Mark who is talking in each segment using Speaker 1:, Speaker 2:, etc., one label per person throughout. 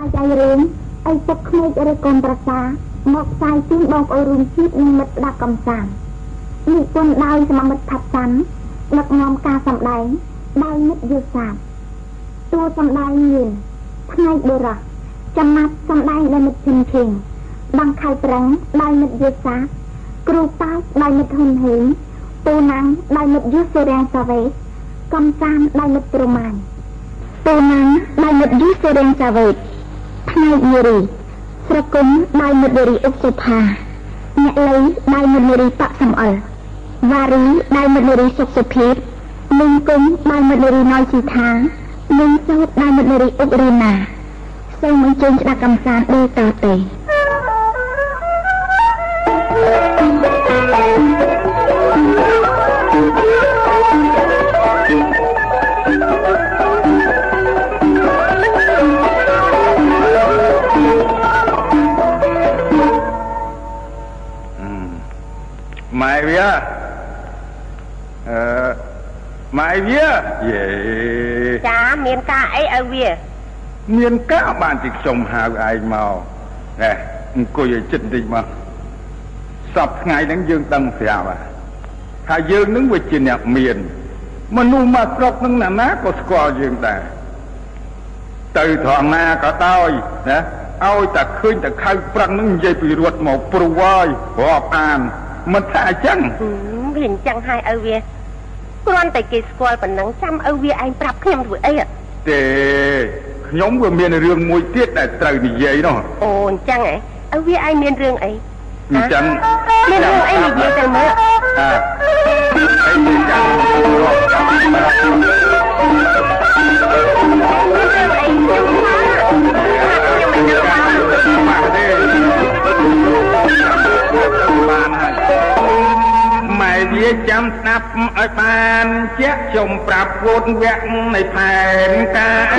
Speaker 1: អាយាយរឿងអីពុកក្មេកឬកូនប្រសាមកផ្សាយជូនបងប្អូនរួមជាតិនិងមិត្តស្ដាប់កំសាន្តនិពន្ធដោយសមាមិត្តថាត់សាន់ដឹកនាំការសម្ដែងដោយមិត្តយុសាបតួសម្ដែងមានថ្ងៃបុរសចំណាត់សម្ដែងដោយមិត្តឈិនឈិងបាំងខៃប្រឹងដោយមិត្តយុសាបគ្រូប៉ាសដោយមិត្តហ៊ុនហេងពូណាំងដោយមិត្តយុសូរាំងសាវេកំសាន្តដោយមិត្តប្រម៉ាញ់ពូណាំងដោយមិត្តយុសូរាំងសាវេផ្នែកនារីស្រគុំដោយមិត្តនារីអុកសុផាអ្នកលីដោយមិត្តនារីប៉ាក់សំអល់វ៉ារីដោយមិត្តនារីសុកសុភីតនិងគុំដោយមិត្តនារីណយជីថានិងសោតដោយមិត្តនារីអុករីណាសូមអញ្ជើញស្ដាប់កំសាន្តដូចតទៅ
Speaker 2: ម៉ែ វាអឺម៉ែវាយេ
Speaker 3: ចាមានការអីឲ្យវា
Speaker 2: មានការបានទីខ្ញុំហៅឯងមកណែអង្គុយឲ្យចិត្តបន្តិចមកសពថ្ងៃហ្នឹងយើងដឹងស្រាប់ហើយថាយើងនឹងវាជាអ្នកមានមនុស្សមកស្រុកហ្នឹងណាណាក៏ស្គាល់យើងដែរទៅត្រង់ណាក៏ដោយណាឲ្យតែឃើញតែខៅប្រឹងហ្នឹងនិយាយពីរត់មកព្រួហើយរាប់អាន មិនថាអញ្ចឹង
Speaker 3: ហឹមវាអញ្ចឹងហើយឲ្យវាគ្រាន់តែគេស្គាល់ប៉ុណ្ណឹងចាំឲ្យវាឯងប្រាប់ខ្ញុំធ្វើអីហ៎
Speaker 2: ទេខ្ញុំវាមានរឿងមួយទៀតដែលត្រូវនិយាយនោះ
Speaker 3: អូអញ្ចឹងហ៎ឲ្យវាឯងមានរឿងអី
Speaker 2: អញ្ចឹង
Speaker 3: មានរឿងអីនិយាយទៅមើល
Speaker 2: អើអីទៅចាំរាប់ចាំ
Speaker 3: មានរឿងអីខ្ញុំថាខ្ញុំមិនដឹងថា
Speaker 2: បាទទេបានហើយម៉ែ វាចាំស្ដាប់ឲ្យបានជាក់ខ្ញុំប្រាប់វូនវគ្គនៃផែនការ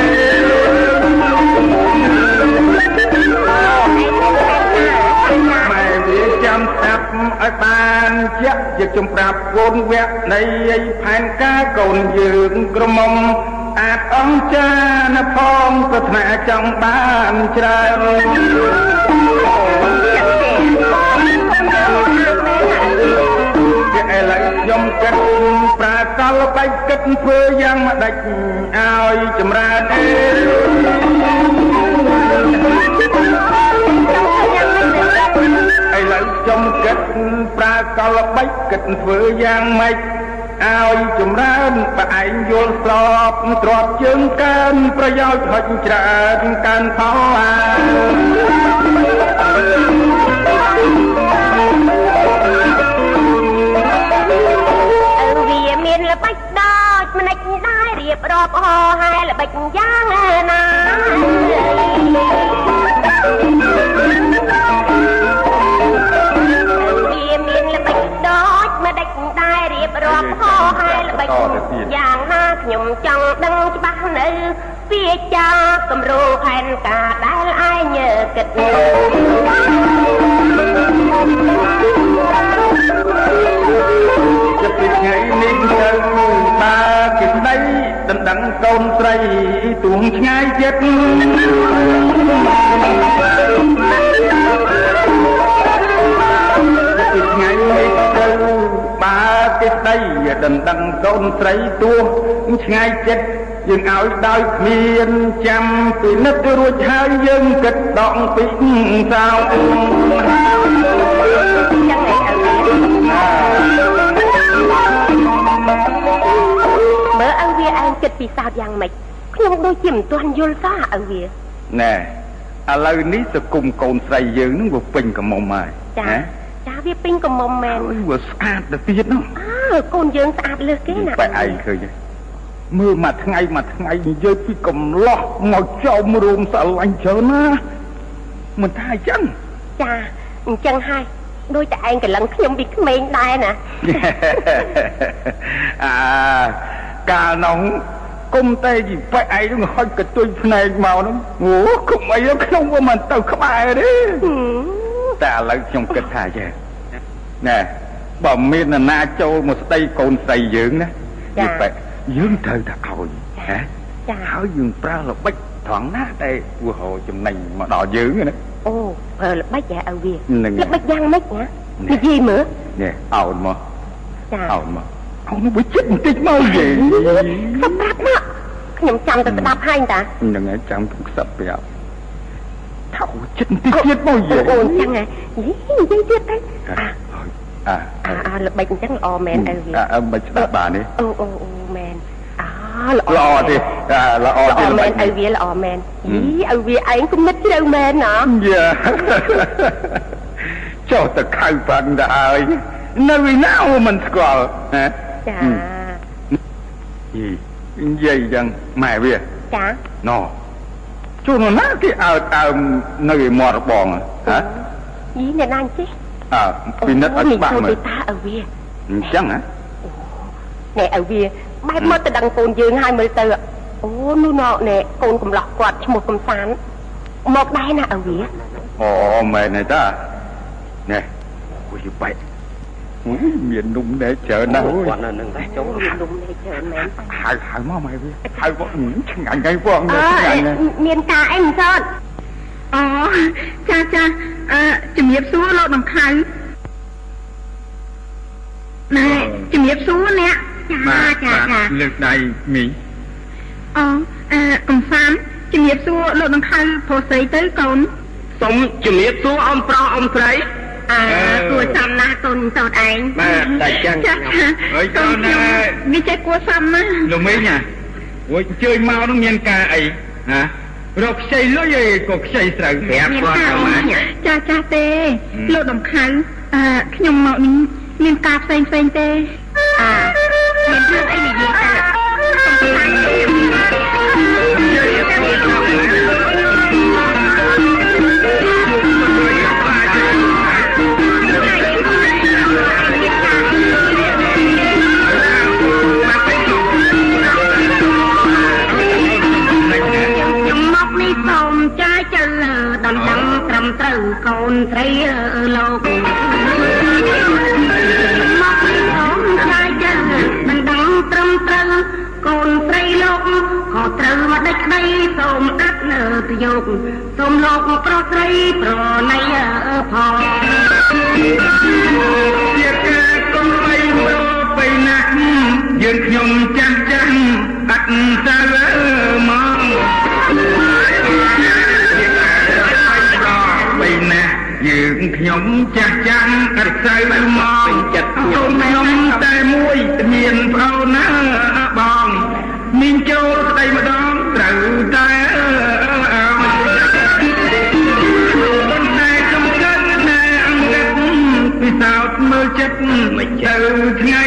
Speaker 2: ម៉ែវាចាំស្ដាប់ឲ្យបានជាក់ជាខ្ញុំប្រាប់វូនវគ្គនៃផែនការកូនយើងក្រមុំអាចអង្ចានផងប្រាថ្នាចង់បានច្រើន កលបែកគិតធ្វើយ៉ាងម្ដេចឲ្យចម្រើនអេឥឡូវខ្ញុំគិតប្រាកលបែកគិតធ្វើយ៉ាងម៉េចឲ្យចម្រើនបើឯងយល់ស្របទ្របជើងកើនប្រយោជន៍ហុចច្រើនកើនផលអា
Speaker 3: ដែររៀបរាប់ហោហែល្បិចយ៉ាងណាឪវាមានល្បិចដោចម្ដេចដែររៀបរាប់ហោហែល្បិចយ៉ាងណាខ្ញុំចង់ដឹងច្បាស់នៅវាចាគម្រោងផែនការដែលឯងគិត
Speaker 2: ជិតពីថ្ងៃនេះទៅបើគេស្ដីដណ្ដឹងកូនស្រីទួងឆ្ងាយចិត្តពីថ្ងៃនេះទៅបើគេស្ដីដណ្ដឹងកូនស្រីទួឆ្ងាយចិត្តយើងឲ្យដោយគ្មានចាំពីនិតរួចហើយយើងគិតដកពីសោ
Speaker 3: វាឯងគិតពីសោតយ៉ាងម៉េចខ្ញុំដូចជាមិនទាន់យល់សោះឪវា
Speaker 2: ណែឥឡូវនេះសគុំកូនស្រីយើងនឹងវាពេញកមុំហើយ
Speaker 3: ចា
Speaker 2: ណា
Speaker 3: ចាវាពេញកំមុំមែន
Speaker 2: ហើយវាស្អាតទៅទៀតនោះ
Speaker 3: អើកូនយើងស្អាតលើសគេណា
Speaker 2: បែឯងឃើញទេមើលមួយថ្ងៃមួយថ្ងៃនិយាយពីកំឡោះមកចោមរួមស្រឡាញ់ច្រើនណាមិនថាអញ្ចឹង
Speaker 3: ចាអញ្ចឹងហើយដូចតែឯងកលឹងខ្ញុំពីក្មេងដែរណា
Speaker 2: អា កាលនោះគុំតែជីបែឯងនឹងហុចកតុយភ្នែកមកនោះអូគុំអីខ្ញុំវាមិនទៅក្បែរទេ
Speaker 3: ហឹម
Speaker 2: តែឥឡូវខ្ញុំគិតថាចេះណែបើមាននរណាចូលមកស្ដីកូនស្រីយើងណាយីបែយើងត្រូវតែឲ្យណា
Speaker 3: ចា
Speaker 2: ហើយយើងប្រើល្បិចត្រង់ណាដែលពូហោចំណេញមកដល់យើងណា
Speaker 3: អូប្រើល្បិចហ៎ឪវា
Speaker 2: ហ្នឹង
Speaker 3: ល្បិចយ៉ាងម៉េចណា
Speaker 2: នេះ
Speaker 3: និយាយមើល
Speaker 2: នេះអោនមក
Speaker 3: ចា
Speaker 2: អោនមក អោនមកចិត្តបន្តិចមកយេ
Speaker 3: សុំប្រាប់មកខ្ញុំចាំទៅស្ដាប់ហើយតា
Speaker 2: ហ្នឹងហើយចាំទុកខ្សឹបប្រាប់ថោចិត្តបន្តិចទៀតមកយេ
Speaker 3: អូនចឹងហ៎យីនិយាយទៀតទៅអា
Speaker 2: អា
Speaker 3: អាអាល្បិចអញ្ចឹងល្អមែនឪវា
Speaker 2: អាអើមិនស្ដាប់បានទេ
Speaker 3: អូអូអូមែនអាល្អ
Speaker 2: ល្អទេអាល្អ
Speaker 3: ល្អ
Speaker 2: ទេ
Speaker 3: មែនឪវាល្អមែនយីឪវាឯងគំនិតជ្រៅមែនណា
Speaker 2: យ៉ាចុះទៅខៅបាក់ទៅហើយនៅឯណាអូមិនស្គាល់ហ៎
Speaker 3: ចា
Speaker 2: យីនិយាយយ៉ាងម៉ែវា
Speaker 3: ចា
Speaker 2: ណោជួនណាគេអើតអើមនៅឯមាត់របងហ៎
Speaker 3: យីអ្នកណាអញ្ចេះ
Speaker 2: អើពិនិត្យឲ្យច្បាស់មើ
Speaker 3: ទៅ
Speaker 2: ល
Speaker 3: តាឪវា
Speaker 2: អញ្ចឹងហ៎
Speaker 3: ណែឪវាបែបមកទៅដឹងកូនយើងហើយមើលទៅអូនោះណោណែកូនកំឡោះគាត់ឈ្មោះកំសានមកដែរណាឪវា
Speaker 2: អូមែនទេតាណែគួយបែកអុយ មាននំដែរច្រើនណាស់អូយ
Speaker 4: គាត់នៅនឹងដែរចុង
Speaker 3: មាននំនេះច្រើនមែន
Speaker 2: ហៅហៅមកម៉ែវាហៅមកឆ្ងាញ់ហើយផង
Speaker 3: អើ
Speaker 2: ឆ្ងាញ់ណាស់
Speaker 3: មានការអីមិនសត
Speaker 5: អូចាចាអឺជំរាបសួរលោកដំខៅណែជំរាបសួរអ្នកចាចាចា
Speaker 2: លើកដៃមីង
Speaker 5: អូអឺកំសាន្តជំរាបសួរលោកដំខៅប្រុសស្រីទៅកូន
Speaker 4: សូមជំរាបសួរអ៊ំប្រុសអ៊ំស្រី
Speaker 3: អើគួរសមណាស់កូនសតឯង
Speaker 4: បាទតែចឹង
Speaker 5: ចាចា
Speaker 2: អើយកូូ
Speaker 5: ន
Speaker 2: ន
Speaker 5: ខ្ញុំ
Speaker 2: ណែ
Speaker 5: វាចេះគួរសមណាស់
Speaker 2: លោកមីងហ่ะអូយអញ្ជើញមកនឹងមានការអីហ៎រកខ្ចីលុយឯងក៏ខ្ចីស្រូវ
Speaker 4: ប្រាប់គាត់ទៅមក
Speaker 5: ចាចាទេ
Speaker 2: ហឹម
Speaker 5: លោកដំខៅអឺខ្ញុំមកនេះមានការផ្សេងផ្សេងទេ
Speaker 3: អាមានរឿងអីនិយាយទៅ
Speaker 5: នស្រីអើលោកមកនេះសូមចាយចើដំណឹងត្រឹមត្រូវកូនស្រីលោកក៏ត្រូវមកដេចក្តីសូមអត់នៅប្រយោគសូមលោកប្រុសស្រីប្រណីអើផង
Speaker 2: ជាការកុំបីមើលទៅណាស់យើងខ្ញុំចាំងចាំងអត់ទៅមក យើងខ្ញុំចាស់ចាំងអត់ទៅមកចិត្តខ្ញុំខ្ញុំតែមួយមានប្អូនណាបងមានចូលស្ដីម្ដងត្រូវតែអើប៉ុន្តែខ្ញុំគិតណែអង្គិតពិសោធន៍មើលចិត្តមិនទៅថ្ងៃ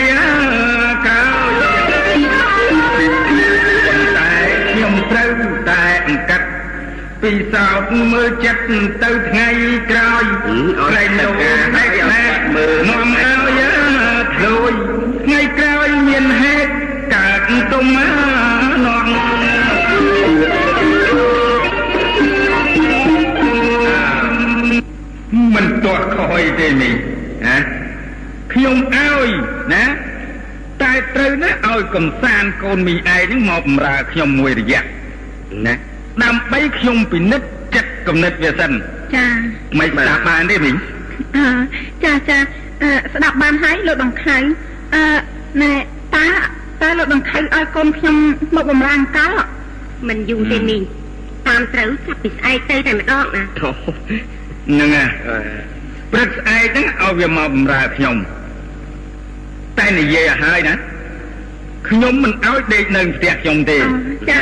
Speaker 2: ពិសោធន៍មើលចិត្តទៅថ្ងៃក្រោយក្រែងលោកតែខ្លាចមើលនាំឲ្យធ្លួយថ្ងៃក្រោយមានហេតុកើតទុំនាំមិនទាស់ខ້ອຍទេនេះណាខ្ញុំឲ្យណាតែត្រូវណាឲ្យកំសាន្តកូនមីឯងហ្នឹងមកបំរើខ្ញុំមួយរយៈណាដើម្បីខ្ញុំពិនិត្យចិត្ត គំនិតវាសិន
Speaker 5: ចា
Speaker 2: មិនស្ដាប់បានទេមីង
Speaker 5: អឺចាចាអឺស្ដាប់បានហើយលោកដង្ខៅអឺណែតាតើលោកដង្ខៅឲ្យកូនខ្ញុំមកបំរើអង្កល
Speaker 3: មិនយូរទេមីងតាមត្រូវចាប់ពីស្អែកទៅតែម្ដងណា
Speaker 2: ហ្នឹងហើយព្រឹកស្អែកហ្នឹងឲ្យវាមកបំរើខ្ញុំតែនិយាយឲ្យហើយណាខ្ញុំមិនឲ្យដេកនៅផ្ទះខ្ញុំទេ
Speaker 5: ចា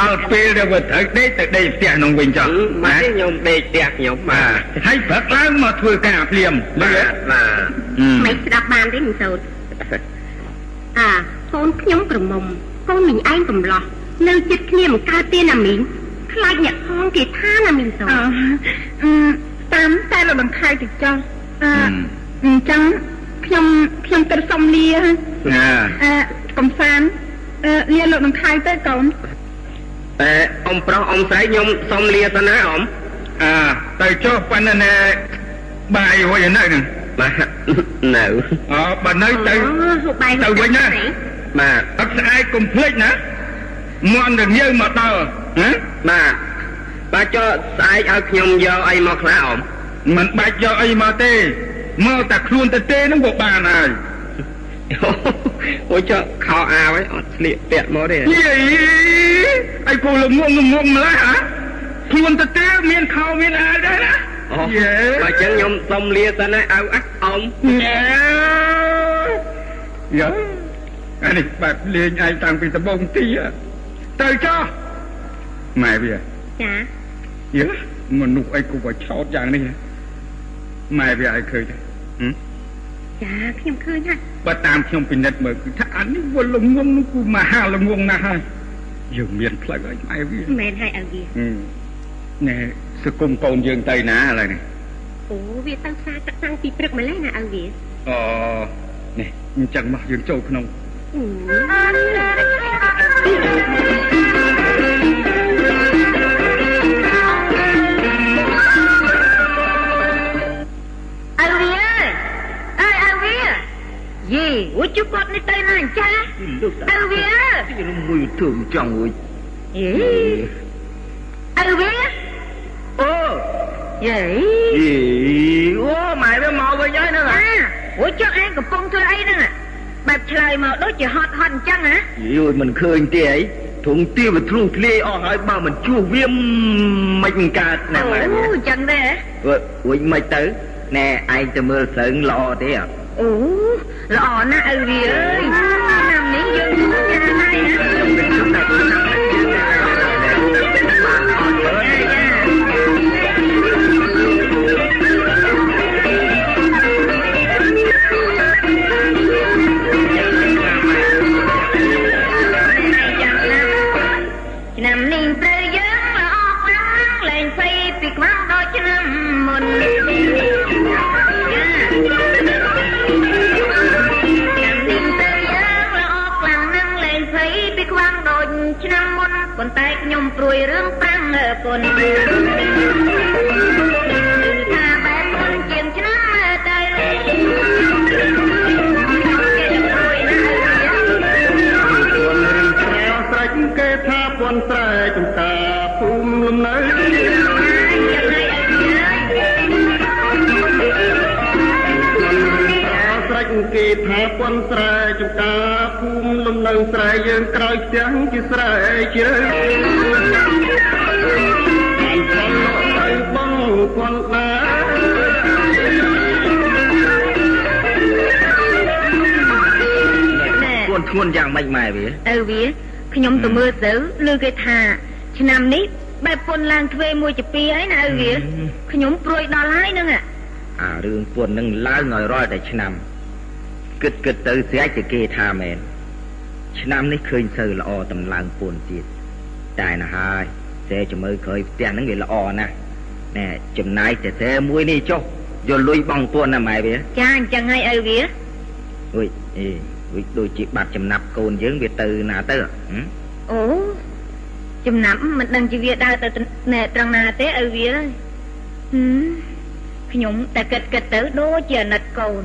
Speaker 2: ដល់ពេលដែលវាត្រូវដេកទៅដេកផ្ទះក្នុងវិញចុះ
Speaker 4: ម៉ែ
Speaker 2: ណា
Speaker 4: ខ្ញុំដេកផ្ទះខ្ញុំ
Speaker 2: បា
Speaker 4: បាទ
Speaker 2: ទហើយព្រឹកឡើងមកធ្វើការភ្លាម
Speaker 4: បាទបាទ
Speaker 3: មិនស្ដាប់បានទេមិនសូត្រអាកូនខ្ញុំក្រមុំកូនមីងឯងកំឡោះនៅចិត្តគ្នាមិនកើតទេណាមីងខ្លាចអ្នកផងគេថាណាមីងសូ
Speaker 5: អ
Speaker 3: ត្រ
Speaker 5: អឺតាមតែលោកដង្ខៅទៅចុះអឺអញ្ចឹងខ្ញុំខ្ញុំទៅសុំលា
Speaker 2: ណា
Speaker 5: អឺកំសាន្តអឺលាលោកដង្ខៅទៅកូន
Speaker 4: តែអ៊ំប្រុសអ៊ំស្រីខ្ញុំសុំលាទៅណាអ៊ំ
Speaker 2: អើទៅចុះប៉ុណ្ណឹងណាបាយរួចហើយនៅហ្នឹង
Speaker 4: បាទនៅ
Speaker 2: អូបើនៅទៅ
Speaker 3: អូហូបបាយ
Speaker 2: ទៅវិញណា
Speaker 4: បាទ
Speaker 2: អត់ស្អែកកុំភ្លេចណា
Speaker 5: អ
Speaker 2: មន់នឹងយើងមកដល់ហ៎
Speaker 6: បាទបាទចុះស្អែកឲ្យខ្ញុំយកអីមកខ្លះអម
Speaker 2: មិនបាច់យកអីមកទេមកតែខ្លួនទៅទេហ្នឹងក៏បានហើយ
Speaker 6: អូចុះខោអាវឯងអត់ស្លៀកពាក់មកទេ
Speaker 2: យីអីគូលងងងងម្ល៉េះហ៎ខ្លួនទៅទេមានខោមានអាវដែរណា
Speaker 6: អូ
Speaker 2: យេ
Speaker 6: បើអញ្ចឹងខ្ញុំសុំលាសិនណាអៅអាក់អម
Speaker 2: ញ៉ែយ៉ាអានេះបែបលេងឯងតាំងពីដំបូងទីហ៎ទៅចុះម៉ែវា
Speaker 3: ចា
Speaker 2: យើមនុស្សអីគូបឆោតយ៉ាងនេះម៉ែវាឲ្យឃើញទេហឹម
Speaker 3: ចាខ្ញុំឃើញហើយ
Speaker 2: បើតាមខ្ញុំពិនិត្យមើលគឺថាអានេះវល់លងងនោះគឺមហាលងងណាស់ហើយយើងមានផ្លូវឲ្យម៉ែវា
Speaker 3: មិនមែនហើយឲ្យវា
Speaker 2: ហឹមណែសង្គមកូនយើងទៅណាឥឡូវនេះ
Speaker 3: អូវាទៅផ្សារទឹកតាំងពីព្រឹកម្ល៉េះណាឲ្យវា
Speaker 2: អូនេះអញ្ចឹងមកយើងចូលក្នុង
Speaker 3: អឺ
Speaker 7: អើ យីអូជគាត់នេះទៅណាអញ្ចឹងអើវា
Speaker 6: ខ្ញុំមួយធ្វើចង់មួយ
Speaker 7: យីអើវា
Speaker 6: អូ
Speaker 7: យី
Speaker 6: យីអូម៉ែវាមកវិញហើយហ្នឹង
Speaker 7: អាអូចុះឯងកំពុងធ្វើអីហ្នឹងបែបឆ្លើយមកដូចជាហត់ហត់អញ្ចឹងហ៎
Speaker 6: យីមិនឃើញទេអីធំទាវាធ្លុះធ្លាយអស់ហើយបើមិនជួសវាមិនកើតណាម៉ែវា
Speaker 7: អូអញ្ចឹងទេ
Speaker 6: អើវិញមិនទៅណែឯងទៅមើលស្រូវល្អទេអត់
Speaker 7: អូល្អណាស់អើវាអើ នប៉ុន្តែខ្ញុំព្រួយរឿងប្រាំងពុន គេ
Speaker 8: ថាពួនស្រែចំការភូមិលំនៅស្រែយើងក្រោយផ្ទះជាស្រែជ្រៅបានផលលោកទៅបងពួនដែរ
Speaker 6: ធ្ងន់ធ្ងន់យ៉ាងម៉េចម៉ែវា
Speaker 7: ទៅវាខ្ញុំទៅមើលទៅឮគេថា ឆ្នាំនេះបែបពុនឡើងទ្វេមួយជាពីរហើយណាឪវាខ្ញុំព្រួយដល់ហើយហ្នឹងអា
Speaker 6: អារឿងពួននឹងឡើងឲ្យរាល់តែឆ្នាំ គិតគិតទៅស្រេចតែគេថាមែនឆ្នាំនេះឃើញសូវល្អតម្លើងពួនទៀតតែណាហើយតែជំរឿក្រោយផ្ទះហ្នឹងវាល្អណាស់ណែចំណាយតែតែមួយនេះចុះយកលុយបងពួនណាម៉ែវា
Speaker 7: ចាអញ្ចឹងហើយឪវា
Speaker 6: អុយអេអុយដូចជាបាត់ចំណាប់កូនយើងវាទៅណាទៅហឹម
Speaker 7: អូចំណាប់មិនដឹងជាវាដើរទៅណែត្រង់ណាទេឪវាហឹមខ្ញុំតែគិតគិតទៅដូចជាអាណិតកូន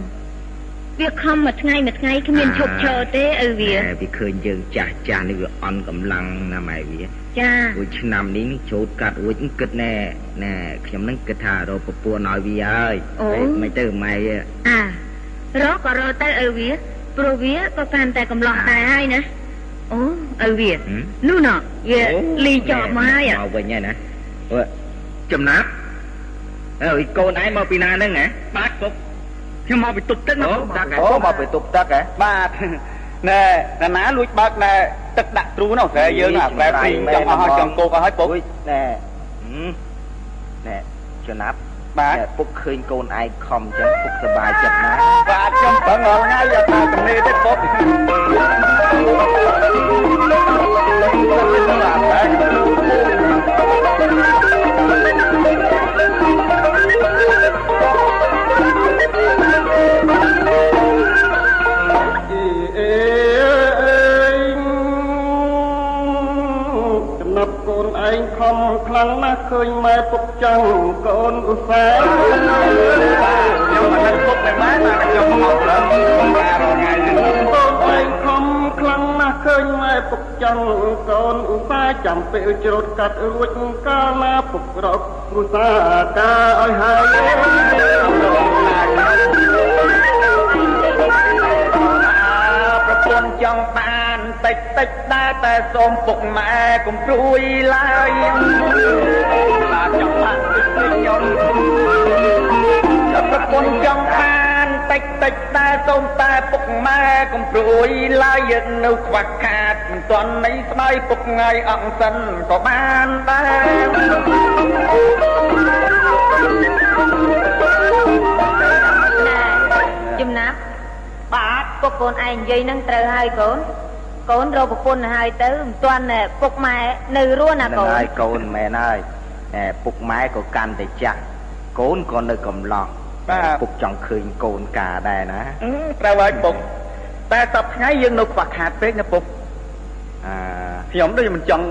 Speaker 7: វាខំមួយថ្ងៃមួយថ្ងៃគ្មានឈប់ឈរទេឪវា
Speaker 6: តែវាឃើញយើងចាស់ចាស់នេះវាអន់កម្លាំងណាម៉ែវា
Speaker 7: ចា
Speaker 6: មួយឆ្នាំនេះជូតកាត់រួចគិតណែណែខ្ញុំនឹងគិតថារកប្រពន្ធឲ្យវាហើយហើយមិនទៅម៉ែ
Speaker 7: អារកក៏រកទៅឪវាព្រោះវាក៏កាន់តែកំឡោះដែរហើយណាអូឪវានោះណោះវាលីចប់មកហើយ
Speaker 6: មកវិញហើយណាអឺចំណាប់អើយកូនឯងមកពីណាហ្នឹងហ៎បាទពុក ខ្ញុំមកពីទប់ទឹកមកពុកដាក់
Speaker 4: អូមកពីទប់ទឹកហ៎បាទណែតាណាលួចបើកណែទឹកដាក់ទ្រូនោះស្រែយើងអាប្រែព្រីងចង់អស់ហើយចង់គោកអស់ហើយពុក
Speaker 6: ណែណែចំណាប់
Speaker 4: បាទ
Speaker 6: ពុកឃើញកូនឯងខំចឹងពុកសប្បាយចិត្តណាស់
Speaker 4: បាទខ្ញុំប្រឹងរាល់ថ្ងៃយកថាកំនេទេពុក
Speaker 8: អេ ចំណាប់កូនឯងខំខ្លាំងណាស់ឃើញម៉ែពុកចង់កូនឧស្សាហ៍
Speaker 4: ខ្ញុំមិនដឹងពុកតែម៉ែតែខ្ញុំមកប្រឹងការរាល់ថ្ងៃហ្នឹង
Speaker 8: កូនឯងខំខ្លាំងណាស់ឃ
Speaker 9: ឃើញម៉ែពុកចង់កូនឧស្សាហ៍ចាំពេលច្រូតកាត់រួចកាលណាពុករកគ្រួសារការឲ្យហើយ
Speaker 8: ប្រពន្ធចង់បាន តិចតិចដែរតែសូមពុកម៉ែកុំព្រួយឡើយឡាចង់បានតិចតិចខ្ញុំប្រពន្ធចង់បានតិចតិចដែរសូមតែពុកម៉ែកុំព្រួយឡើយនៅខ្វះខាតមិនទាន់នៃស្បែកពុកថ្ងៃអង្គសិនក៏បានដែរ
Speaker 7: ចំណាប់
Speaker 8: បាទ
Speaker 7: ពុកកូនឯងនិយាយនឹងត្រូវហើយកូន កូនរកប្រពន្ធហើយទៅមិនទាន់ពុកម៉ែនៅរស់ណា
Speaker 6: នឹង
Speaker 7: កូន
Speaker 6: ហើយកូនមែនហើយអែពុកម៉ែក៏កាន់តែចាស់កូនក៏នៅកំឡោះពុកចង់ឃើញកូនការដែរណា
Speaker 8: អឺត្រូវហើយពុកតែសប្ថ្ងៃយើងនៅខ្វះខាតពេកណាពុក
Speaker 6: អា
Speaker 8: ខ្ញុំដូចមិនចង់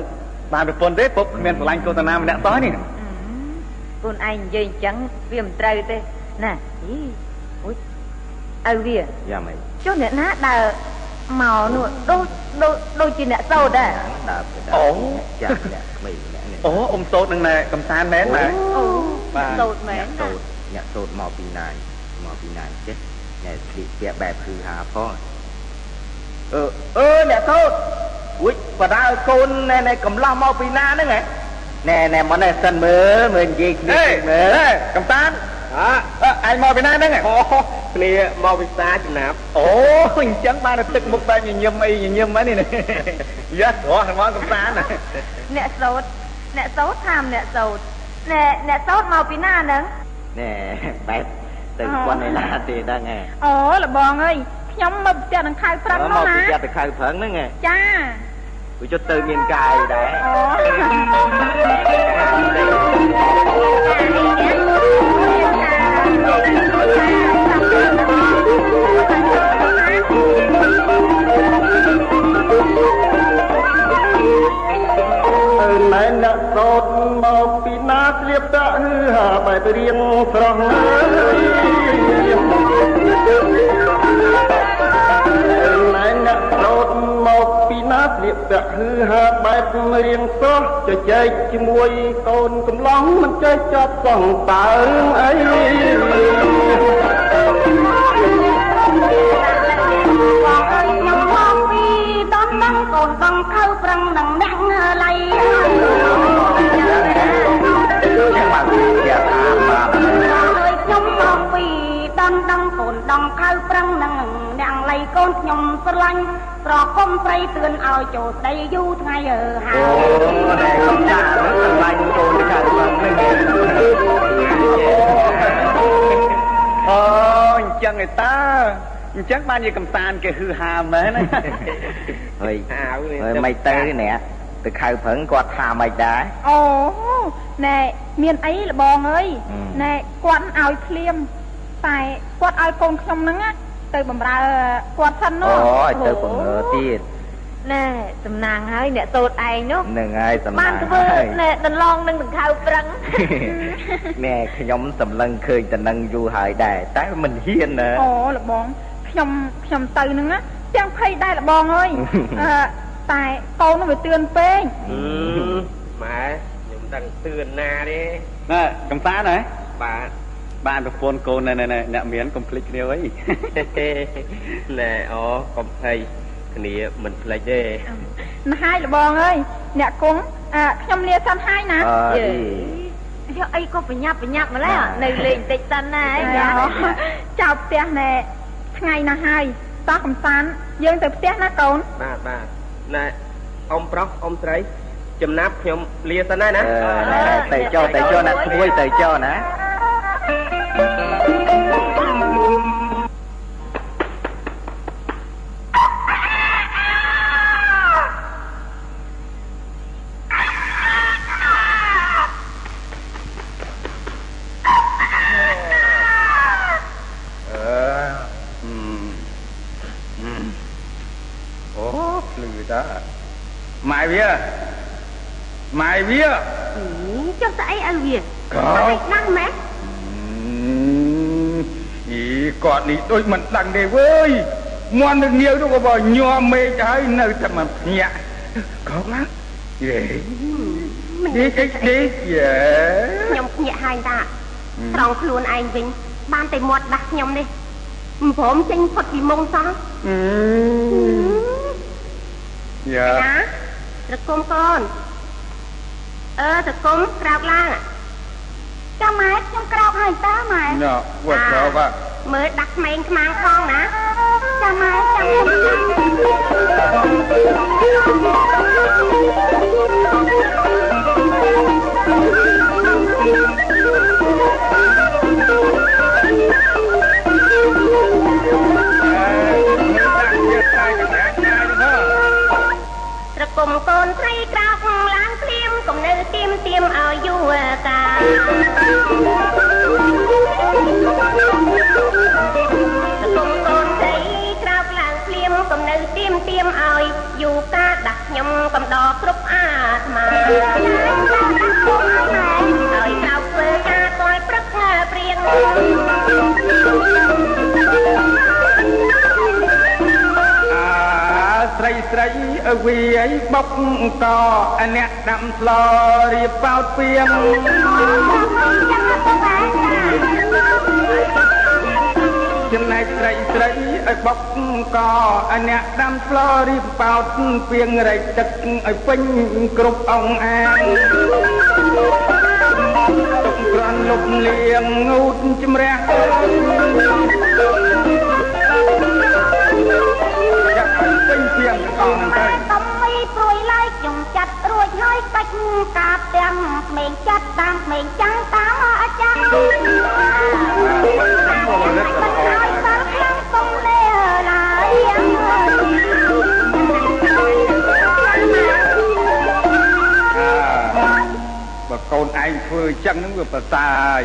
Speaker 8: បានប្រពន្ធទេពុកគ្មានស្រឡាញ់កូនតាណាម្នាក់សោះនេះ
Speaker 7: កូនឯងនិយាយអញ្ចឹងវាមិនត្រូវទេណាអីអូយឲ្យវា
Speaker 6: យ៉ាងម៉េច
Speaker 7: ចុះអ្នកណាដើរ មកនោះដូចដូចដូចជាអ្នកសោតដែរ
Speaker 6: ដើរទៅដើរចាស់អ្នកក្មេងអ្នកនេះ
Speaker 8: អូអ៊ំសោតនឹងណែកំសាន្តមែនណា
Speaker 7: អូ
Speaker 8: បាទ
Speaker 7: សោតមែន
Speaker 6: អ្នក
Speaker 7: ណា
Speaker 6: សូត្រអ្នកសូត្រមកពីណាយមកពីណាយចេះអ្នកស្លៀកពាក់បែបគឺហាផងអឺអឺអ្នកសូត្រអួយបដាឲ្យកូនណែណែកំឡោះមកពីណាហ្នឹងហ៎ណែណែមកណែសិនមើលមើលនិយាយគ្នា
Speaker 8: ហេ
Speaker 6: មើល
Speaker 8: ហេកំសាន្ត អើឯងមកពីណាហ្នឹងអូ
Speaker 9: គ្នាមកវិសាចំណាប់
Speaker 8: អូអញ្ចឹងបានតែទឹកមុខបែបញញឹមអីញញឹមហ្នឹងនេះយ៉ាស់រស់មកកំសាន្តណា
Speaker 7: អ្នកសោតអ្នកសោតថាមអ្នកសោតណែអ្នកសោតមកពីណាហ្នឹង
Speaker 6: ណែបែបទៅគាត់ឯណាទេដឹងហ៎
Speaker 7: អូលបងអើយខ្ញុំមកផ្ទះនឹងខៅប្រឹង
Speaker 6: មក
Speaker 7: នោះ
Speaker 6: ពី
Speaker 7: ណា
Speaker 6: ចិត្តទៅខៅប្រឹងហ្នឹងហ៎
Speaker 7: ចា
Speaker 6: វាជិតទៅមានកាយដែរ
Speaker 7: អូ
Speaker 9: ស្លៀកពាក់ហឺហាបែបរៀងស្រស់ជជែកជាមួយកូនកំឡោះមិនចេះចប់សងតើរឿងអី
Speaker 10: បងអើយខ្ញុំមកពីដំណឹងកូនបងខៅប្រឹងនឹងអ្នកឡៃ
Speaker 6: ចាំមកជាថាបាទ
Speaker 10: អើយខ្ញុំមកពីដំណឹងកូនដងខៅប្រឹងនឹងអ្នកឡៃកូនខ្ញុំស្រឡាញ់ ប្រគំព្រៃទឿនឲ្យចូលស្ដីយូរថ្ងៃអើហើ
Speaker 6: អូ
Speaker 10: យ
Speaker 6: ណែកំចាស់ហ្នឹងឆ្លាញ់កូនទៅខៅប្រឹងហ្នឹង
Speaker 8: អូអញ្ចឹងឯតាអញ្ចឹងបានជាកំសាន្តគេហឺហាមែនណា
Speaker 6: ហើយហើយមិនទៅអ្នកទៅខៅប្រឹងគាត់ថាមិនដែរ
Speaker 5: អូណែមានអីលបងអើយ
Speaker 6: អឺ
Speaker 5: ណែគាត់ឲ្យភ្លាមតែគាត់ឲ្យកូនខ្ញុំហ្នឹងណា ទៅបំរើគាត់សិន
Speaker 6: អូ
Speaker 5: នោះ
Speaker 6: យទៅបង្រើទៀត
Speaker 7: ណែសំណាងហើយអ្នកសោតឯងនោះ
Speaker 6: នឹងហើយសំ
Speaker 7: បា
Speaker 6: ណា
Speaker 7: ន
Speaker 6: ង
Speaker 7: ធ្វើ
Speaker 6: ហើយ
Speaker 7: ណែដន្លងនឹងដង្ខៅប្រឹង
Speaker 6: ណែខ្ញុំសម្លឹងឃើញតំណឹងយូរហើយដែរតែមិនហ៊ានណា
Speaker 5: អូលបងខ្ញុំខ្ញុំទៅហ្នឹងណាទាំងភ័យដែរលបងអើយអឺតែកូននោះវាទឿនពេក
Speaker 9: ម៉ែខ្ញុំដឹងទឿនណាទេ
Speaker 8: ណែកំសាន្តហ៎
Speaker 9: បាទ
Speaker 8: បានប្រពន្ធកូនណែណែអ្នកមានកុំភ្លេចគ្នាអី
Speaker 9: ណែអូកុំភ័យគ្នាមិនភ្លេចទេ
Speaker 5: ណាស់ហើយលបងអើយអ្នកគង់អឺខ្ញុំលាសិនហើយណា
Speaker 6: អើយ
Speaker 7: យកអីក៏បញ្ញាប់បញ្ញាប់ម្ល៉េះនៅលេងតិចសិនណាអីយ៉ា
Speaker 5: ចៅផ្ទះណែថ្ងៃណាស់ហើយតោះកំសាន្តយើងទៅផ្ទះណាកូន
Speaker 9: បាទបាទណែអ៊ំប្រុសអ៊ំស្រីចំណាប់ខ្ញុំលាសិនហើយណា
Speaker 6: អឺណែទៅចុះទៅចុះណាក្មួយទៅចុះណា
Speaker 8: អឺអឺអឺអូភ្លឺតា ម៉ែវាម៉ែវា
Speaker 10: ចុះស្អីឲ្យវា
Speaker 8: ក៏
Speaker 10: ស្អីណាស់ម៉ែ
Speaker 2: អី គាត់នេះដូចមិនដឹងទេវើយមន់នឹងងាវនោះក៏បើញ័រមេឃហើយនៅតែមកភ្ញាក់ក៏មកយេនេះគេគេយេ
Speaker 3: ខ្ញុំភ្ញាក់ហើយតាត្រង់ខ្លួនឯងវិញបានតែមាត់ដាស់ខ្ញុំនេះមិនព្រមចេញផុតពីមុងសោះ
Speaker 2: អឺយ៉ា
Speaker 3: ណាត្រគុំកូនអឺត្រគុំក្រោកឡើង
Speaker 11: ចាំម៉ែខ្ញុំក្រោកហើយតើម៉ែ
Speaker 2: ណ៎វត្តក្រោក
Speaker 3: មើលដាក់ក្មេងខ្មាំងផងណា
Speaker 11: ចាំម៉ែចាំខ្ញុំ
Speaker 3: ត្រគុំកូនស្រីក្រោកឡើងភ្លាម កុំនៅទៀមទៀមឲ្យយូរកាត្រគុំកូនស្រីក្រោកឡើងភ្លាមកុំនៅទៀមទៀមឲ្យយូរកាដាក់ខ្ញុំកំដរគ្រប់អាត្មាឲ្យក្រោកធ្វើការតលព្រឹកព្រៀង
Speaker 2: ស្រីស្រីអើវីអីបុកកអអ្នកដាំស្លរៀបបោតពីមចំណែកស្រីស្រីឲ្យបុកកអអ្នកដាំស្លរៀបបោតពីងរែកទឹកឲ្យពេញគ្រប់អង្គអាងទុកក្រាន់លុបលៀងងូតជំរះ ញជាងកងទៅ
Speaker 11: តំមីព្រួយឡើយខ្ញុំចាត់រួចហើយបាច់កាបទាំងក្មេងចាត់តាមក្មេងចាំងតាមអាចារ្យមិនហើយតាមខាងកុំលេឡើយ
Speaker 2: បើកូនឯងធ្វើអញ្ចឹងហ្នឹងវាប្រសើរហើយ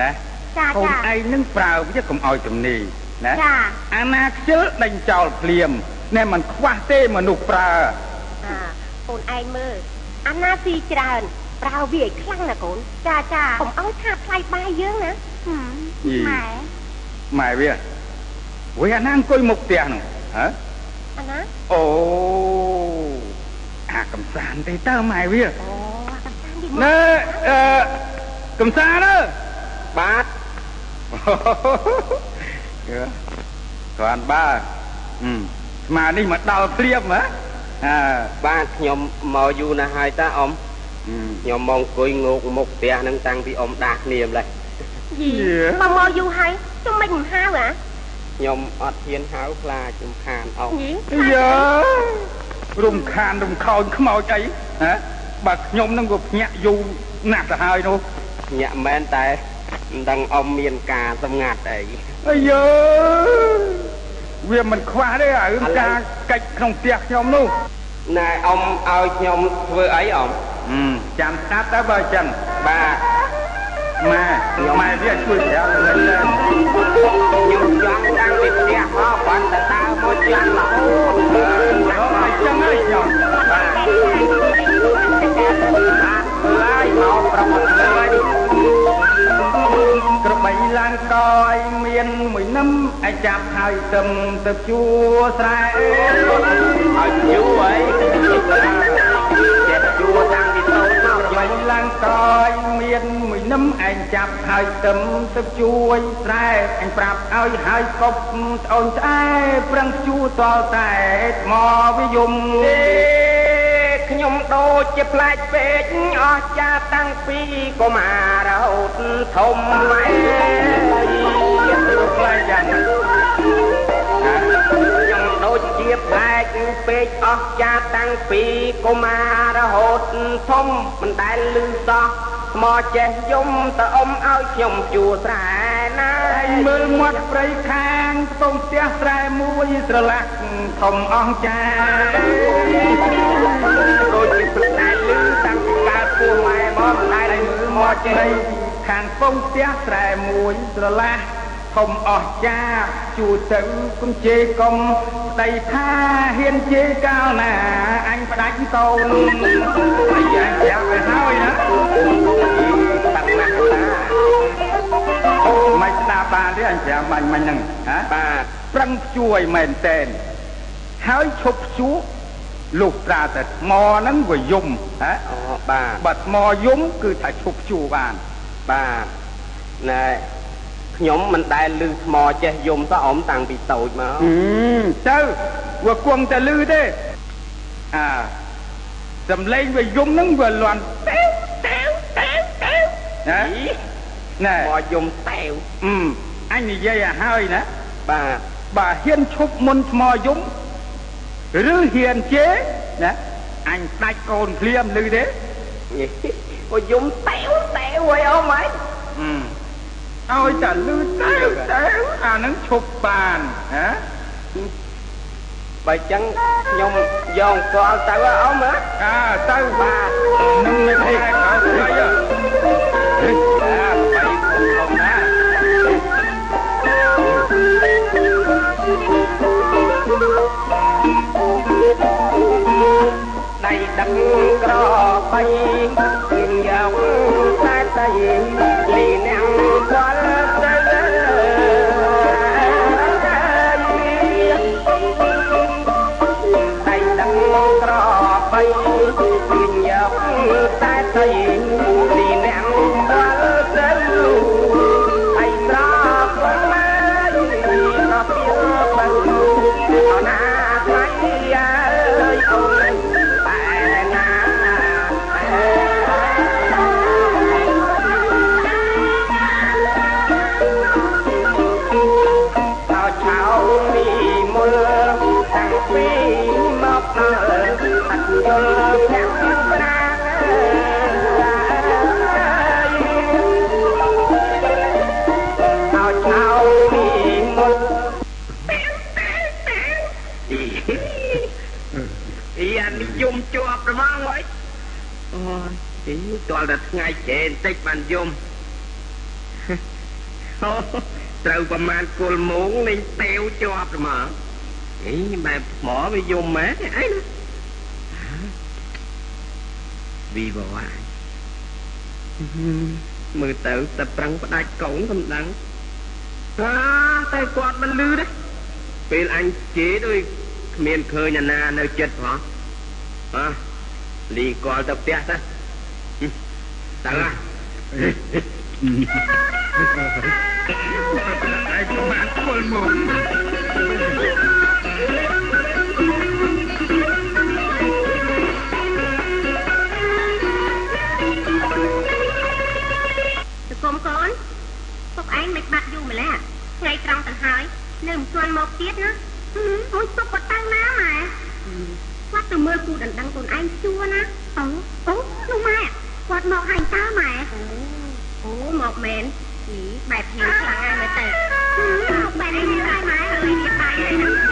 Speaker 2: ណា
Speaker 11: ចា
Speaker 2: កូន
Speaker 11: ចា
Speaker 2: ឯងនឹងប្រើវាកុំឲ្យទំនេរ ណា
Speaker 11: ចា
Speaker 2: អាណាខ្ជិលដេញចោលភ្លាមណែมันខ្វះទេមនុស្សប្រើ
Speaker 3: អាកូនឯងមើលអាណាស៊ីច្រើនប្រើវាឲ្យខ្លាំងណាកូន
Speaker 11: ចាចា
Speaker 3: កុំឲ្យខាតថ្លៃបាយយើងណា
Speaker 11: ម៉ែ
Speaker 2: ម៉ែវាវាអាណាអង្គុយមុខផ្ទះហ្នឹងហ៎
Speaker 3: អាណា
Speaker 2: អូអាកំសាន្តទេតើម៉ែវា
Speaker 3: អូអាកំសាន្តទីមក
Speaker 2: ណែអឺកំសាន្តអើ
Speaker 4: បាទ
Speaker 2: យើគ្រាន់បើហឹមស្មានេះមកដល់ព្រាបហ៎អើ
Speaker 4: បាទខ្ញុំមកយូរណាស់ហើយតាអ៊ំ
Speaker 2: ហឹម
Speaker 4: ខ្ញុំមកអង្គុយងោកមុខផ្ទះហ្នឹងតាំងពីអ៊ំដាស់គ្នាម្លេះ
Speaker 3: យីមកមកយូរហើយជុំមិនមិនហាវអា
Speaker 4: ខ្ញុំអត់ហ៊ានហៅខ្លាចខ្ញុំខានអ៊ំ
Speaker 3: យី
Speaker 2: យើរំខានរំខោចខ្មោចអីហ៎បើខ្ញុំនឹងក៏ភ្ញាក់យូរណាស់ទៅហើយនោះ
Speaker 4: ញាក់មែនតែមិនដឹងអ៊ំមានការសម្ងាត់អី
Speaker 2: អាយយើវាមិនខ្វះទេអារឿងការកិច្ចក្នុងផ្ទះខ្ញុំនោះ
Speaker 4: ណែអ៊ំឲ្យខ្ញុំធ្វើអីអ៊ំ
Speaker 2: ហឹមចាំស្ដាប់ទៅបើអញ្ចឹង
Speaker 4: បាទ
Speaker 2: ម៉ែម៉ែវាជួយប្រាប់លេងដែរ
Speaker 4: ខ្ញុំចង់តាំងពីផ្ទះមកបានតែដើរមកចាំរហូត
Speaker 2: អឺដល់អញ្ចឹងហើយខ្ញុំបាទ
Speaker 4: បាទធ្វើឲ្យមកប្រមត់លើយ
Speaker 2: ក្របី ឡើងកយមានមួយនឹមឲ្យចាប់ហើយទឹមទៅជួស្រែ
Speaker 4: ឲ្យយូរអីចេះជួតាំងពីតូចមក
Speaker 2: ក្របីឡើងកយមានមួយនឹមឯងចាប់ហើយទឹមទៅជួយស្រែអញប្រាប់ឲ្យហើយកប់ស្អូនស្អែប្រឹងជួតលតែថ្មវិយម
Speaker 4: ទេ ខ្ញុំដូចជាផ្លែកពេកអស់ចាតាំងពីកុមាររហូតធំម៉ែ
Speaker 2: រូបផ្លែយ៉ាងណា
Speaker 4: ខ្ញុំដូចជាផ្លែកពេកអស់ចាតាំងពីកុមាររហូតធំមិនដែលលឺសោះថ្មចេះយំតើអ៊ំឲ្យខ្ញុំជួស្រែណា
Speaker 2: ឯងមើលមាត់ព្រៃខាងខ្ទង់ផ្ទះស្រែមួយស្រឡះធំអស់ចា
Speaker 4: ដូចជាមិនដែលលឺតាំងពីកើតពោះម៉ែមកមិនដែល
Speaker 2: ឯង
Speaker 4: លឺ
Speaker 2: មើល
Speaker 4: មា
Speaker 2: មា
Speaker 4: ត់
Speaker 2: ត់
Speaker 4: ចេះ
Speaker 2: ព្រៃខាងខ្ទង់ផ្ទះស្រែមួយស្រឡះធំអស់ចាជួទៅគុំជេរកុំស្ដីថាហ៊ានជេរកាលណាអញផ្ដាច់កូនអាយ៉ាប្រាប់ឲ្យហើយណា
Speaker 4: តាំងណាស់តា
Speaker 2: អូមិនស្ដាប់បានទេអញប្រាប់បាញ់មិញហ្នឹងហ៎
Speaker 4: បាទ
Speaker 2: ពប្រឹងជួយមែនតែនហើយឈប់ជួ លុះត្រាតែថ្មហ្នឹងវាយំហ៎
Speaker 4: អូបាទ
Speaker 2: បើថ្មយំគឺថាឈប់ជួបាន
Speaker 4: បាទណែខ្ញុំមិនដែលលឺថ្មចេះយំសោះអមតាំងពីតូចមក
Speaker 2: អឺទៅវាគង់តែលឺទេអាសំឡេងវាយំហ្នឹងវាលន់តែវតែវតែវតែវណាណែ
Speaker 4: ថ្មយំតែវ
Speaker 2: អឺអញនិយាយឲ្យហើយណា
Speaker 4: បាទ
Speaker 2: បើហ៊ានឈប់មុនថ្មយំ ឬហ៊ានជេរណាអញដាច់កូនភ្លាមឮទេ
Speaker 4: អូយំតែវតែវអីអមហី
Speaker 2: អឺឲ្យតែឮតែតែអានឹងឈប់បានហ៎
Speaker 4: បើចឹងខ្ញុំយកកលទៅអមហ៎
Speaker 2: អើទៅបាទនឹងមិនទេកោស្អី បី
Speaker 4: ខ្ញុំយ យអីតលតែថ្ងៃចេបន្តិចបានយំអូត្រូវប្រមាណគល់មងលេងតែវជាប់ប្រមាងអីបែបថ្មវាយំម៉ែអីណាវីបវ៉ាមើលទៅតែប្រឹងផ្ដាច់កូនសំដឹងអាតែគាត់មិនលឺទេពេលអញជេរដូចគ្មានឃើញអាណានៅចិត្តផងអ่ะលីកលទៅផ្ទះទៅតើហ៎
Speaker 2: ឯងបានគល់មក
Speaker 3: សង្គមកូនពុកឯងមិនបាត់យូរម្ល៉េះថ្ងៃត្រង់ទៅហើយនៅមិនទាន់មកទៀ តណាអូយពុកគាត់តាំងណាម៉ែគាត់ទៅមើលគូដណ្ដឹងខ្លួនឯងជួណាអូអូនោះម៉ែគាត់មកហាញ់តើម៉ែអូម កមែនបែបហ៊ានខ្លាំងណាស់មែនតើបែបនេះមានហើយម៉ែអើ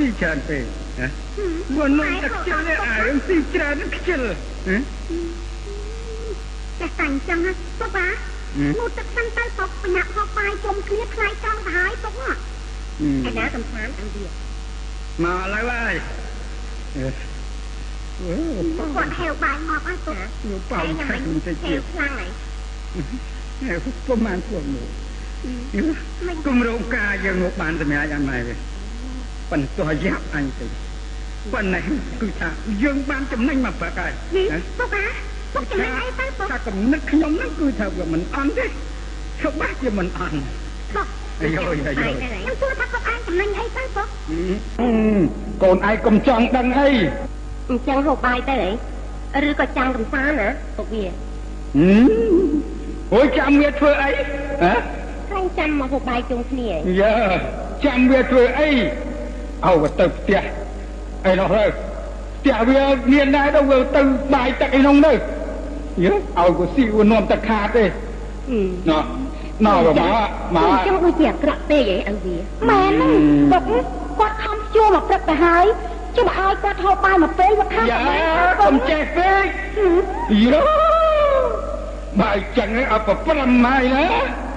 Speaker 2: ស៊ីច្រើនពេកណាវានឹងតែខ្ជិលនេះអារឿងស៊ីច្រើននឹងខ្ជិលហ៎
Speaker 11: ចេះតែអញ្ចឹងណាពុកអាងូតទឹកសិនទៅពុកបញ្ញាហូបបាយជុំគ្នាថ្លៃចង់ទៅហើយពុកហ៎
Speaker 3: ឯណាកំសាន្តឲ្យវា
Speaker 2: មកឥឡូវហើយអឺ
Speaker 11: គាត់ហេវបាយមកហើយពុក
Speaker 2: លោកប៉ោឆាក់មិនទៅ
Speaker 3: ហេ
Speaker 2: ជា
Speaker 3: វខ្លាំងហើយ
Speaker 2: ហេពុំបានពួកនោះគម្រោងការយើងមកបានសម្រាប់យ៉ាងម៉េចវិញ ប៉ុន្តែយ៉ាប់អញទៅប៉ុន្តែគឺថាយើងបានចំណេញមកប្រាក់ហើយ
Speaker 11: នេះ
Speaker 2: ណា
Speaker 11: ពុកអាពុកចំណេញអីទៅពុក
Speaker 2: ថាកំណត់ខ្ញុំហ្នឹងគឺថាវាមិនអន់ទេច្បាស់ជាមិនអន់
Speaker 11: ពុក
Speaker 2: អាយអាយអាយ
Speaker 11: ខ្ញុំសួរថាពុកអានចំណេញអីទៅពុក
Speaker 2: កូនឯងកុំចង់ដឹងអី
Speaker 3: អញ្ចឹងហូបបាយទៅអីឬក៏ចាំកំសាន្តណាពុកវា
Speaker 2: អូយចាំវាធ្វើអីហ៎
Speaker 3: ខ្លាញ់ចាំមកហូបបាយជុំគ្នាឯង
Speaker 2: យ៉ាចាំវាធ្វើអី ឲ្យវាទៅផ្ទះអីនោះទៅផ្ទះវាមានដែរទៅវាទៅបាយទឹកអីនោះទៅយើឲ្យវាស៊ីវានាំទឹកខាតទេណោះណោះមកមក
Speaker 3: អញ្ចឹងដូចជាអាក្រក់ពេកឯងឲ្យវា
Speaker 11: មែនទេពុកគាត់ខំជួមកព្រឹកទៅហើយជិះឲ្យគាត់ហូបបាយមកពេលវាខាត់
Speaker 2: យ៉ាកុំចេះពេកយោបាយចឹងឲ្យឲ្យប្រព្រំហើយណា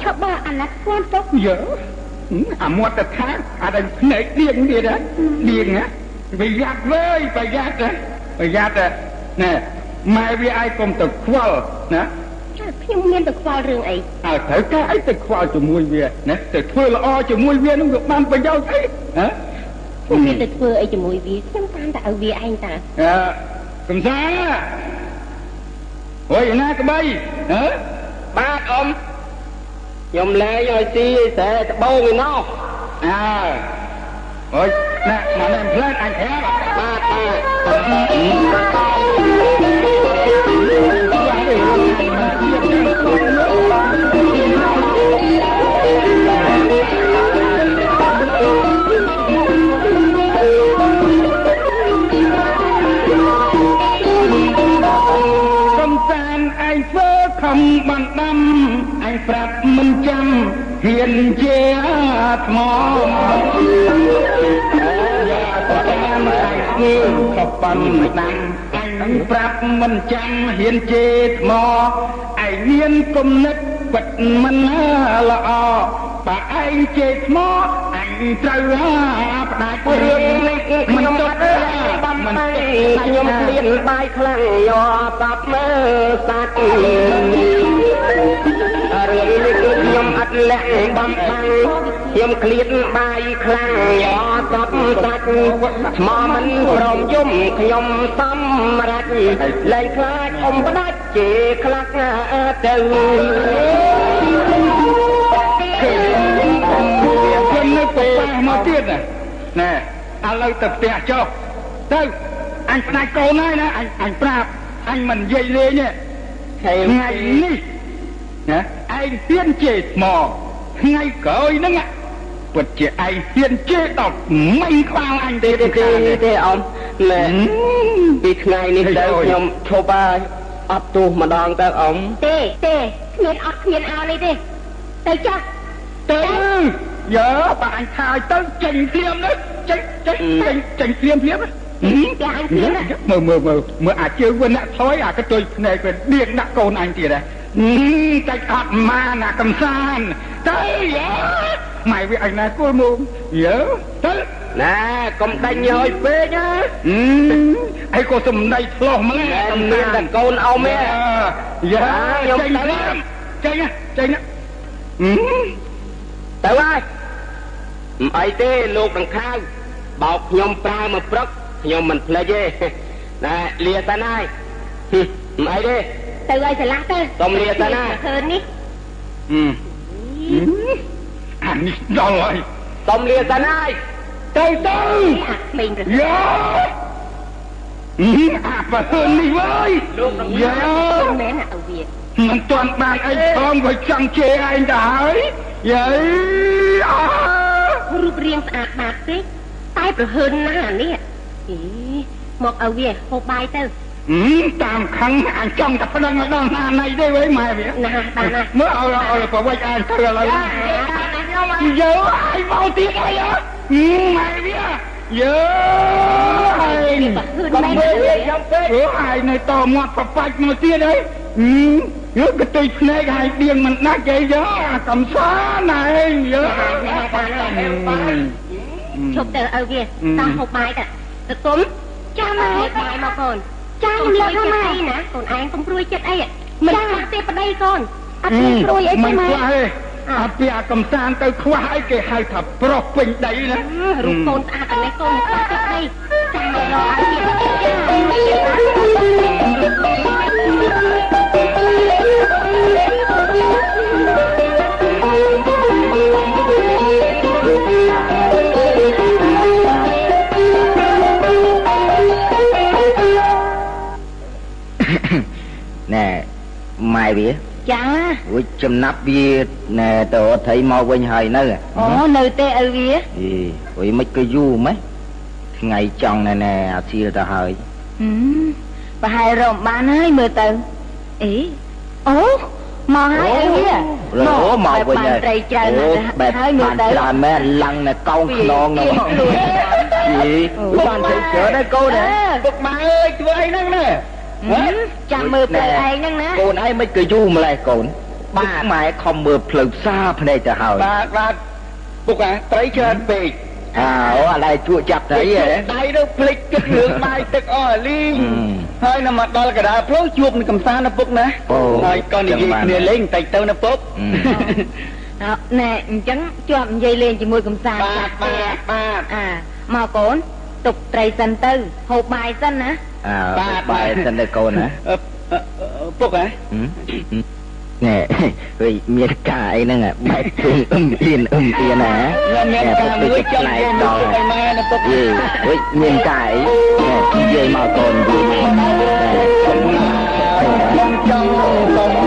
Speaker 11: ឈប់បើអាណិតគាត់ពុក
Speaker 2: យើ អាមាត់ទៅខាងអាដែលភ្នែកដៀងទៀតណាដៀងណាប្រយ័ត្នវើយប្រយ័ត្នណាប្រយ័ត្នណាម៉ែវាឲ្យកុំទៅខ្វល់ណា
Speaker 3: ចាខ្ញុំមានទៅខ្វល់រឿងអី
Speaker 2: ឲ្យត្រូវការអីទៅខ្វល់ជាមួយវាណាទៅធ្វើល្អជាមួយវានឹងវាបានប្រយោជន៍អីហ៎
Speaker 3: ខ្ញុំមានទៅធ្វើអីជាមួយវាខ្ញុំតាមតែឲ្យវាឯងតា
Speaker 2: អើកំសាអូយណាក្បីហ៎
Speaker 4: បាទអ៊ំ ខ្ញុំលែងឲ្យស៊ីឯស្រែត្បូងឯណោះ
Speaker 2: អើអូយណាមកណែផ្លែអញប្រាប់
Speaker 4: បាទបាទ
Speaker 2: កំសានឯងធ្វើខំបានដាំឯង ប្រាប់មិនចាំហ៊ានជាថ្មយ៉ាក៏តាមឯងធ្វើក៏បានដាំឯងប្រាប់មិនចាំហ៊ានជាថ្មឯងមានគំនិតពិតមិនល្អបើឯងជាថ្មអញត្រូវផ្ដាច់
Speaker 4: រឿងនេះគឺខ្ញុំអត់ដឹងបំបីខ្ញុំគ្មានបាយខ្លាំងយកបាប់មើលសាច់រឿងនេះគឺ ខ្ញុំអត់លាក់បំបាំងខ្ញុំឃ្លាតបាយខ្លាំងយកបាប់សាច់ថ្មមិនព្រមយំខ្ញុំសំរេចលែងខ្លាចអ៊ំផ្ដាច់ជាខ្លាចទៅ
Speaker 2: ខ្ញុំនៅប្រប៉ះមកទៀតណាណែឥឡូវទៅផ្ទះចុះទៅអញស្ដាច់កូនហើយណាអញអញប្រាប់អញមិននិយាយលេងទេថ្ងៃនេះ ណាឯងហ៊ានជេរថ្មថ្ងៃក្រោយហ្នឹងណាពិតជាឯងហ៊ានជេរដល់មិញខ្វល់អញទេ
Speaker 4: ទេទេទេទេអ៊ំណែពីថ្ងៃនេះទៅខ្ញុំឈប់ហើយអត់ទោសម្ដងទៅអ៊ំ
Speaker 3: ទេទេគ្មានអត់គ្មានអោនេះទេទៅចុះ
Speaker 2: ទៅយើបើអញថាឲ្យទៅចេញភ្លាមនេះចេញចេញចេញចេញភ្លាមភ្លាម
Speaker 3: ចាអញគ្មានណា
Speaker 2: មើលមើលមើលមើលអាជើងវាអ្នកថយអាកតុយភ្នែកវាដៀងដាក់កូនអញទៀតដែរតែអត់ម៉ាណាកំសាន្តទៅយើម៉ែវាអញណាគល់មកយើទៅ
Speaker 4: ណែកុំដាច់ញយពេកណា
Speaker 2: អីក៏សំដីឆ្លោះម្ល៉េះ
Speaker 4: តែមានតែកូនអ៊ំទេ
Speaker 2: យើ
Speaker 4: ខ្ញុំ
Speaker 2: ចេញ
Speaker 4: ទៅ
Speaker 2: ភ្លាមចេញណាចេញណា
Speaker 4: ទៅហើយមិនអីទេលោកដង្ខៅបោកខ្ញុំប្រើមកព្រឹក ខ្ញុំមិនភ្លេចទេណែលាសិនហើយហឹមមិនអីទេ
Speaker 3: ទៅឲ្យឆ្លាស់ទៅ
Speaker 4: សុំលាសិនណា
Speaker 3: ឃើញនេះ
Speaker 2: អានេះដល់ហើយ
Speaker 4: សុំលាសិនហើយ
Speaker 2: ទៅទៅ
Speaker 3: អាក្មេងប្រ
Speaker 2: យើអាបើនេះវើយ
Speaker 4: លោកដង្ខៅ
Speaker 2: យើ
Speaker 3: មិនមែនណាឲ្យវា
Speaker 2: មិនទាន់បានអីផងវាចង់ជេរឯងទៅហើយយាយអើ
Speaker 3: រូបរាងស្អាតបាតពេកតែប្រហើនណាស់អានេះ អីមកឲ្យវាហូបបាយទៅ
Speaker 2: អឺតាមខឹងអញចង់តែប្តឹងឲ្យដល់ណាណៃទេវិញម៉ែវា
Speaker 3: ណាបានណា
Speaker 2: មើលឲ្យឲ្យប្រវិចអានទៅឥឡូវយើឲ្យមកទៀតអីហ៎ម៉ែវាយើហើយកំពេកយ៉ាងពេកហើយនៅតមាត់ប្របាច់មកទៀតហើយយើកតុយភ្នែកហើយដៀងមិនដាច់អីយើអាកំសាណែយើ
Speaker 3: ឈប់ទៅឪវាតាមហូបបាយទៅ ទៅគុំចាំហើយបាយមកកូន
Speaker 11: ចាំលើកហ្នឹងម៉ែ
Speaker 3: ណាកូនឯងកុំព្រួយចិត្តអីមិនខ្វះទេប្តីកូន
Speaker 11: អត់មានព្រួយអីទេ
Speaker 2: មិន
Speaker 11: ម៉ែ
Speaker 2: ខ្វះទេអាពីអាកំសាន្តទៅខ្វះអីគេហៅថាប្រុសពេញដីណា
Speaker 3: រូបកូនស្អាតតែកូនខ្វះទឹកដីចាំមករកឲ្យទៀត
Speaker 6: ណែម៉ែវា
Speaker 7: ចា
Speaker 6: រួចចំណាប់វាណែទៅអត់ថៃមកវិញហើយនៅ
Speaker 7: អូនៅទេឪវា
Speaker 6: អីរួយមិនក៏យូរម៉េះថ្ងៃចង់ណែណែអាសៀលទៅហើយ
Speaker 7: ហឹមប្រហែលរកបានហើយមើលទៅអីអូមកហើយឪវា
Speaker 6: អូមកវិញ
Speaker 7: បាន
Speaker 6: ហើយ
Speaker 7: ត្រីច្រើន ណាស់
Speaker 6: បែប
Speaker 7: ហើយមើល
Speaker 6: បាន
Speaker 7: ទៅ
Speaker 6: ច្រើនមែនឡើងនៅកោងខ្នងនោះ
Speaker 7: ខ្លួន
Speaker 6: យីបានទៅច្រើនហើយកូនហ៎
Speaker 2: ពុកម៉ែអើយធ្វើអីហ្នឹងណា
Speaker 7: ហឹមចាំមើលផ្លូវឯងហ្នឹងណា
Speaker 6: កូនឯងមិនក៏យូរម្លេះកូនបាទម៉ែខំមើលផ្លូវផ្សារភ្នែកទៅហើយ
Speaker 2: បាទបាទពុកអាត្រីច្រើនពេក
Speaker 6: អើអូអាឡែជក់ចាប់ត្រីហ៎
Speaker 2: ដៃទៅភ្លេចគិតរឿងបាយទឹកអស់លីង
Speaker 6: ហឹម
Speaker 2: ហើយនៅមកដល់កណ្ដាលផ្លូវជួបនឹងកំសាន្តណាពុកណា
Speaker 6: អូ
Speaker 2: ហើយក៏និយាយ
Speaker 6: ចឹងបាន
Speaker 2: គ្នាលេងបន្តិចទៅណាពុក
Speaker 6: ហឹម
Speaker 7: អោណែអញ្ចឹងជាប់និយាយលេងជាមួយកំសាន្ត
Speaker 2: បាទបាទបាទ
Speaker 7: អាមកកូនទុកត្រីសិនទៅហូបបាយសិនណា
Speaker 6: អើបាយសិនទៅកូនណា
Speaker 2: អឺអឺអឺពុកហ៎
Speaker 6: ណែហុយមានការអីហ្នឹងបែបជុំអឹមអៀនអឹមអៀនណា
Speaker 2: ខ្ញុំមានការមួយចង់រួមពុកឲ្យម៉ែណាពុក
Speaker 6: យីហុយមានការអីណែនិយាយមកកូននិយាយមកណែ
Speaker 2: ខ្ញុំចង់សូ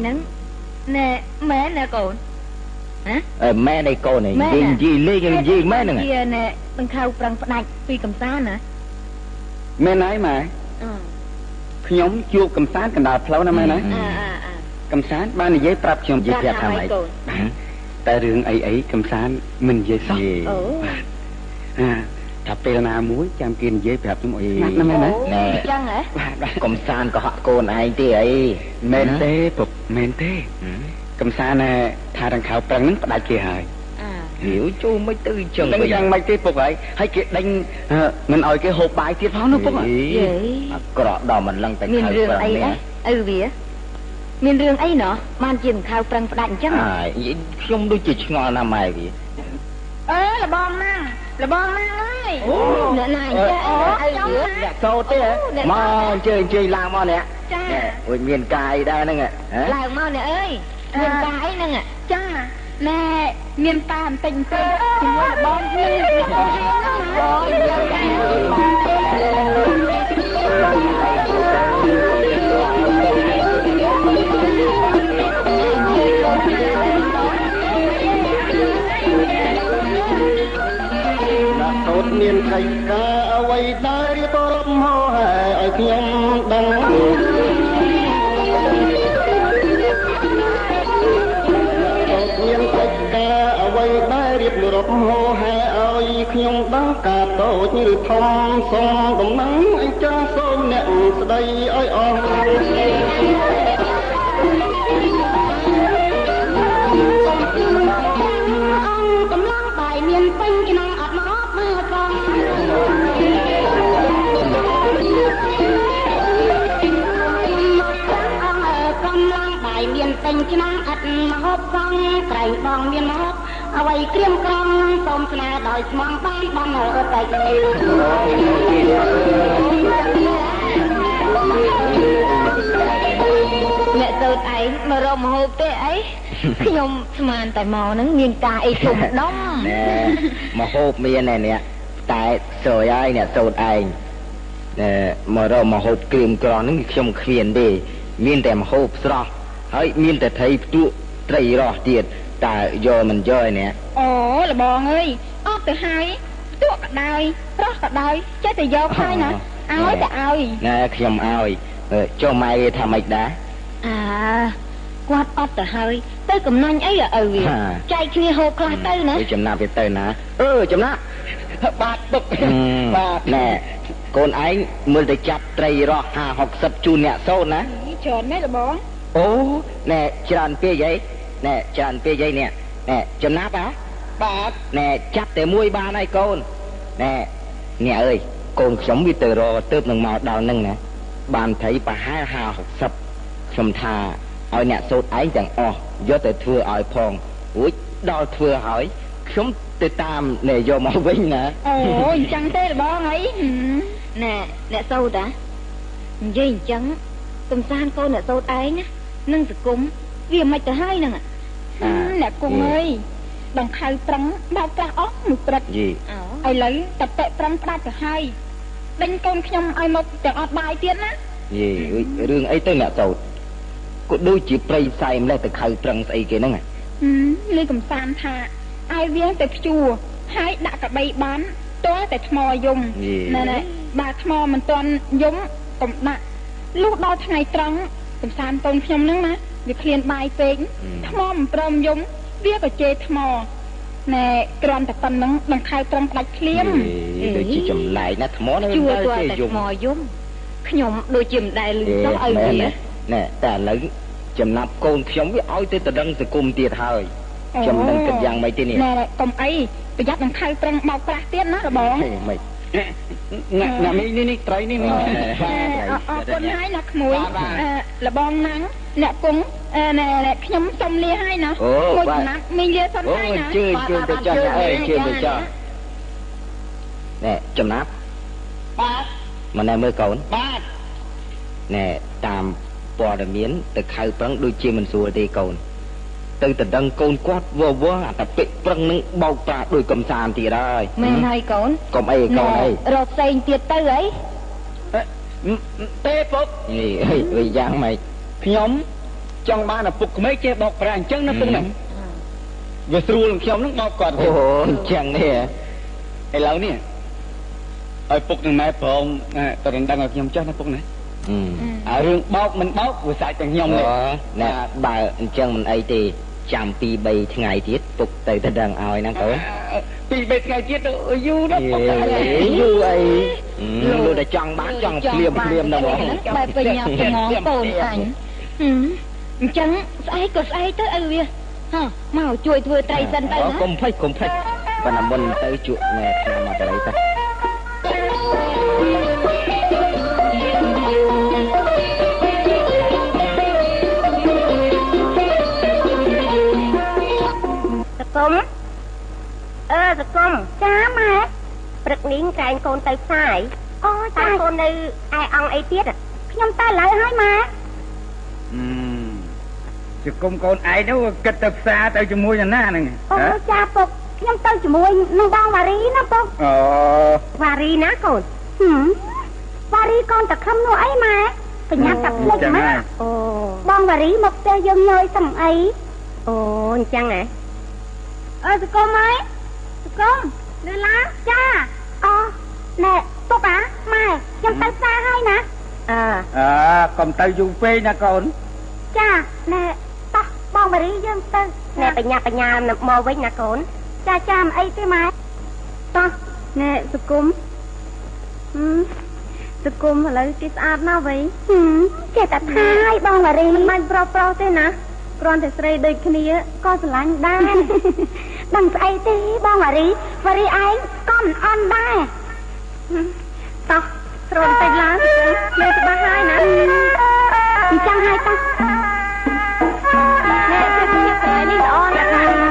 Speaker 7: ហ្នឹងណែម៉ែណែកូនហ៎
Speaker 6: អើម៉ែនៃកូននេះ
Speaker 7: ម៉ែ
Speaker 6: និយាយ
Speaker 7: ណា
Speaker 6: និយាយលេងនិយាយម៉ែហ្នឹង
Speaker 7: ជាណែបង្ខៅប្រឹងផ្ដាច់ពីកំសាន្តណា
Speaker 2: មែនហើយម៉ែ
Speaker 7: អឺ
Speaker 2: ខ្ញុំជួបកំសាន្តកណ្ដាលផ្លូវណាមែនហើយ
Speaker 7: អើអើអើ
Speaker 2: កំសាន្តបាននិយាយប្រាប់ខ្ញុំ
Speaker 6: និយាយប្រាប់ថាម៉េច
Speaker 7: កូន
Speaker 2: តែរឿងអីអីកំសាន្តមិននិយាយសោះ
Speaker 6: យី
Speaker 7: អូ
Speaker 2: អា ថាពេលណាមួយចាំគេនិយាយប្រាប់ខ្ញុំឲ្យស្ងាត់ណាមែនទេ
Speaker 6: ណែ
Speaker 7: អញ្ចឹងហ៎
Speaker 2: បាទបាទ
Speaker 6: កំសាន្តក៏ហក់កូនឯងទេអី
Speaker 2: មែនទេពុកមែនទេ
Speaker 6: ហឹម
Speaker 2: កំសាន្តណែថាដង្ខៅប្រឹងហ្នឹងផ្ដាច់គេហើយ
Speaker 7: អើ
Speaker 6: ហៀវចូលមិនទៅអញ្ចឹង
Speaker 2: ដឹងយ៉ាងម៉េចទេពុកហើយហើយគេដេញអឺមិនឲ្យគេហូបបាយទៀតផងនោះពុកអ่ะ
Speaker 6: យី
Speaker 7: យេ
Speaker 6: អាក្រក់ដល់មិនលឹងតែ
Speaker 7: មាន
Speaker 6: ខៅ
Speaker 7: រឿង
Speaker 6: ប្រឹង
Speaker 7: អី
Speaker 6: នេះ
Speaker 7: អីឪវាមានរឿងអីណោះបានជាបង្ខៅប្រឹងផ្ដាច់អញ្ចឹងហ៎
Speaker 6: អាយខ្ញុំដូចជាឆ្ងល់ណាស់ម៉ែវា
Speaker 5: អើលបងណាំ លបងណាំអើយ
Speaker 7: អ្នកណាអញ្ចឹងឪវា
Speaker 6: អ្នកកោតទេហ៎មកអញ្ជើញអញ្ជើញឡើងមកនេះ
Speaker 5: ចា
Speaker 6: ណែអុយមានកាយដែរហ្នឹងហ៎
Speaker 7: ឡើងមកអ្នកអើយមានការអីហ្នឹង
Speaker 5: ចាណែមានតាបន្តិចបន្តិចជាមួយលបងនេះបងហែងណាបង
Speaker 8: ណាស់តូ ចមានកិច្ចការអ្វីដែររៀបរាប់ហោហែឲ្យខ្ញុំដឹងតូចមានកិច្ចការអ្វីដែររៀរៀបរាប់ហោហែឲ្យខ្ញុំដឹងការតូចឬធំសូមដំណឹងអញ្ចឹងសូមអ្នកស្ដីឲ្យអស់
Speaker 11: ពេញឆ្នាំអត់មហូបសងក្រែងបងមានមហូបអ្វីក្រៀមក្រំសូមស្នើដោយស្មងបានបានរត់តែ
Speaker 7: អ្នកសូត្រឯងមករកម្ហូបទេអីខ្ញុំស្មានតែមកហ្នឹងមានការអីធំដុំ
Speaker 6: ណែមកហូបមានណែអ្នកតែស្រយហើយអ្នកសូត្រឯងណែមករកមកហូបគ្រឿងក្រហ្នឹងខ្ញុំគ្មានទេមានតែមកហូបស្រស់ ហើយមានតែត្រីផ្ទក់ត្រីរស់ទៀតតើយកមិនយកឯអ្នក
Speaker 5: អូលបងអើយអត់ទៅហើយផ្ទក់ក៏ដោយប្រុសក៏ដោយចេះតែយកហើយណាឲ្យតែឲ្យ
Speaker 6: ណែខ្ញុំឲ្យអឺចុះម៉ែវាថាម៉េចដែរ
Speaker 7: អើគាត់អត់ទៅហើយទៅកំណាញ់អីឪវា
Speaker 6: ហា
Speaker 7: ចែកគ្នាហូបខ្លះទៅណា
Speaker 6: វាចំណាប់វាទៅណាអឺចំណាប់
Speaker 8: បាទទុក
Speaker 6: បាទណែកូនឯងមើលទៅចាប់ត្រីរស់50 60ជូនអ្នកសូនណា
Speaker 5: ច្រើនមែនលបង
Speaker 6: អូណែច្រើនពេកហីណែច្រើនពេកហីនេះណែចំណាប់ហ៎បាទណែចាប់តែមួយបានហើយកូនណែអ្នកអើយកូនខ្ញុំវាទៅរកទៅនឹងមកដល់នឹងណាបានត្រីប្រហែល50 60ខ្ញុំថាឲ្យអ្នកសូត្រឯងទាំងអស់យកទៅធ្វើឲ្យផងរួចដល់ធ្វើហើយខ្ញុំទៅតាមអ្នកយកមកវិញណា
Speaker 5: អូអញ្ចឹងទេលបងអីហឹម
Speaker 7: ណែអ្នកសូត្រតានិយាយអញ្ចឹងកំសាន្តកូនអ្នកសូត្រឯងណា នឹងសង្គមវាមិនទៅហើយហ្នឹង
Speaker 6: អា
Speaker 5: អ្នកគង់អើយដង្ខៅប្រឹងបោកប្រាស់អស់មួយព្រឹក
Speaker 6: យី
Speaker 7: អូ
Speaker 5: ឥឡូវតែពេប្រឹងផ្ដាច់ទៅហើយដេញកូនខ្ញុំឲ្យមកទាំងអត់បាយទៀតណា
Speaker 6: យីអុយរឿងអីទៅអ្នកសូត្រក៏ដូចជាប្រៃផ្សែម្លេះទៅខៅត្រឹងស្អីគេហ្នឹងហ៎
Speaker 5: ហឹមលឺកំសាន្តថាឲ្យវាទៅភ្ជួរហើយដាក់កបីបានតើតែថ្មយំណែណែបើថ្មមិនទាន់យំកុំដាក់លុះដល់ថ្ងៃត្រង់ កំសាន្តកូនខ្ញុំហ្នឹងណាវាឃ្លានបាយពេកថ្មមិនព្រមយំវាក៏ជេរថ្មណែគ្រាន់តែប៉ុណ្្នឹងដង្ខៅត្រង់ផ្ដាច់ភ្លាម
Speaker 6: យីដូចជាចម្លែកណាថ្មនៅ
Speaker 7: ជួ
Speaker 6: ដល់
Speaker 7: ទាល់
Speaker 6: ទេ
Speaker 7: តែ
Speaker 6: យំ
Speaker 7: ថ្មយំខ្ញុំដូចជាមិនដែលឮសោះឲ្យវា
Speaker 6: ណែតែឥឡូវចំណាប់កូនខ្ញុំវាឲ្យទៅតដឹងសង្គមទៀតហើយខ្ញុំមិនគិតយ៉ាងម៉េចទេនេះ
Speaker 5: ណែកុំអីប្រយ័ត្នដង្ខៅត្រង់បោកប្រាស់ទៀតណារបង
Speaker 6: ហេម៉េច
Speaker 8: អ្ន កអ្នកនេះនេះនេះត្រីនេះនេះ
Speaker 5: អរគុណហើយណាក្មួយអឺលបងណាំងអ្នកគង់អឺណែណែខ្ញុំសុំលាហើយណាមួយចំណាប់មីងលាសុន
Speaker 6: អូ
Speaker 5: ហើយណា
Speaker 6: ជឿជឿទៅចុះអើយជឿទៅចុះណែចំណាប់
Speaker 8: បាទ
Speaker 6: មកណែមើលកូន
Speaker 8: បាទ
Speaker 6: ណែតាមព័ត៌មានទៅខៅប្រឹងដូចជាមិនស្រួលទេកូន ទៅតដឹងកូនគាត់វវអាតែពេកប្រឹងនឹងបោកប្រាស់ដោយកំសាន្តទៀតហើយ
Speaker 7: មែនហើយកូនកុំ
Speaker 6: អីកូនអី
Speaker 7: រត់ផ្សេងទៀតទៅអី
Speaker 8: ទេពុក
Speaker 6: យីអីអីយ៉ាងម៉េច
Speaker 8: ខ្ញុំចង់បានឪពុកក្មេកចេះបោកប្រាស់អញ្ចឹងណាពុកណាវាស្រួលនឹងខ្ញុំនឹងបោកគាត់
Speaker 6: អូអញ្ចឹងនេះ
Speaker 8: ឥឡូវនេះឲ្យពុកនឹងម៉ែប្រងទៅរំដឹងឲ្យខ្ញុំចុះណាពុកណា
Speaker 6: អឺ
Speaker 8: អារឿងបោកមិនបោកវាសាច់តែខ្ញុំនេះ
Speaker 6: អូណែបើអញ្ចឹងមិនអីទេចាំ2 3ថ្ងៃទៀតពុកទៅទៅដឹងឲ្យណាកូន
Speaker 8: ពីរបីថ្ងៃទៀតទៅយូរដល់ពុក
Speaker 6: យូរអីលោកតែចង់បានចង់ភ្លាមភ្លាមដល់ហ្មង
Speaker 7: បែបបញ្ញាប់ចំងកូនអញហឹមអញ្ចឹងស្អែកក៏ស្អែកទៅឪវាហ៎មកជួយធ្វើត្រីសិនទៅ
Speaker 6: អូ
Speaker 7: ណា
Speaker 6: កុំភ្លេចកុំភ្លេចប៉ុន្តែមុនទៅជក់ណែឆ្នាំមកទៅទៅ
Speaker 3: កុំអឺសកុំ
Speaker 11: ចាម៉ែ
Speaker 3: ព្រឹកនេះក្រែងកូនទៅផ្សាយ
Speaker 11: អូ
Speaker 3: តា
Speaker 11: ចា
Speaker 3: កូននៅឯអង្គអីទៀត
Speaker 11: ខ្ញុំទៅឥឡូវហើយម៉ែ
Speaker 2: ជគុំកូនឯងនោះគិតទៅផ្សារទៅជាមួយនរណាហ្នឹង
Speaker 11: អូចាពុកខ្ញុំទៅជាមួយនឹងបងវ៉ារីណាពុក
Speaker 2: អូ
Speaker 3: វ៉ារីណាកូន
Speaker 11: ហឹមវ៉ារីកូនតខំនោះអីម៉ែបញ្ញាប់តែភ្លេចម៉ែ
Speaker 3: អូ
Speaker 11: បងវ៉ារីមកផ្ទះយើងញយសំអី
Speaker 3: អូអញ្ចឹងហ៎
Speaker 11: អើសកុំអើយសកុំលឺឡាចាអូណែទុកអាម៉ែខ្ញុំទៅផ្សារហើយណា
Speaker 3: អើ
Speaker 2: អើកុំទៅយូរពេកណាកូន
Speaker 11: ចាណែតោះបងមារីយើងទៅ
Speaker 3: ណែបញ្ញាបញ្ញាមកវិញណាកូន
Speaker 11: ចាចាមិនអីទេម៉ែតោះណែសកុំហឹមសកុំឥឡូវគេស្អាតណាស់វិញចេះតែថាឲ្យបងមារីមិនបាច់ប្រុសប្រុសទេណាគ្រាន់តែស្រីដូចគ្នាក៏ស្រឡាញ់ដែរ ដឹងស្អីទេបងអារីវរីឯងក៏មិនអន់ដែរតោះស្រន់តែឡើងលើច្បាស់ហើយណាអញ្ចឹងហើយតោះអ្នកទៅជាពេលនេះល្អណាស់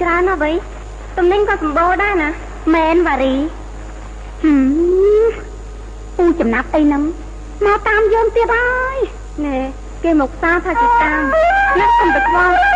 Speaker 11: ច្រើនណាស់វិញតំណែងក៏សម្បូរដែរណាមែនវ៉ារីពូចំណាប់អីហ្នឹងមកតាមយើងទៀតហើយណែគេមកសារថាគេតាមអ្នកកុំទៅខ្វល់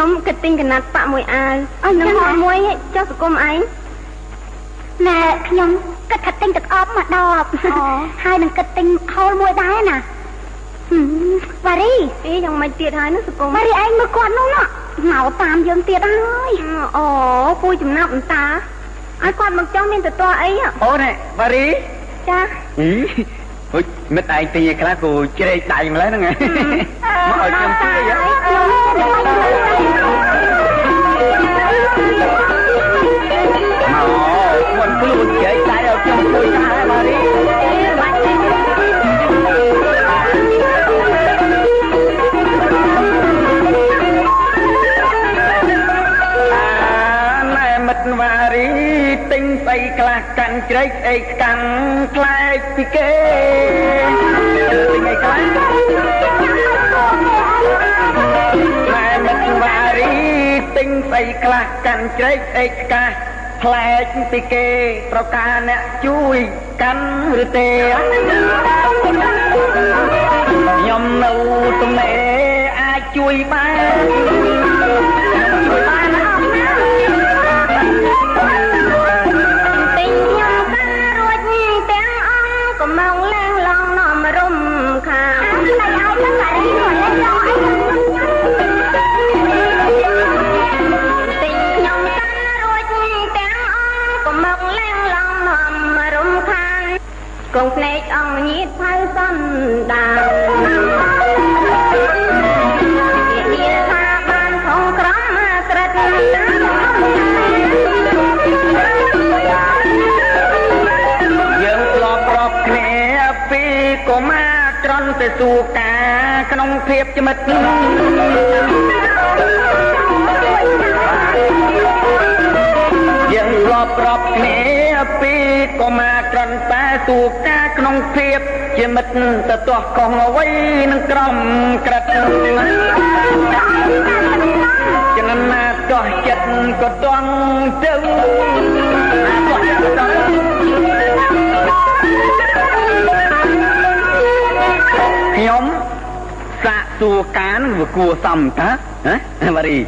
Speaker 11: ខ្ញុំ
Speaker 7: គិតទិញកណាត់ប៉ាក់មួយអាវនឹងហោមួយចុះសង្គមឯង
Speaker 11: ណែខ្ញុំគិតថាទិញទឹកអប់មកដបហើយនឹងគិតទិញហូលមួយដែរណាវ៉ារី
Speaker 7: អីយ៉ាងម៉េចទៀតហើយនោះសង្គម
Speaker 11: វ៉ារីឯងមើលគាត់នោះណាមកតាមយើងទៀតហើយ
Speaker 7: អូពូចំណាប់អន្តាឲ្យគាត់មកចង់មានទៅតអី
Speaker 8: អូនវ៉ារី
Speaker 7: ចា
Speaker 8: អីហុយមិត្តឯងទីខ្លះគូជ្រែកដៃម្លេះហ្នឹងមកឲ្យខ្ញុំជួ ជ្រែកស្អីកាន់ខ្លែកពីគេទិញអីខ្លះម៉ែមិត្តវ៉ារីទិញស្អីខ្លះកាន់ជ្រែកស្អីឆ្កាស់ផ្លែកពីគេប្រការអ្នកជួយកាន់ឬទេខ្ញុំនៅទំនេរអាចជួយបាន
Speaker 11: ត្រន់
Speaker 8: ទៅសួរកាក្នុងភាពចមិតយើងធ្លាប់ប្របគ្នាពីកុមារត្រន់តែទូកាក្នុងភាពជាមិត្តទៅទាស់កងអ្វីនឹងក្រំក្រិតចំណាទាស់ចិត្តក៏តង់ទៅទា ខ្ញុំសាកសួរការនឹងវាគួរសមតាហ៎បារី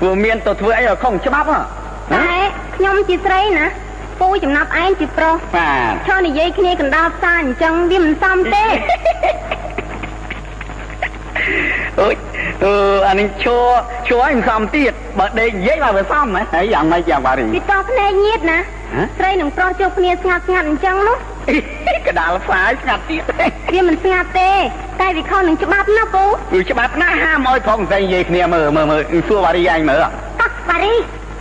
Speaker 8: ព្រោះមានទៅធ្វើអីឲ្យខុសច្បាប់ហ៎
Speaker 7: តែខ្ញុំជាស្រីណាពូចំណាប់ឯងជាប្រុស
Speaker 8: បាទ
Speaker 7: ឈរនិយាយគ្នាកណ្ដាលផ្សារអញ្ចឹងវាមិនសមទេ
Speaker 8: អូយអឺអានេះឈរឈរឲ្យមិនសមទៀតបើដេកនិយាយបើវាសមហ៎ហើយយ៉ាងម៉េចយ៉ាងបារី
Speaker 7: ពីតោះភ្នែកញៀតណាស្រីនឹងប្រុសជួបគ្នាស្ងាត់ស្ងាត់អញ្ចឹងនោះ
Speaker 8: កដាលផ្សាយស្ងាត់ទៀត
Speaker 7: វាមិនស្ងាត់ទេតែវាខុសនឹងច្បាប់ណាពូ
Speaker 8: គឺច្បាប់ណាហាមឲ្យផងស្រីនិយាយគ្នាមើលមើលមើលសួរបារីឯងមើល
Speaker 11: បារី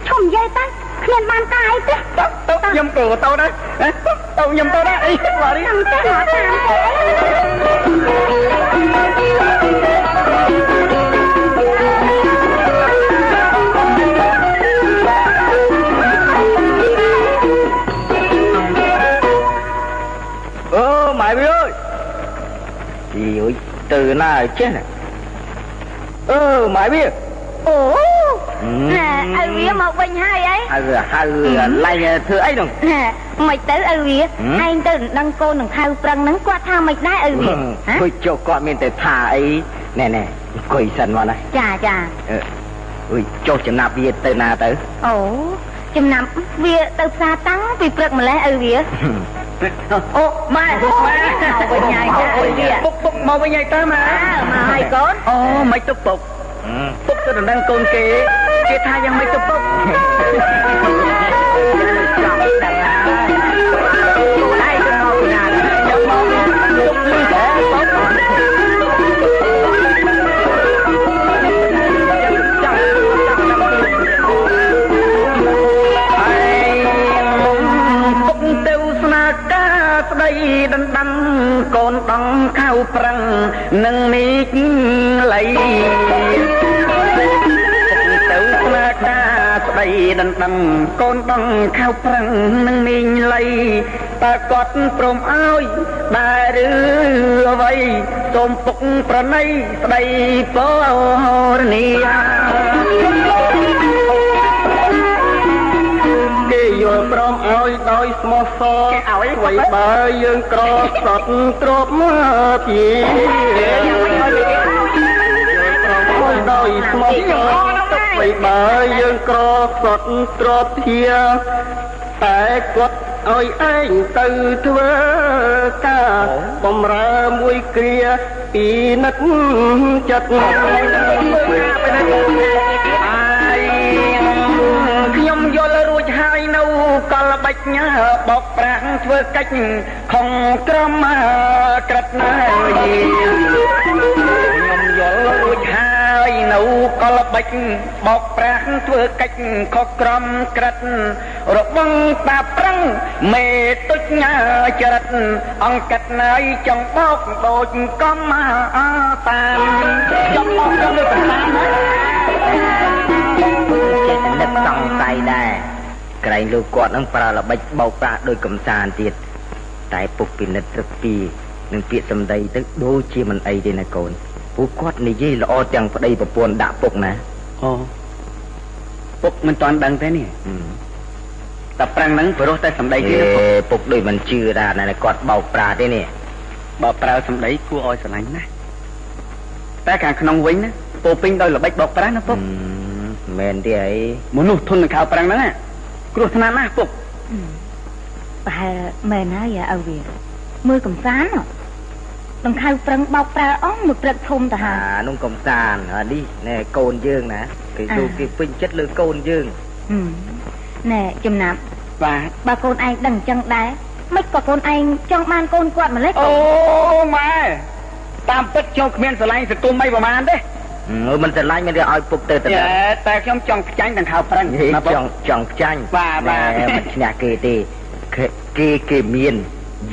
Speaker 11: ឈុំនិយាយតាគ្មានបានការអីទេ
Speaker 8: ទៅទៅខ្ញុំទៅទៅដែរទៅខ្ញុំទៅដែរអីបារី
Speaker 11: ខ្ញុំទៅមកតាម
Speaker 8: អូ ទៅណាចេះអឺម៉ែវា
Speaker 7: អូណែឪវាមកវិញហើយអី
Speaker 8: ហៅហៅឡៃធ្វើអីនោះ
Speaker 7: មិនទៅឪវាឯងទៅដឹងកូននឹងខៅប្រឹងហ្នឹងគាត់ថាមិនដែរឪវា
Speaker 8: គួយចុះគាត់មានតែថាអីណែណែអង្គុយសិនមកណា
Speaker 7: ចាចា
Speaker 8: អើយចុះចំណាប់វាទៅណាទៅ
Speaker 7: អូ ចំណាប់វាទៅផ្សារតាំងពីព្រឹកម្លេះឪវា
Speaker 8: អូម៉ែម៉ែ
Speaker 7: មកវិញហើយចាឪវា
Speaker 8: ពុកពុកមកវិញហើយទៅម៉ែ
Speaker 7: មកហើយកូន
Speaker 8: អូមិនទុកពុកពុកទៅដណ្ដឹងកូនគេគេថាយ៉ាងម៉េចទៅពុកចាំដឹង នដងខៅប្រឹងនឹងមីកលៃទៅស្នាកាស្ដីដណ្ដឹងកូនដងខៅប្រឹងនឹងមីងលៃតើគាត់ព្រមអើយដែរឬអ្វីសូមពុកប្រណីស្ដីពរនី គេយល់ព្រមឲ្យដោយស្មោះសរឲ្យអ្វីបើយើងក្រសត់ទ្របមកពីឲ្យដោយស្មោះសរអ្វីបើយើងក្រសត់ទ្របធាតែគាត់ឲ្យឯងទៅធ្វើការបំរើមួយគ្រាពីនឹកចិត្ត បិច្ចបោកប្រាំងធ្វើកិច្ចខំក្រមក្រិតណាខ្ញុំយល់រួចហើយនៅកលបិច្ចបោកប្រាំងធ្វើកិច្ចខុសក្រមក្រិតរបងតាប្រឹងមេទុចញ៉ាចរិតអង្គកាត់ណៃចង់បោកដូចកំមកតាមចង់បោក comme ដូចតាមណា
Speaker 6: ចេះតែនឹកសង្ស័យដែរ ក្រែងលោកគាត់នឹងប្រើល្បិចបោកប្រាស់ដោយកំសាន្តទៀតតែពុកពិនិត្យត្រឹកពីនឹងពាក្យសម្ដីទៅដូចជាមិនអីទេណាកូនពួកគាត់និយាយល្អទាំងប្តីប្រពន្ធដាក់ពុកណា
Speaker 8: អូពុកមិនតាន់ដឹងទេនេះតែប្រាំងហ្នឹងព្រោះតែសម្ដី
Speaker 6: គេពុកដូចមិនជឿដែរណាគាត់បោកប្រាស់ទេនេះ
Speaker 8: បើប្រើសម្ដីគួរឲ្យស្រឡាញ់ណាស់តែខាងក្នុងវិញណាពោពេញដោយល្បិចបោកប្រាស់ណាពុក
Speaker 6: មែនទេអី
Speaker 8: មនុស្សធន់នឹងខោប្រាំងហ្នឹង គ្រោះថ្នាក់ណាស់ពុក
Speaker 7: ប្រហែលមែនហើយឪវាមើលកំសាន្តដង្ខៅប្រឹងបោកប្រើអស់មួយព្រឹកធំទៅហើយ
Speaker 6: អានោះកំសាន្តអានេះណែកូនយើងណាគេលោកគេពេញចិត្តលើកូនយើង
Speaker 7: ណែចំណាប់
Speaker 8: បាទ
Speaker 7: បើកូនឯងដឹងអញ្ចឹងដែរមិនក៏កូនឯងចង់បានកូនគាត់ម្លេះ
Speaker 8: អូម៉ែតាមពិតខ្ញុំគ្មានស្រឡាញ់សតុំអីប្រហែលទេ
Speaker 6: មិនស្រឡាញ់មិនឲ្យពុកទៅ
Speaker 8: ទៅតែខ្ញុំចង់ខ្ចាញ់ទាំងខោប្រឹង
Speaker 6: ចង់ចង់ខ្ចាញ់
Speaker 8: បាទបាទ
Speaker 6: មិនឈ្នះគេទេគេគេមាន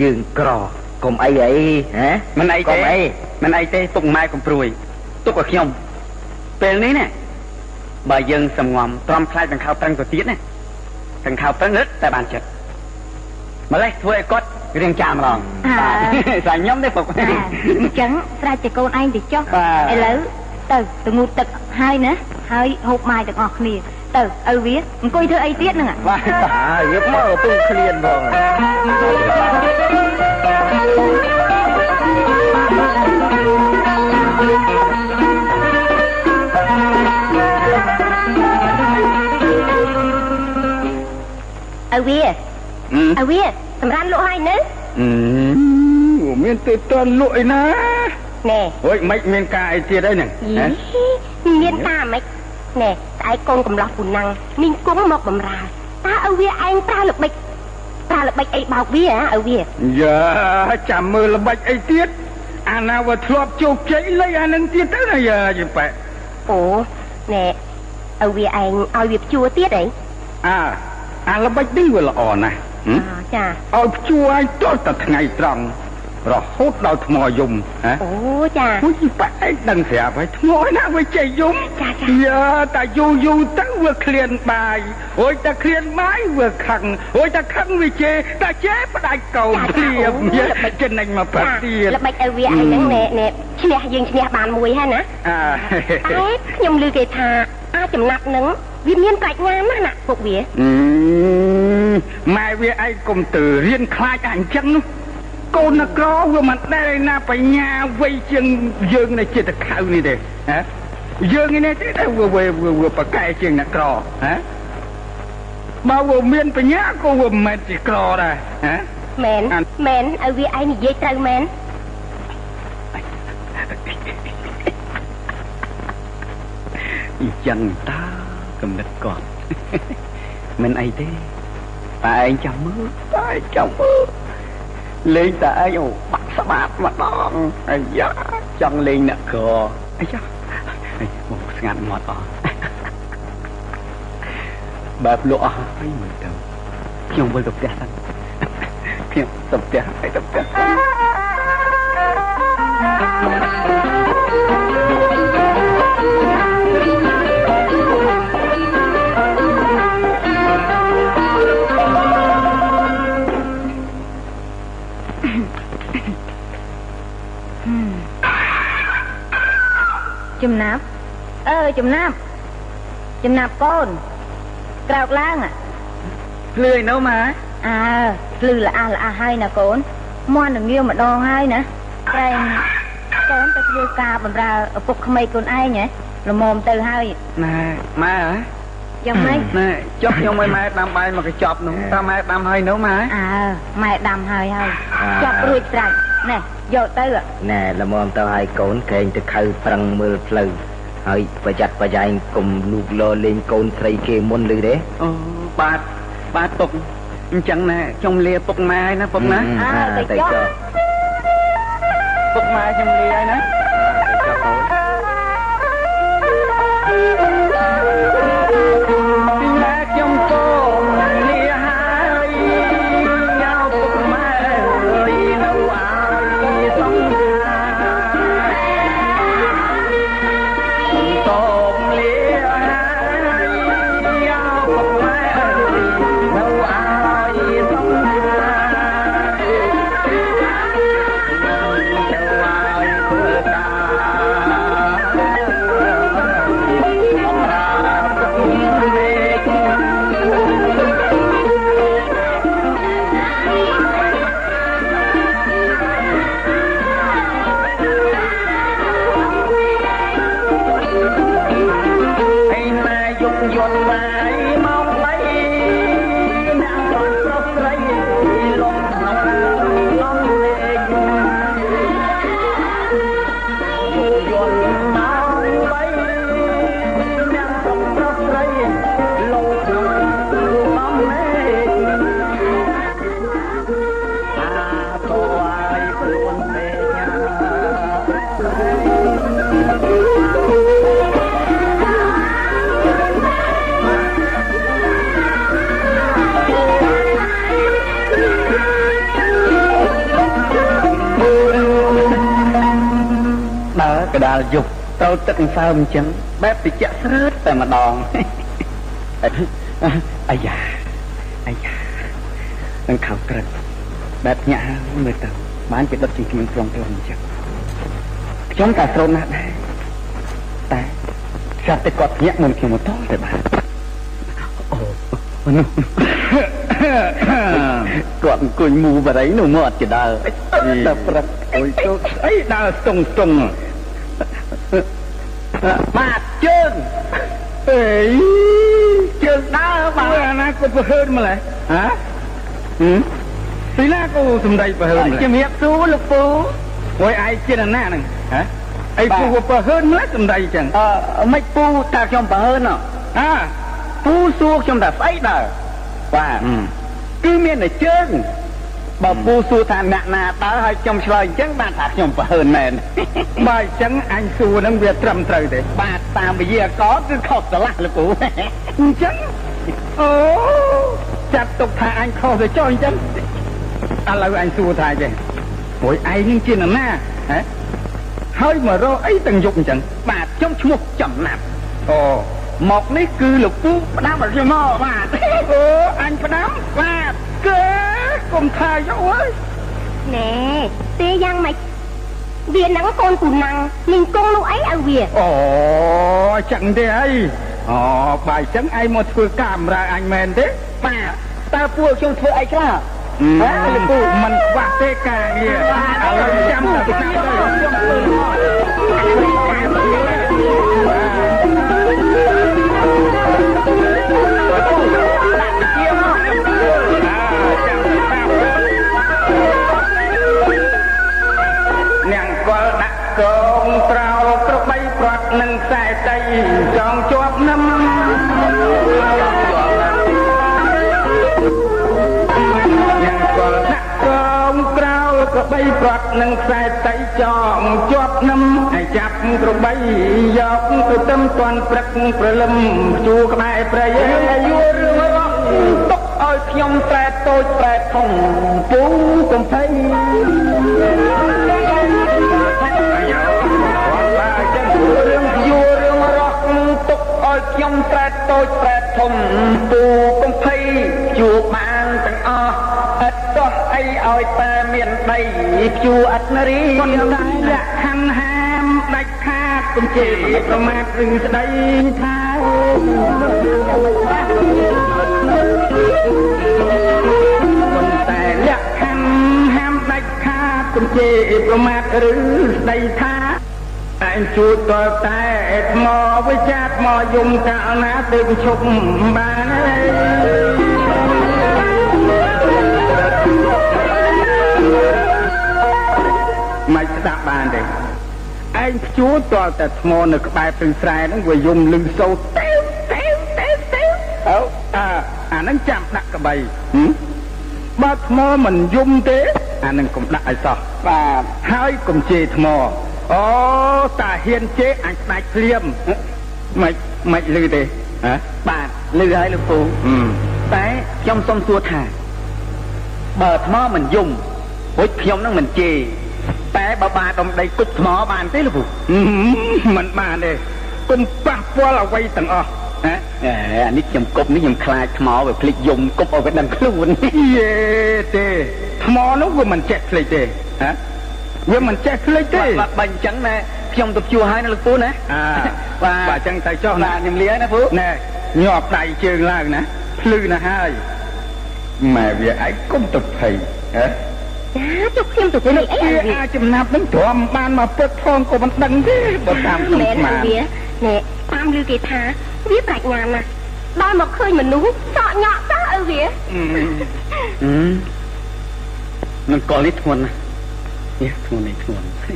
Speaker 6: យើងក្រកុំអីអីហ៎
Speaker 8: មិនអីទេអីមិនអីទេពុកម៉ែកំព្រួយទុកឲ្យខ្ញុំពេលនេះណាបើយើងសំងំទ្រាំខ្លាចទាំងខោប្រឹងទៅទៀតណាទាំងខោប្រឹងរឹតតែបានចិត្តម្លេះធ្វើឲ្យគាត់រៀងចាម្លងបាទស្អាខ្ញុំទេពុកអ
Speaker 7: ញ្ចឹងស្រាច់តែកូនឯងទៅចុះឥឡូវ ទៅទៅងូតទឹកហើយណាហើយហូបបាយទាំងអស់គ្នាទៅឪវាអង្គុយធ្វើអីទៀតហ្នឹង
Speaker 8: បាទរៀបមកពឹងឃ្លានផង
Speaker 3: ឪវាឪវាសម្រាប់លក់ហើយនៅ
Speaker 8: មានទៅតន់លក់ឯណា
Speaker 3: ណែ
Speaker 8: ហួយមិនមានការអីទៀតអីហ្នឹង
Speaker 3: មានការមិនណែស្អែកកូនកំឡោះពូណាំងមីងគង់មកបំរើតើឪវាឯងប្រើល្បិចប្រើល្បិចអីបោកវាហ៎ឪវា
Speaker 8: យ៉ាចាំមើលល្បិចអីទៀតអាណាវធ្លាប់ជោគជ័យលៃអានឹងទៀតទៅណាយ៉ាយីប៉ែ
Speaker 3: អូណែឪវាឯងឲ្យវាព្យួរទៀតអី
Speaker 8: អើអាល្បិចនេះវាល្អណាស់
Speaker 3: ចា
Speaker 8: ឲ្យព្យួរឲ្យទល់តែថ្ងៃត្រង់ រហូតដល់ថ្មយំហ៎
Speaker 3: អូចា
Speaker 8: អូយប៉ែកដឹងស្រាប់ហើយថ្មណាវាចេះយំ
Speaker 3: ចាចា
Speaker 8: យ៉ាតែយូរយូរទៅវាឃ្លានបាយអូយតែឃ្លានបាយវាខឹងអូយតែខឹងវាចេះតែចេះផ្ដាច់កោនព្រាបចំណេញមកប្រាទៀត
Speaker 3: ល្បិចឲ្យវាអីហ្នឹងណែណែឈ្នះយើងឈ្នះបានមួយហើយណា
Speaker 8: អើ
Speaker 3: តែខ្ញុំឮគេថាអាចចំណាប់នឹងវាមានប្រាជ្ញាណាស់ណាពុកវា
Speaker 8: ម៉ែវាឯងកុំទៅរៀនខ្លាចអញ្ចឹងនោះ កូននក្រវាមិនដែលណាបញ្ញាវ័យជាងយើងនៅចិត្តខៅនេះទេហ៎យើងនេះទេតែវាវាប្រកែជាងនក្រហ៎បើវាមានបញ្ញាក៏វាមិនមែនជាក្រដែរហ៎
Speaker 3: មែនមែនឲ្យវាឯងនិយាយត្រូវមែន
Speaker 8: អញ្ចឹងតាកំណត់គាត់មិនអីទេតែឯងចាំមើលតែឯងចាំមើល លេងតែឯងអូបាក់ស្បាតម្ដងអាយ៉ាចង់លេងអ្នកក្រអាយ៉ាមកស្ងាត់មាត់អស់បែបលក់អស់ហើយមើលទៅខ្ញុំវិលទៅផ្ទះសិនខ្ញុំទៅផ្ទះហើយទៅផ្ទះសិ
Speaker 7: ន ចំណាប់អើចំណាប់ចំណាប់កូនក្រោកឡើង
Speaker 8: ភ្លឺនៅម៉ែ
Speaker 7: អើភ្លឺល្អះល្អះហើយណាកូនមន់នឹងងាវម្ដងហើយណាតែកូនទៅធ្វើការបម្រើឪពុកក្មេកខ្លួនឯងហ៎ល្មមទៅហើយ
Speaker 8: ណែម៉ែហ៎
Speaker 7: យ៉ាងម៉េច
Speaker 8: ណែចុះខ្ញុំឲ្យម៉ែដាំបាយមកកញ្ចប់នោះតើម៉ែដាំហើយនៅម៉ែ
Speaker 7: អើម៉ែដាំហើយហើយចប់រួចស្រេច ណែយកទៅ
Speaker 6: ណែល្មមទៅឲ្យកូនក្រែងទៅខៅប្រឹងមើលផ្លូវហើយប្រយ័ត្នប្រយែងកុំលូកលលេងកូនស្រីគេមុនឬទេ
Speaker 8: អូបាទបាទពុកអញ្ចឹងណាខ្ញុំលាពុកម៉ែហើយណាពុកណា
Speaker 7: អើទៅចុះ
Speaker 8: ពុកម៉ែខ្ញុំលាហើយណា ដាលយប់ត្រូវទឹកអង្សើមអញ្ចឹងបែបតិចស្រើតតែម្ដងអាយ៉ាអាយ៉ានឹងខៅក្រឹកបែបញាក់មើលទៅបានជាដុតជាគ្មានត្រង់ត្រង់អញ្ចឹងខ្ញុំក៏ស្រោនណាស់ដែរតែស្រាប់តែគាត់ញាក់មុនខ្ញុំទៅតែបានអូមនុស្សគាត់អង្គុយមូបរិយនោះមកអត់ចដើដល់ព្រឹកអុយទៅអីដើរស្ទងស្ទង បាទជើងអេជើងដើរបាទអាណាក៏ប្រហើនម្លេះហ៎ហឹមពីណាក៏សំដីប្រហើនម្លេះជំរាបសួរលោកពូអើយឯងជាណាហ្នឹងហ៎អីពូក៏ប្រហើនម្លេះសំដីចឹងអឺមិនពូថាខ្ញុំប្រហើនអើពូសួរខ្ញុំថាស្អីដើរបាទគឺមានតែជើង បើពូសួរថាអ្នកណាតើឲ្យខ្ញុំឆ្លើយអញ្ចឹងបានថាខ្ញុំប្រហើនមែនបើអញ្ចឹងអញសួរនឹងវាត្រឹមត្រូវទេបាទតាមវិយាករគឺខុសឆ្លាស់លោកពូអញ្ចឹងអូចាត់ទុកថាអញខុសទៅចុះអញ្ចឹងឥឡូវអញសួរថាចេះមួយឯងនឹងជានរណាហ៎ហើយមករកអីទាំងយប់អញ្ចឹងបាទខ្ញុំឈ្មោះចំណាប់អូមកនេះគឺលោកពូផ្ដាំឲ្យខ្ញុំមកបាទអូអញផ្ដាំបាទ កើកុំថាយកអើយ
Speaker 3: ណែទេយ៉ាងម៉េចវានឹងកូនពូណាំងនឹងគង់នោះអីឲ្យវា
Speaker 8: អូចឹងទេអីអូបាយចឹងឯងមកធ្វើកាមេរ៉ាអញមែនទេបាទតើពួកខ្ញុំធ្វើអីខ្លះហ៎លោកពូមិនខ្វះទេការងារឥឡូវចាំតែឆ្នាំទៅខ្ញុំធ្វើ កងត្រោលក្របីព្រាត់នឹងខ្សែដីចងជាប់នឹមយ៉ាងកលដាក់កងក្រោលក្របីព្រាត់នឹងខ្សែដីចងជាប់នឹមឲ្យចាប់ក្របីយកទៅទឹមតាន់ព្រឹកព្រលឹមជួក្បែរព្រៃអាយុរឿងរស់ទុកឲ្យខ្ញុំប្រែតូចប្រែធំពូកំភៃ ខ្ញុំប្រែតតូចប្រែតធំពូកំភៃជួបានទាំងអស់ឥតដោះអីឲ្យតែមានដីជួអត់នរីគាត់តែលក្ខខណ្ឌហាមដាច់ខាតកំជេរមិនប្រមាថឬស្ដីថាប៉ុន្តែលក្ខខណ្ឌហាមដាច់ខាតកំជេរប្រមាថឬស្ដីថា ឯងជួយតើតែថ្មវិចាថ្មយំកាលណាទៅឈប់បានមិនស្ដាប់បានទេឯងព្យួរតើតែថ្មនៅក្បែរព្រឹងស្រែហ្នឹងវាយំលឺសូរទេវទេវទេវទេវអើអាអាហ្នឹងចាំដាក់ក្បីបើថ្មមិនយំទេអាហ្នឹងកុំដាក់ឲ្យសោះបាទហើយកុំជេរថ្ម អូតាហ៊ានជេរអញស្ដាច់ភ្លាមមិនមិនលឺទេហ៎បាទលឺហើយលោកពូតែខ្ញុំសុំសួរថាបើថ្មមិនយំរួចខ្ញុំនឹងមិនជេរតែបើបាទដំដីគុជថ្មបានទេលោកពូមិនបានទេគុំប៉ះពាល់អ្វីទាំងអស់ហ៎អានេះខ្ញុំគប់នេះខ្ញុំខ្លាចថ្មវាភ្លេចយំគប់ឲ្យវាដឹងខ្លួនយេទេថ្មនោះវាមិនចេះភ្លេចទេហ៎ វាមិនចេះភ្លេចទេបាទបើអញ្ចឹងណាខ្ញុំទៅជួហើយណាលោកពូណាបាទបាទអញ្ចឹងទៅចុះណាខ្ញុំលាណាពូណែញាប់ដៃជើងឡើងណាភ្លឺណាស់ហើយម៉ែវាឯងកុំទៅភ័យហ៎
Speaker 3: ចាជុកខ្ញុំទៅលេខអីអា
Speaker 8: វាចំណាប់នឹងទ្រាំបានមកព្រឹកផងក៏មិនដឹងទេបើតាមខ្ញុំស្មាន
Speaker 3: វាណែតាមឮគេថាវាប្រាជ្ញាណាស់ដល់មកឃើញមនុស្សសក់ញក់សោះឪវា
Speaker 8: នឹងកលនេះធ្ងន់ណាស់ នេះធ្ងន់នេះធ្ងន់ហឺ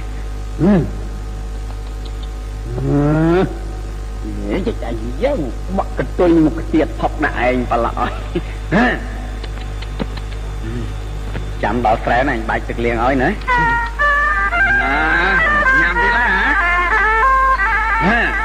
Speaker 8: និយាយតែយើងបកកតុយមកទៀតផុកដាក់ឯងប្រឡោះហ៎ចាំដល់ស្រែណាអញបាច់ទឹកលៀងឲ្យណាញ៉ាំទីឡាហ៎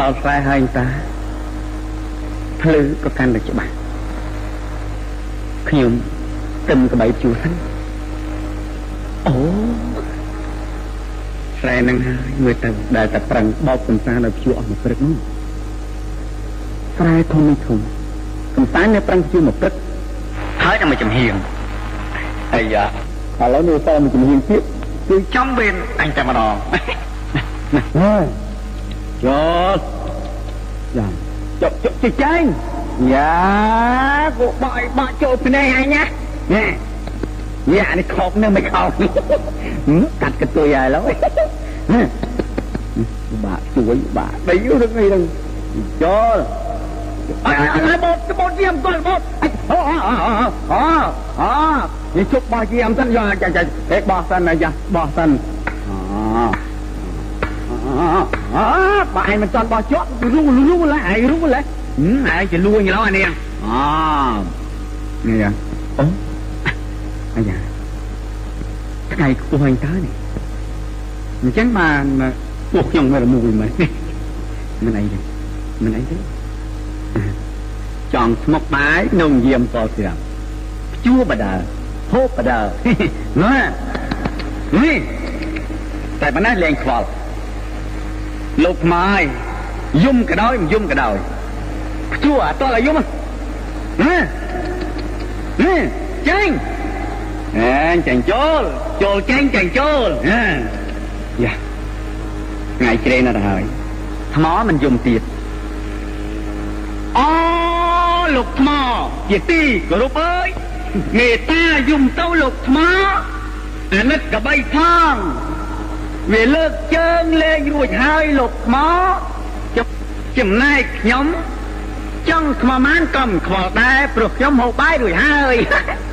Speaker 8: ដល់ស្រែហើយតាភ្លឺក៏កាន់តែច្បាស់ខ្ញុំទឹមក្បៃជួសិនអូស្រែនឹងហើយមើលទៅដែលតែប្រឹងបោកកំសាន្តឲ្យភ្ជួអស់មួយព្រឹកនោះស្រែធំនេះធំកំសាន្តនៅប្រឹងភ្ជួមួយព្រឹកហើយតែមួយចំហៀងអាយ៉ាឥឡូវនេះតែមួយចំហៀងទៀតគឺចំវេនអញតែម្ដងហើយ ចូលចាចុកចុកចិចាញ់យ៉ាគូបោកបោកចូលភ្នែកអញណាណែយ៉ានេះខកនៅមិនខោកាត់កតុយហើយឡើយបាក់ជួយបាក់ដីរឿងអីហ្នឹងចូលអើអើបោកបោកយាមទៅបោកអូអូអូអូនេះជប់បោះយាមសិនយកចាចាហេបោះសិនណាយ៉ាបោះសិនអូអើ បើឯងមិនចង់បោះជក់លូលូឡាឯងរូឡាឯងจะលួងឡោអានេះអូនេះអូអាយ៉ាថ្ងៃខ្ពស់អញតើនេះអញ្ចឹងបានពួកខ្ញុំមើលមួយមើលមិនអីទេមិនអីទេចង់ស្មុកបាយនំយាមតស្រាប់ជួបដើហូបដើណានេះតែប៉ុណ្ណាលែងខ្វល់ លោកថ្មហើយយំក៏ដោយមិនយំក៏ដោយខ្ជួអត់តឲ្យយំណាណាចាញ់អេចាញ់ចូលចូលចាញ់ចាញ់ចូលណាយ៉ាថ្ងៃជ្រេងណាស់ទៅហើយថ្មមិនយំទៀតអូលោកថ្មជាទីគោរពអើយមេត្តាយំទៅលោកថ្មអាណិតកបីផង វាលើកជើងលេងរួចហើយលោកថ្មចំណែកខ្ញុំចង់ថ្មម៉ានក៏មិនខ្វល់ដែរព្រោះខ្ញុំហូបបាយរួចហើយ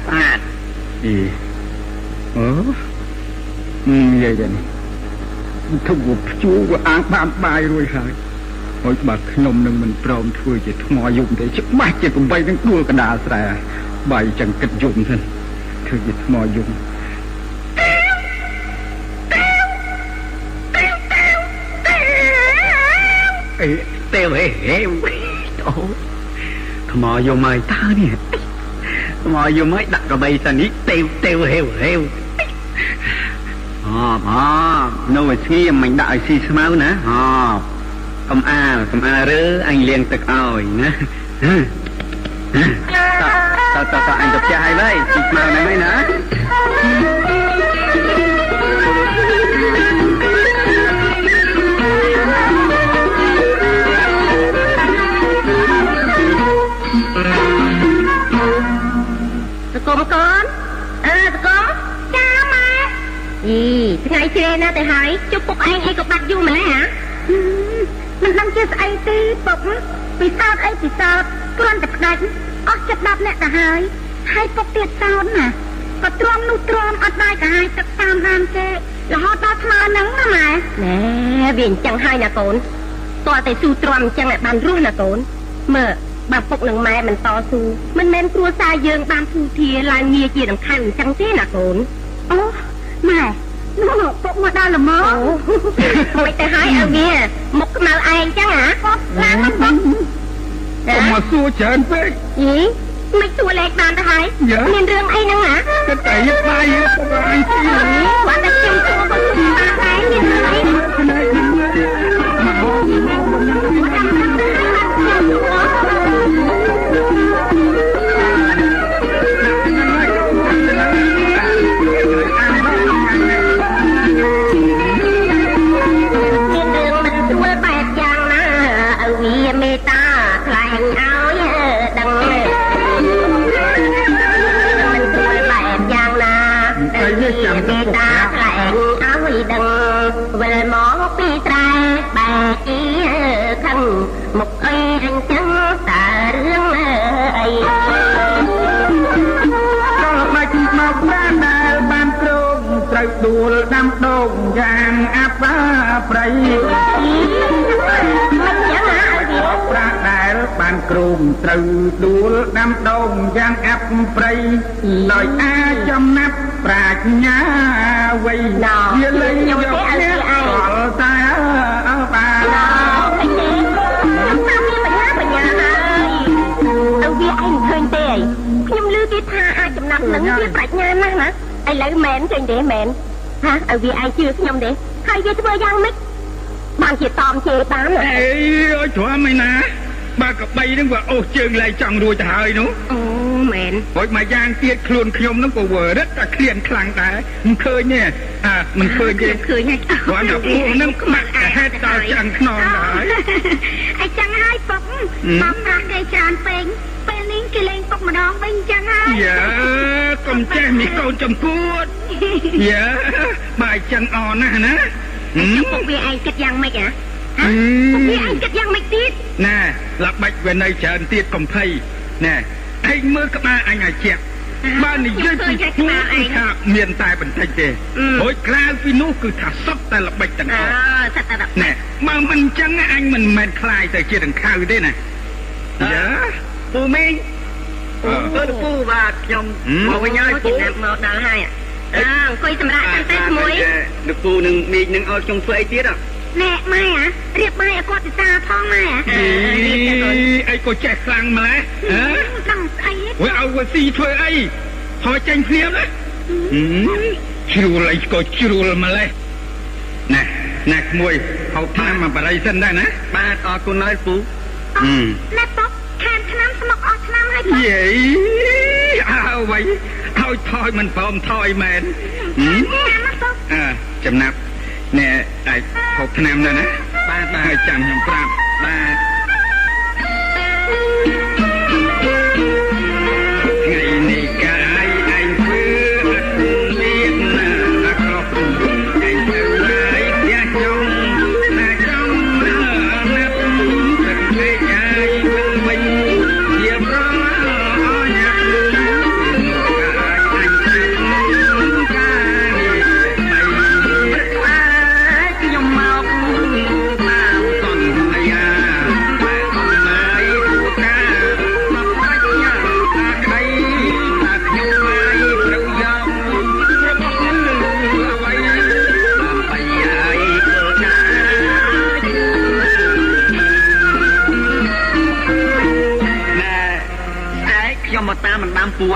Speaker 8: បាទអីអូនិយាយទៅធំភ្ជួក៏អាងបានបាយរួចហើយហើយបើខ្ញុំនឹងមិនព្រមធ្វើជាថ្មយំទេច្បាស់ជាកំបីនឹងដួលកណ្ដាលស្រែបាយចឹងគិតយំសិនធ្វើជាថ្មយំ ទេវហេហេអូថ្មយំហើយតើនេះថ្មយំហើយដាក់កបីសិននេះទេវទេវហេវហេវអូបងនៅឲ្យស្ងៀមមិនដាក់ឲ្យស៊ីស្មៅណាអូកុំអាលកុំអាលរើអញលាងទឹកឲ្យណាតើតើតើអញទៅផ្ទះហើយវិញស៊ីស្មៅហ្នឹងហើយណា
Speaker 3: សកុំកូនអើសកុំចាម៉ែអីថ្ងៃជ្រេណាស់ទៅហើយជុំពុកឯងអីក៏បាត់យូរម្ល៉េះហ៎
Speaker 11: មិនដឹងជាស្អីទេពុកពិសោធន៍អីពិសោធន៍គ្រាន់តែផ្ដាច់អស់ចិត្ត10នាក់ទៅហើយហើយពុកទៀតសោតណាក៏ទ្រាំនោះទ្រាំអត់ដែរកាហាយទឹកតាមហានគេរហូតដល់ស្មើនឹងណាម៉ែ
Speaker 3: ណែវាអញ្ចឹងហើយណាកូនតើតែស៊ូទ្រាំអញ្ចឹងឲ្យបានរស់ណាកូនមើល បើពុកនិងម៉ែមិនតស៊ូមិនមែនគ្រួសារយើងបានភូធាឡើងងារជាដង្ខៅអញ្ចឹងទេណាកូន
Speaker 11: អូម៉ែនោះពុកមកដល់ល្មម
Speaker 3: មិនទៅហើយឲ្យវាមុខខ្មៅឯងអញ្ចឹងហ៎
Speaker 11: ឡើងមកពុក
Speaker 2: មកសួរច្រើនពេក
Speaker 3: យីមិនសួរលេខបានទៅហើយមានរឿងអីហ្នឹងហ៎
Speaker 2: គិតតែយកបាយយកពុកឯងទី
Speaker 3: បានតែខ្ញុំសួរពុកបានដែរមានរឿងអីផ្នែ មុខអីអញ្ចឹងតើរឿងអី
Speaker 8: ដល់បាច់មកបានដែលបានគ្រោងត្រូវដួលដាំដងយ៉ាងអាប់ប្រៃមិនយ៉ាងណាឲ្យវាប្រាដែលបានគ្រោងត្រូវដួលដាំដងយ៉ាងអាប់ប្រៃដោយអាចចំណាប់ប្រាជ្ញាវ័យ
Speaker 3: វាលេងយកនេះអល់
Speaker 8: តែបា
Speaker 3: ខ្ញុំឮគេថាអាចចំណាប់នឹងវាប្រាជ្ញាណាស់ណាឥឡូវមែនចេញទេមែនហាឲ្យវាអាចជឿខ្ញុំទេហើយវាធ្វើយ៉ាងម៉េចបានជាតอมជេរបាន
Speaker 2: អេអើយទ្រាំឯណាបើកបីនឹងវាអូសជើងលែងចង់រួចទៅហើយនោះ
Speaker 3: អូមែន
Speaker 2: ហូចមកយ៉ាងទៀតខ្លួនខ្ញុំនឹងក៏វើរឹតតែឃ្លានខ្លាំងដែរមិនឃើញទេអាមិនឃើញទេ
Speaker 3: ឃើញហើយ
Speaker 2: គាត់តែពួកនឹងខ្មាក់តែហេតុដល់ចាំងខ្នងដែរ
Speaker 11: អីចឹងហើយពុកមកប្រាស់គេច្រើនពេកពេលនេះគេលេងពុក ម្ដងវិញចឹងហើយ
Speaker 2: យ៉ាកុំចេះមីកូនចំគួតយ៉ាបាយចឹងអនណាស់ណា
Speaker 3: ពុកវាឯងគិតយ៉ាងម៉េចហ៎ពុកវាឯងគិតយ៉ាងម៉េចទៀត
Speaker 2: ណែល្បិចវានៅច្រើនទៀតកំភៃណែឯងមើលក្បាលអញឲ្យជាក់បាននិយាយពីពួកគឺថាមានតែបន្តិចទេរួចក្រៅពីនោះគឺថាសុទ្ធតែល្បិចទាំងអស់
Speaker 3: អឺសុទ្ធតែល្បិច
Speaker 2: ណែបើមិនអញ្ចឹងអញមិនមែនខ្លាយទៅជាដង្ខៅទេណាយ៉ា
Speaker 8: ពូមីង ពូទៅពូបាទខ្ញុំ
Speaker 3: មកវិញហើយពូមកដល់ហើយអើអង្គុយសម្រាប់កាន់តែមួយ
Speaker 8: លោកពូនឹងមីងនឹងឲ្យខ្ញុំធ្វើអីទៀតអ่ะ
Speaker 11: ណែម៉ែអារៀបបាយឲ្យគាត់ពិសាផងម៉ែអា
Speaker 2: អីក៏ចេះខ្លាំងម្ល៉េះហ៎
Speaker 11: ដឹងស្អី
Speaker 2: វិញឲ្យវាស៊ីធ្វើអីថយចេញភ្លាមណាជ្រួលអីក៏ជ្រួលម្ល៉េះណែណែក្មួយហូបឆ្នាំមកបរិយសិនដែរណា
Speaker 8: បាទអរគុណហើយពូ
Speaker 11: អឺណែប៉ុ យ
Speaker 2: យេអើអ្វីឲ្យថយមិនព្រមថយមែនអើចំណាប់ណែអាចហូបឆ្នាំដែរណា
Speaker 8: បាទបាទ
Speaker 2: ហើយចាំខ្ញុំប្រាប់
Speaker 8: បាទ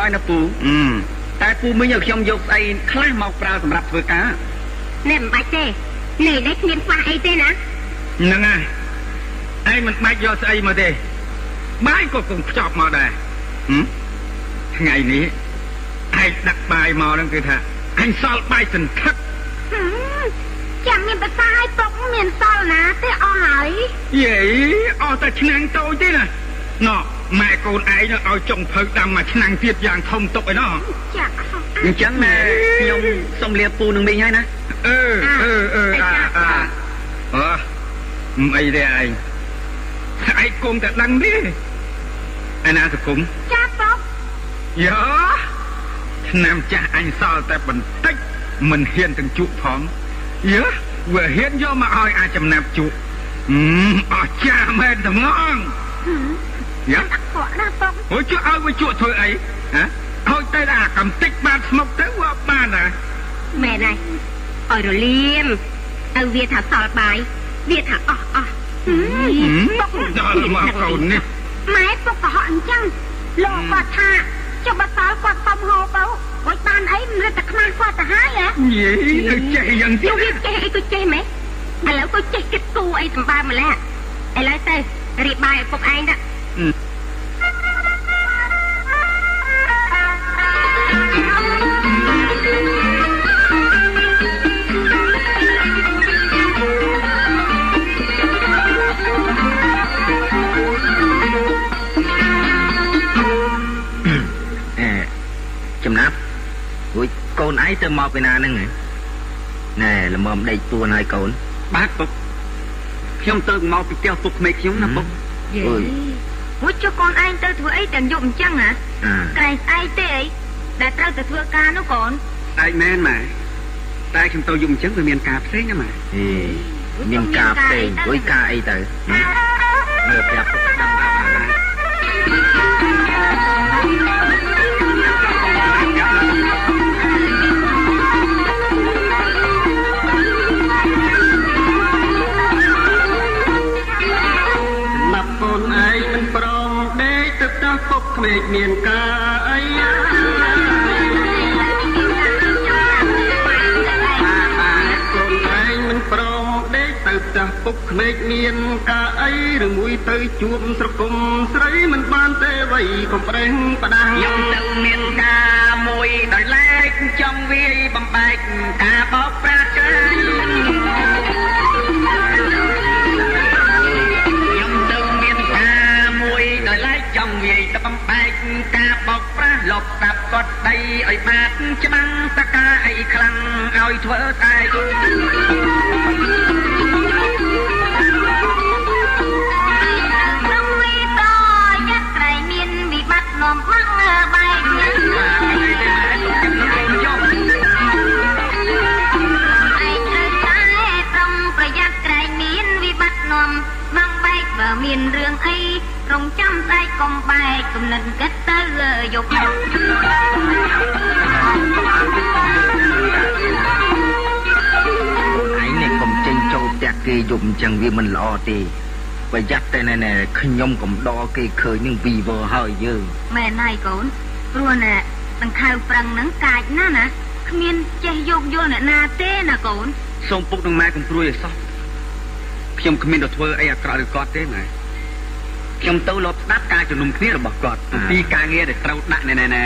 Speaker 8: ហើយណាពូតែពូមិញឲ្យខ្ញុំយកស្អីខ្លះមកប្រើសម្រាប់ធ្វើការ
Speaker 11: នេះមិនបាច់ទេនេះនេះគ្មានខ្វះអីទេណា
Speaker 2: ហ្នឹងហើយឯងមិនបាច់យកស្អីមកទេបាយក៏គង់ខ្ចប់មកដែរថ្ងៃនេះឯងដាក់បាយមកហ្នឹងគឺថាអញសល់បាយសន្ធឹក
Speaker 11: ចាំមានប្រសាឲ្យពុកមានសល់ណាទេអស់ហើយ
Speaker 2: យេអស់តែឆ្នាំងតូចទេណាណោះ ម៉ែកូនឯងឲ្យចុងភៅដាំមួយឆ្នាំងទៀតយ៉ាងធំទុកឯណោះ
Speaker 11: ចា
Speaker 8: អញ្ចឹងម៉ែខ្ញុំសុំលាពូនឹងមីងហើយណា
Speaker 2: អឺអឺអឺអាអាអឺមិនអីទេឯងស្អែកគុំតែដឹងទេឯណាសគុំ
Speaker 11: ចាពុក
Speaker 2: យោឆ្នាំចាស់អញសល់តែបន្តិចមិនហ៊ានទាំងជក់ផងយើវាហ៊ានយកមកឲ្យអាចចំណាប់ជក់អស់ចាស់មែនត្មង
Speaker 11: យ៉ាដាក់ខកណាពុក
Speaker 2: អូជក់ឲ្យវាជក់ធ្វើអីហ៎ឲ្យទៅអាកំតិចបានស្មុកទៅវាបានណា
Speaker 11: មែនហើយឲ្យរលៀមឲ្យវាថាសល់បាយវាថាអស់អស់
Speaker 2: ពុកដល់មកកូននេះ
Speaker 11: ម៉ែពុកក៏ហក់អញ្ចឹងលោកគាត់ថាចុះបើសល់គាត់សុំហូបទៅរួចបានអីមិនរត់តែខ្មាស់គាត់ទៅហើយហ៎
Speaker 2: យេទៅចេះយ៉ាង
Speaker 11: ទៀតវាចេះអីក៏ចេះម៉េឥឡូវក៏ចេះគិតគូអីសម្បើម្ល៉េះឥឡូវទៅរៀបបាយឲ្យពុកឯងដាក់
Speaker 6: ចំណាប់រួចកូនឯងទៅមកពីណាហ្នឹងណែល្មមដេកទួនហើយកូន
Speaker 8: បាទពុកខ្ញុំទៅមកពីផ្ទះពុកក្មេកខ្ញុំណាពុក
Speaker 11: អើយ មួយចុះកូនឯងទៅធ្វើអីទាំងយប់អញ្ចឹងហ៎ក្រែងស្អែកទេអីដែលត្រូវទៅធ្វើការនោះកូន
Speaker 8: ស្អែកមែនម៉ែតែខ្ញុំទៅយប់អញ្ចឹងវាមានការផ្សេងណាម៉ែ
Speaker 6: អេមានការផ្សេងអុយការអីទៅមើលប្រាប់ពុកដឹងថា
Speaker 8: ក្មេកមានការអីព្រមដេកទៅផ្ទះពុកក្មេកមានការអីឬមួយទៅជួបស្រគុំស្រីមិនបានទេវ័យកុំប្រេះផ្ដាស់ខ្ញុំទៅមានការមួយដោយឡែកចង់វាយបំបែកការបោកប្រាស់កាយច របោកប្រាស់លបតាប់គាត់ដីឲ្យបាតច្បាំងតកាអីខ្លាំងឲ្យធ្វើតែ
Speaker 11: ក្នុងវិតយ៉ាត្រៃមានវិបត្តិនាំមកបែកឯងត្រូវតែប្រុងប្រយ័ត្នក្រែងមានវិប ត្តិនាំមកបែកបើមានរឿងអីរងចាំស្អែកកុំបែកគំនិតគិតទៅយកឯង
Speaker 6: នេះកុំចេញចូលផ្ទះគេយប់អញ្ចឹងវាមិនល្អទេប្រយ័ត្នតែណែខ្ញុំកំដរគេឃើញនឹងវីវើហើយយើង
Speaker 11: មែនហើយកូនព្រោះណែដង្ខៅប្រឹងនឹងកាចណាស់ណាគ្មានចេះយកយល់អ្នកណាទេណាកូន
Speaker 8: សូមពុកនឹងម៉ែកុំព្រួយឲ្យសោះខ្ញុំគ្មានទៅធ្វើអីអាក្រក់ឬគាត់ទេម៉ែ ខ្ញុំទៅលបស្ដាប់ការជំនុំគ្នារបស់គាត់អំពីការងារដែលត្រូវដាក់ណែណែណែ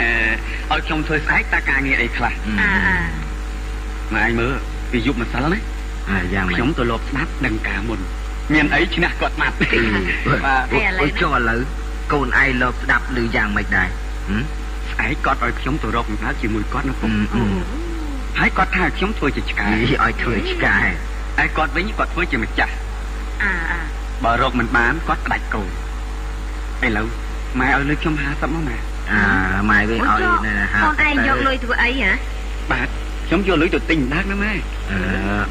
Speaker 8: ឲ្យខ្ញុំធ្វើស្អែកតើការងារអីខ្លះ
Speaker 7: អាអា
Speaker 8: ម៉ែឯងមើលវាយប់ម្សិលណា
Speaker 6: អាយ៉ាងម៉េច
Speaker 8: ខ្ញុំទៅលបស្ដាប់ដឹងការមុនមានអីឈ្នះគាត់បាត់បាទ
Speaker 6: អូចុះឥឡូវកូនឯងលបស្ដាប់ឬយ៉ាងម៉េចដែរហឹម
Speaker 8: ស្អែកគាត់ឲ្យខ្ញុំទៅរកកំណើតជាមួយគាត់ណាពុក
Speaker 6: អឺ
Speaker 8: ហើយគាត់ថាឲ្យខ្ញុំធ្វើជាឆ្កែ
Speaker 6: និយាយឲ្យធ្វើឆ្កែ
Speaker 8: ហើយគាត់វិញគាត់ធ្វើជាម្ចាស់
Speaker 7: អាអា
Speaker 8: បើរកមិនបានគាត់ផ្ដាច់កូន ឥឡូវម៉ែឲ្យលុយខ្ញុំ50មកម៉ែ
Speaker 6: អាម៉ែវិញ
Speaker 7: អូ
Speaker 6: ឲ្យ
Speaker 7: ចុះ
Speaker 6: ណែហា
Speaker 7: កូនឯងយកលុយធ្វើអីហ៎
Speaker 8: បាទខ្ញុំយកលុយទៅទិញដើកណាម៉ែ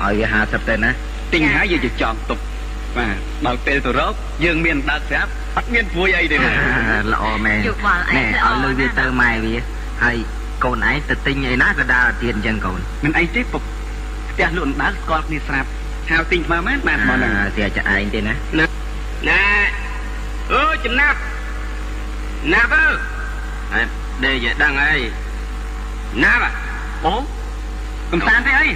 Speaker 6: អឺឲ្យវា50ទៅណា
Speaker 8: ទិញហើយយើងទៅចងទុកបាទដល់ពេលទៅរកយើងមានដើកស្រាប់អត់មានព្រួយអីទេណា
Speaker 6: ល្អមែន
Speaker 7: យកបល់ឯង
Speaker 6: ណែឲ្យលុយវាទៅម៉ែវាហើយកូនឯងទៅទិញអីណាក៏ដើរទៀតអញ្ចឹងកូន
Speaker 8: មិនអីទេពុកផ្ទះលក់អណ្ដើកស្គាល់គ្នាស្រាប់ហៅទិញស្មើមែនបាទមកហ្នឹង
Speaker 6: អាស្ទះចាឯងទេណា
Speaker 4: ណែ អើចំណាប់ណាប់អើអេដេកដឹងអីណាប់
Speaker 8: អូកំសាន្តទេអី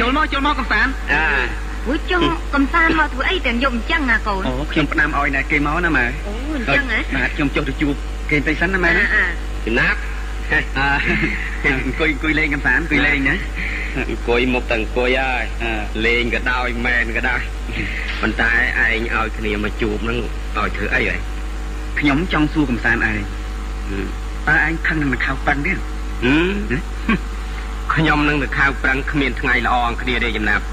Speaker 8: ចូលមកចូលមកកំសាន្ត
Speaker 4: អា
Speaker 7: អូចុះកំសាន្តមកធ្វើអីទាំងយប់អញ្ចឹងណាកូន
Speaker 8: អូខ្ញុំផ្ដាំឲ្យណែគេមកណាម៉ែ
Speaker 7: អូអញ្ចឹងហ៎
Speaker 8: បាទខ្ញុំចុះទៅជួបគេបន្តិចសិនណាម៉ែ
Speaker 7: អា
Speaker 8: ណា
Speaker 7: អា
Speaker 4: ចំណាប់
Speaker 8: អើអង្គុយអង្គុយលេងកំសាន្តអង្គុយលេងណា
Speaker 4: អង្គុយមកតែអង្គុយហើយ
Speaker 8: អើ
Speaker 4: លេងក៏ដោយមែនក៏ដោយប៉ុន្តែឯងឲ្យគ្នាមកជួបហ្នឹងឲ្យធ្វើអីហើយ
Speaker 8: ខ្ញុំចង់សួរកំសាន្តឯងតើឯងខឹងនឹងខៅប៉ិនទេ
Speaker 4: ហឹមខ្ញុំនឹងទៅខៅប្រឹងគ្មានថ្ងៃល្អអងគ្នាទេចំណាប់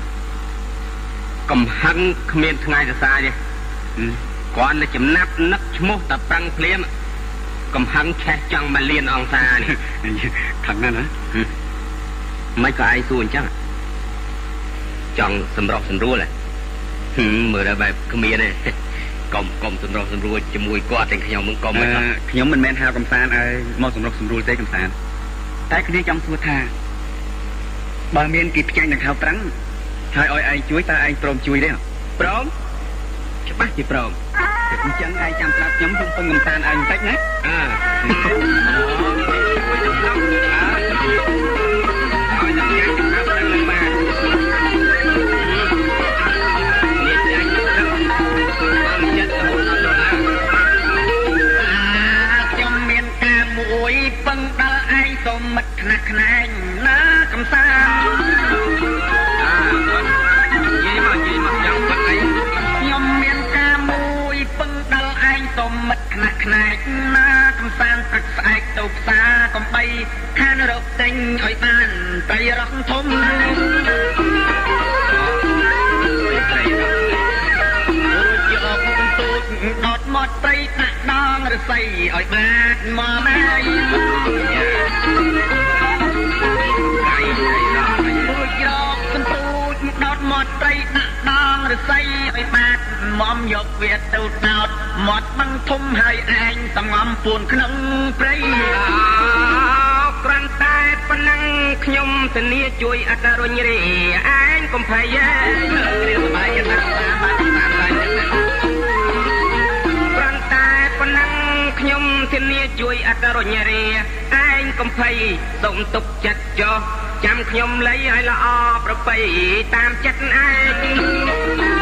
Speaker 4: កំហឹងគ្មានថ្ងៃសរសើរទេគាត់តែចំណាប់នឹកឈ្មោះតែប្រឹងភ្លាម កំហឹងឆេះចង់មកលៀនអង្សានេះ
Speaker 8: ខឹងណាស់ណា
Speaker 4: មិនក៏ឯងសួរអញ្ចឹងចង់សម្រោះសម្រួលហ៎ហឹមមើលដល់បែបគ្មានទេកុំកុំសម្រោះសម្រួលជាមួយគាត់ទាំងខ្ញុំមិនកុំ
Speaker 8: អឺ
Speaker 4: មិនអត់
Speaker 8: ខ្ញុំមិនមែនហៅកំសាន្តឲ្យមកសម្រុកសម្រួលទេកំសាន្តតែគ្នាចង់សួរថាបើមានគេផ្ចាញ់នឹងខៅប្រាំងហើយឲ្យឯងជួយតើឯងព្រមជួយទេ
Speaker 4: ព្រមច្បាស់ជាព្រម
Speaker 8: អញ្ចឹងឯងចាំប្រាប់ខ្ញុំខ្ញុំពឹងកំសាន្តឯងបន្តិចណា
Speaker 4: អើឲ្យតែញ៉ាំចំណាប់ដល់នឹងបាននេះញ៉ាំទៅបានចិត្តរហូតដល់ដល់ខ្ញុំមានការមួយពឹងដល់ឯងសូមមិត្តខ្នះខ្នែ មមិត្តខ្នះខ្នែងណាកំសាន្តព្រឹកស្អែកទៅផ្សារកំបីខានរកទិញឲ្យបានត្រីរស់ធំត្រីរស់រួចយកបន្ទូចដតមកត្រីដាក់ដងរស័យឲ្យបានមកម៉ែយត្រីត្រីរស់រួចយកបន្ទូចដតមកត្រីដាក់ដងរស័យឲ្យបានមកយកវាទៅដោត មាត់បឹងធំហើយឯងតងំពួនក្នុងព្រៃក្រាន់តែប៉ុណ្ណឹងខ្ញុំធានាជួយអត្តរុញរីឯងកំភៃយេសបាយចិត្តតាមបានតាមបានក្រាន់តែប៉ុណ្ណឹងខ្ញុំធានាជួយអត្តរុញរីឯងកំភៃសូមទុកចិត្តចុះចាំខ្ញុំលៃឲ្យល្អប្របីតាមចិត្តឯង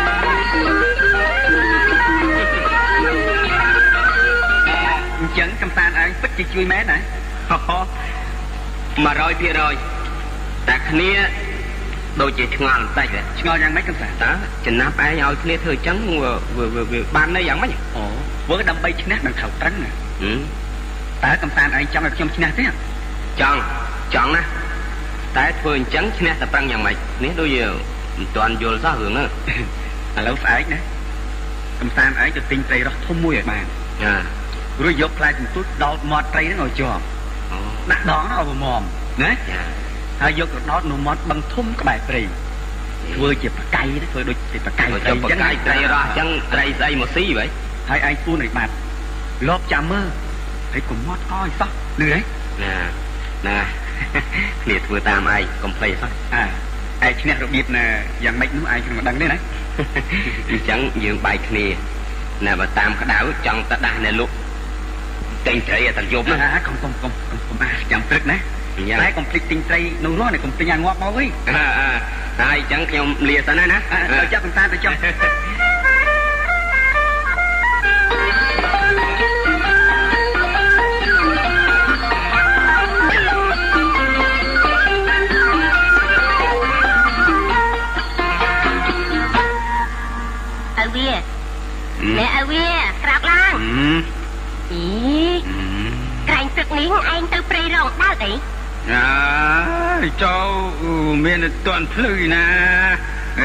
Speaker 8: ចឹងកំសាន្តឯងពិតជាជួយមែនណា
Speaker 4: 100%តែគ្នាដូចជាឆ្ងល់បន្តិចហ៎
Speaker 8: ឆ្ងល់យ៉ាងម៉េចកំសាន្ត
Speaker 4: តើចំណាប់ឯងឲ្យគ្នាធ្វើអញ្ចឹងវាវាវាវាបានន័យយ៉ាងម៉េចហ៎
Speaker 8: អូធ្វើដើម្បីឈ្នះនឹងខៅត្រឹងណា
Speaker 4: ហឹម
Speaker 8: តើកំសាន្តឯងចង់ឲ្យខ្ញុំឈ្នះទេ
Speaker 4: ចង់ចង់ណាតែធ្វើអញ្ចឹងឈ្នះតែប្រឹងយ៉ាងម៉េចនេះដូចជាមិនទាន់យល់សោះរឿងហ្នឹង
Speaker 8: ឥឡូវស្អែកណាកំសាន្តឯងទៅទិញត្រីរស់ធំមួយឲ្យបាន
Speaker 4: ចា
Speaker 8: រួចយកផ្លែសន្ទូចដោតមាត់ត្រីហ្នឹងឲ្យជាប់
Speaker 4: អូ
Speaker 8: ដាក់ដងហ្នឹងឲ្យមមណា
Speaker 4: ចា
Speaker 8: ហើយយកទៅដោតនៅមាត់បឹងធំក្បែរព្រៃធ្វើជាប្រកៃណាធ្វើដូចជាប្រកៃ
Speaker 4: ទៅបកាយត្រីរស់អញ្ចឹងត្រីស្អីមកស៊ីបើ
Speaker 8: ហើយឯងពួនឲ្យបាត់លបចាំមើលហើយកុំមាត់កឲ្យសោះលឺទេ
Speaker 4: ណាណាគ្នាធ្វើតាមឯងកុំភ្លេចសោះ
Speaker 8: អើឯងឈ្នះរបៀបណាយ៉ាងម៉េចនោះឯងខ្ញុំមិនដឹងទេណា
Speaker 4: អញ្ចឹងយើងបែកគ្នាណាបើតាមក្តៅចង់ទៅដាស់នៅលក់ ទិញត្រីឲ្យតែយប់ណា
Speaker 8: អាកុំកុំកុំកុំកុំអាចាំព្រឹកណា
Speaker 4: អញ្ចឹង
Speaker 8: តែកុំភ្លេចទិញត្រីនោះនោះកុំទិញអាងាប់មកវិញ
Speaker 4: អើអើ
Speaker 8: ហើយអញ្ចឹងខ្ញុំលាសិនណាណាទៅចាប់កំសាន្តទៅចុះ
Speaker 3: អ្នកឲ្យវាក្រាបឡើង អីក្រែងទឹកនេះឯងទៅព្រៃរងដើរអី
Speaker 2: អើយចូលមានតន់ភ្លឺណា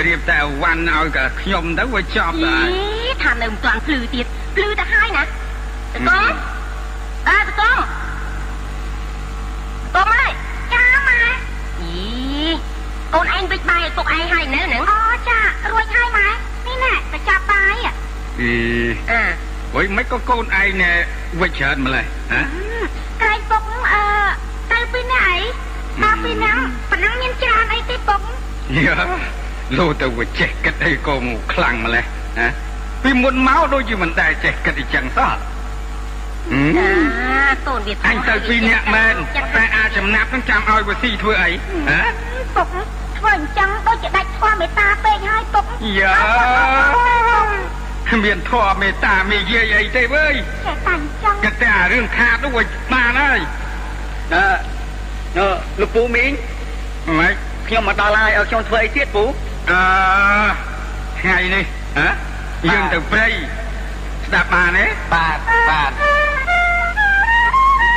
Speaker 2: រៀបតែវ៉ាន់ឲ្យកខ្ញុំទៅវាចប់ដែរ
Speaker 3: ថានៅមិនទាន់ភ្លឺទៀតភ្លឺទៅហើយណាតកងអើតកងតកមកចាម៉ែអីកូនឯងវិចបាយឲ្យពុកឯងហើយនៅហ្នឹងអូចារួចហើយម៉ែនេះណែទៅចាប់បាយ
Speaker 2: អីអើ ហុយមិនក៏កូនឯងណែវិចច្រើនម្លេះហ៎
Speaker 3: ក្រែងពុកអឺទៅពីណាអីមកពីណាប៉ណ្ណឹងមានច្រើនអីទេពុក
Speaker 2: យ៉ាលោទៅវិចេះគិតអីក៏មកខ្លាំងម្លេះហ៎ពីមុនមកដូចជាមិនដែលចេះគិតអីចឹងសោះ
Speaker 3: ចាកូនវា
Speaker 2: អញទៅពីអ្នកមែនតែអាចចំណាប់នឹងចាំឲ្យវាស៊ីធ្វើអីហ៎
Speaker 3: ពុកធ្វើអញ្ចឹងដូចជាដាច់ធម៌មេត្តាពេកហើយពុក
Speaker 2: យ៉ា មានធម៌មេត្តាមេយាយអីទេវើយ
Speaker 3: ចេះតាំងចង់
Speaker 2: គិតតែអារឿងខាតនោះវាបានហើយ
Speaker 8: អឺអឺលោកពូមីង
Speaker 2: ម៉េច
Speaker 8: ខ្ញុំមកដល់ហើយឲ្យខ្ញុំធ្វើអីទៀតពូ
Speaker 2: អឺថ្ងៃនេះហ៎យើងទៅព្រៃស្ដាប់បានទេ
Speaker 8: បាទបាទ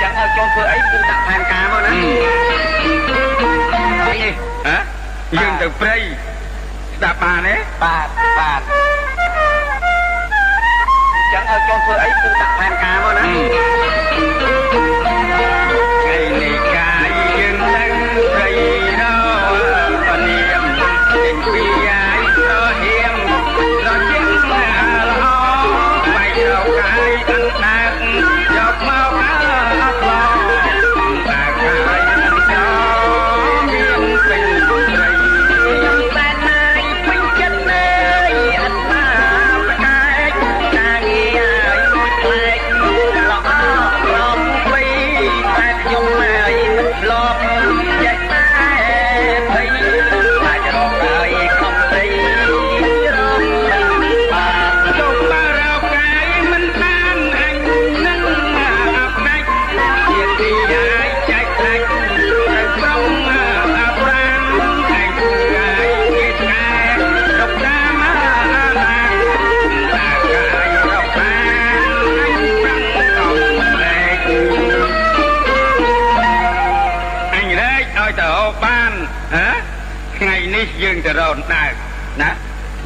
Speaker 8: ចឹងឲ្យខ្ញុំធ្វើអីពូដាក់ផែនការមកណានេះ
Speaker 2: ហ៎យើងទៅព្រៃស្ដាប់បានទេ
Speaker 8: បាទបាទ ចឹងឲ្យចង់ធ្វើអីពូដាក់ផែនការមកណា
Speaker 2: ថ្ងៃនេះ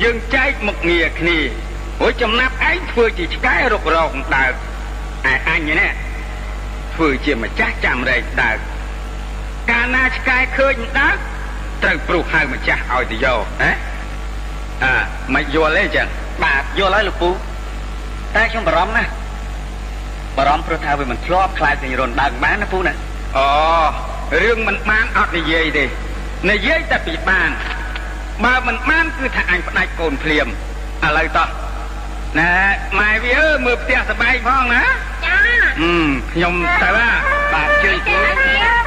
Speaker 2: យើងចែកមុខងារគ្នាព្រោះចំណាប់ឯងធ្វើជាឆ្កែរុករកដើកឯអញនេះធ្វើជាម្ចាស់ចាំរែកដើកកាលណាឆ្កែឃើញដើកត្រូវព្រុសហៅម្ចាស់ឲ្យទៅយកណាអើមិនយល់ទេចឹង
Speaker 8: បាទយល់ហើយលោកពូតែខ្ញុំបារម្ភណាស់បារម្ភព្រោះថាវាមិនធ្លាប់ខ្លាចទៅរនដើកបានណាពូណា
Speaker 2: អូរឿងមិនបានអត់និយាយទេនិយាយតែពីបាន បើមិនបានគឺថាអញផ្ដាច់កូនភ្លាមឥឡូវតោះណែម៉ែវាអើមើលផ្ទះសបែងផងណា
Speaker 3: ចា
Speaker 2: អឺខ្ញុំទៅបាទជើញគ្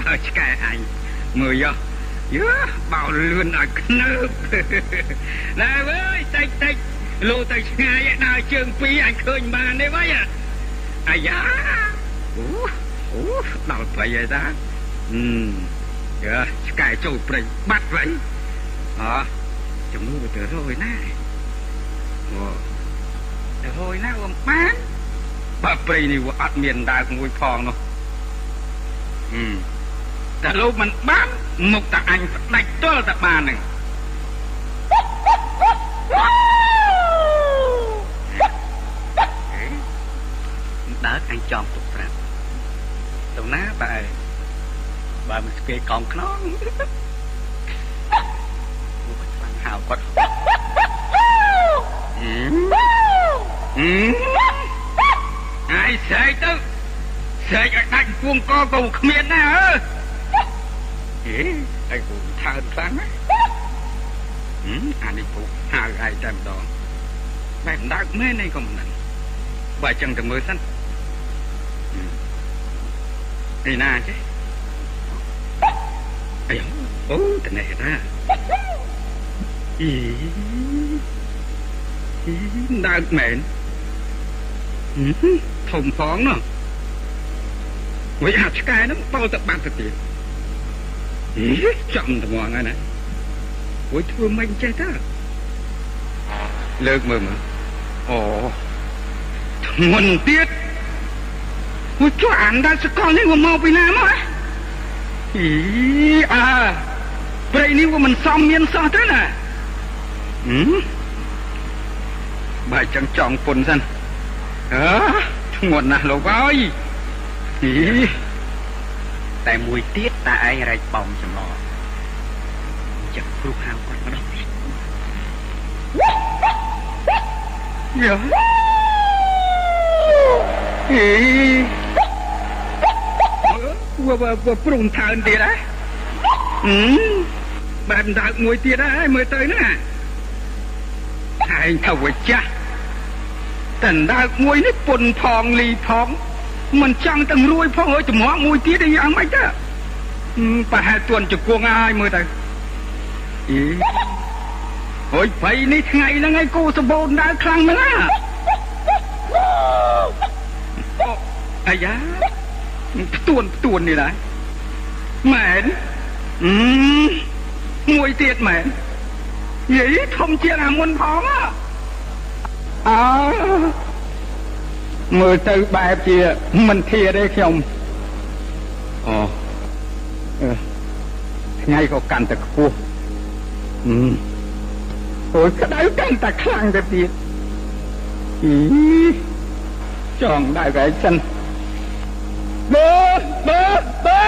Speaker 2: គ្រាន់បើឆ្កែអញមើលយោយើបោលលឿនឲ្យខ្នើបណែវើយតិចតិចលោទៅឆ្ងាយដើរជើងពីរអញឃើញបានទេវ៉ៃអាយ៉ាអូអូដល់ព្រៃហើយតាអឺយើឆ្កែចូលព្រៃបាត់វិញអជំនួសទៅរយណាអូទៅរយណាអំបានបើព្រៃនេះវាអត់មានដើកមួយផងនោះអឺ តែលោកមិនបានមុខតែអញផ្ដាច់ទល់តែបានហ្នឹងដើកអញចំទុកប្រាប់ទៅណាបើបើមិនស្គេកងខ្នងអូខ្លាំងហៅគាត់អឺអឺអាយស្រែកទៅស្រែកឲ្យដាច់ពួងកក៏គ្មានណាអើ ហេអីគូថើខ្លាំងណាហឹមអានេះពូហៅឯងតែម្ដងបែបដើកមែនឯងក៏មិនដឹងបើចឹងទៅមើលសិនឯណាចេះអាយអូតនេះណាអីអីដើកមែនធំផងនោះវិញអាឆ្កែហ្នឹងបោទៅបាត់ទៅទៀត ចំត្មងហើយណាួយធ្វើមិនចេះតើលើកមើលមើលអូធ្ងន់ទៀតួយជួយអានដល់សកលនេះវាមកពីណាមកអីអើព្រៃនេះវាមិនសមមានសោះទេណាហឹមបើចឹងចង់ពុនសិនអើធ្ងន់ណាស់លោកអើយអី តែមួយទៀតតាឯងរែកបំចម្លងចឹងគ្រូហៅគាត់ម្ដងទៀតយ៉ាអេវវវព្រំថើនទៀតហ៎អឺបែបដើកមួយទៀតហើយមើលទៅណាឯងទៅវិចាស់តែដើកមួយនេះពុនផងលីផង មិនចង់ទាំងរួយផងហើយចំហមួយទៀតយ៉ាងម៉េចទៅប្រហែលទួនជង្គង់ហើយមើលទៅអីហួយព្រៃនេះថ្ងៃហ្នឹងឯងគូសម្បូរដើខ្លាំងមែនណាអាយ៉ាផ្ទួនផ្ទួននេះដែរមែនអឺមួយទៀតមែនយាយធំជាងអាមុនផងអើ មើលទៅបែបជាមិនធាទេខ្ញុំអូថ្ងៃក៏កាន់តែខ្ពស់អូយក្តៅកាន់តែខ្លាំងទៅទៀតអីចង់ដៅកែសិនបើបើបើ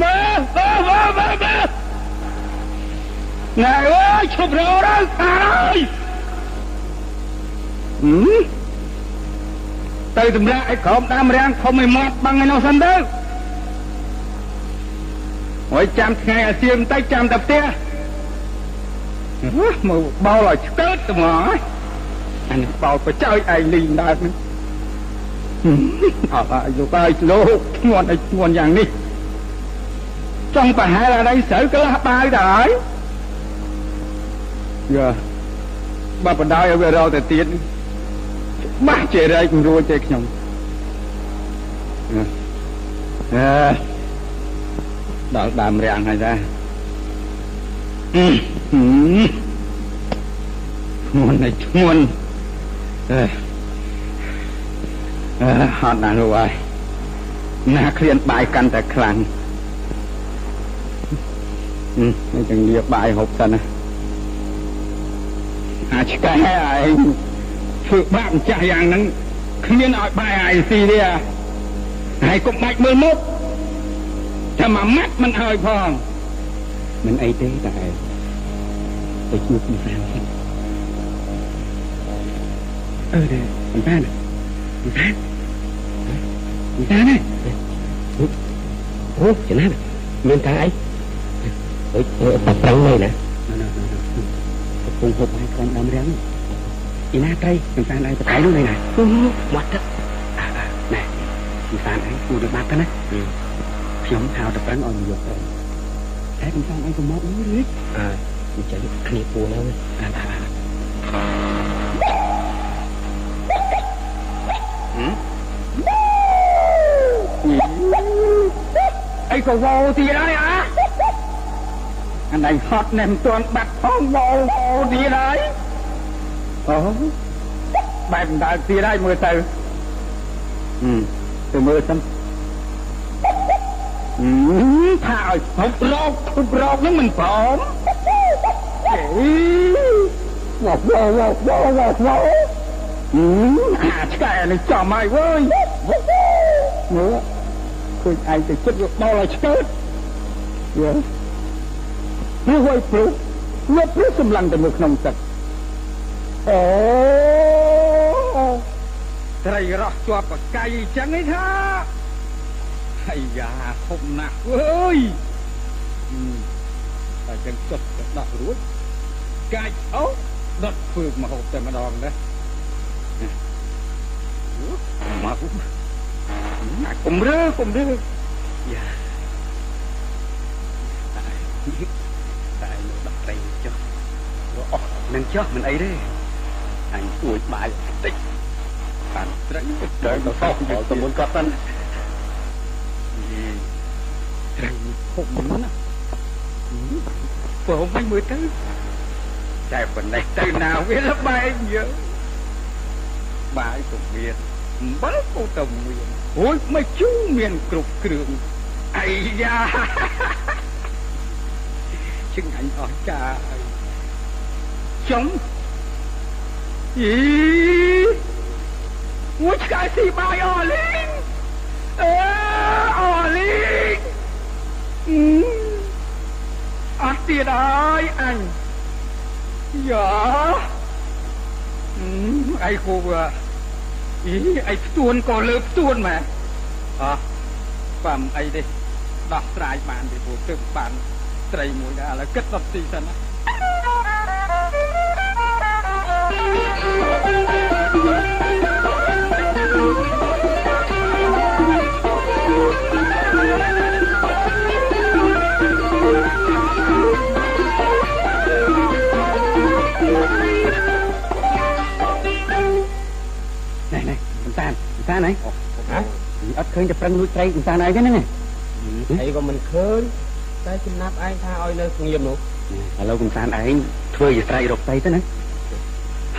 Speaker 2: បើបើបើបើបើណែអើយឈប់រោទៅខាហើយហឹម ទៅសម្រាប់ឲ្យក្រុមតាមរាំងធំឲ្យមាត់បាំងឲ្យនោះសិនទៅហើយចាំថ្ងៃអាសៀមបន្តិចចាំតែផ្ទះមើលបោលឲ្យស្កើតត្មងអានេះបោលបចើចឯងលីងដើមអត់ឲ្យលោកឲ្យលោកធ្ងន់ឲ្យធ្ងន់យ៉ាងនេះចង់ប្រហែលអីស្រូវកន្លះបាវទៅហើយយ៉ាបើបដ ாய் ឲ្យវារកទៅទៀត បាស់ជារែករួចទេខ្ញុំអឺដល់ដើមរាំងហើយតាធ្ងន់ហើយធ្ងន់អឺអឺហត់ណាស់លោកហើយណាឃ្លានបាយកាន់តែខ្លាំងអឺនេះចឹងលាបាយហូបសិនណាអាឆ្កែឯង ធ្វើបាបម្ចាស់យ៉ាងហ្នឹងគ្មានឲ្យបាយឲ្យស៊ីទេហើយកុំបាច់មើលមុខតែមួយម៉ាត់មិនឲ្យផងមិនអីទេតែទៅជួបពីសានសិនអឺទេមិនបានមិនបានមិនបានទេអូចំណាមានការអីអើយតែប្រឹងនេះណាកំពុងហូបឲ្យក្រុមដំរាំង อีนาไตน้ำตาลไอจะถ่ายรูปเลยนะหมดแล้วนะน้ำตาลไอ้กูเดือดมากนนะพี่ผมหาวตะปังอ่อนหยกเลยแท้น้ำตาลไอกูมอบนี่เลยอ่ามันจะคลีปูแล้วเว้
Speaker 4: ย
Speaker 8: อ่าอ่า
Speaker 2: อืมไอ้กูวอลตีแล้วเนี่ยอันไหนฮอตแนมตัวบัดท้องวอลวอลดีไร អូបែបដើរទៀតហើយមើលទៅទៅមើលសិនថាឲ្យភពរកភពរកហ្នឹងមិនព្រមអេវ៉ាវ៉ាវ៉ាវ៉ាវ៉ាវ៉ាអឺអាឆ្កែនេះចំហើយវើយមើលឃើញឯងទៅចិត្តយកដល់ឲ្យឆ្កេតយើនេះវ៉ៃព្រឹកលោកព្រឹកសម្លឹងទៅនៅក្នុងទឹក អូត្រីរស់ជាប់បកាយអញ្ចឹងឯថាអាយ៉ាធំណាស់អើយតែចឹងចុះទៅដាក់រួចកាច់អូដុតធ្វើមកហូបតែម្ដងណាមកកុំរើកុំរើយ៉ាតែលោកដាក់ត្រីចុះអស់នឹងចុះមិនអីទេ អញអួយបាយតិចបានត្រីដល់ទៅសោះទៅមុនគាត់សិនត្រីហូបណាព្រមវិញមើលទៅតែប៉ុណ្ណេះទៅណាវាលបែងយើបាយក៏មានអំបិលក៏ទៅមានអូយមកជូរមានគ្រប់គ្រឿងអីយ៉ាជឹងអញអស់ចាអីចំ អីមួយឆ្កែស៊ីបាយអលីងអឺអលីងអត់ទៀតហើយអញយ៉ាអីគូអីអីផ្ទួនក៏លើផ្ទួនម៉ែអោះបាំអីទេដោះស្រាយបានពីព្រោះទើបបានត្រីមួយដែរឥឡូវគិតដល់ទីសិនណា តាណៃអត់ឃើញតែប្រឹងលួចត្រីកំសាន្តឯងទេហ្នឹង
Speaker 9: អីក៏មិនឃើញតែចំណាប់ឯងថាឲ្យនៅស្ងៀមនោះ
Speaker 2: ឥឡូវកំសាន្តឯងធ្វើជាស្រែករកត្រីទៅណា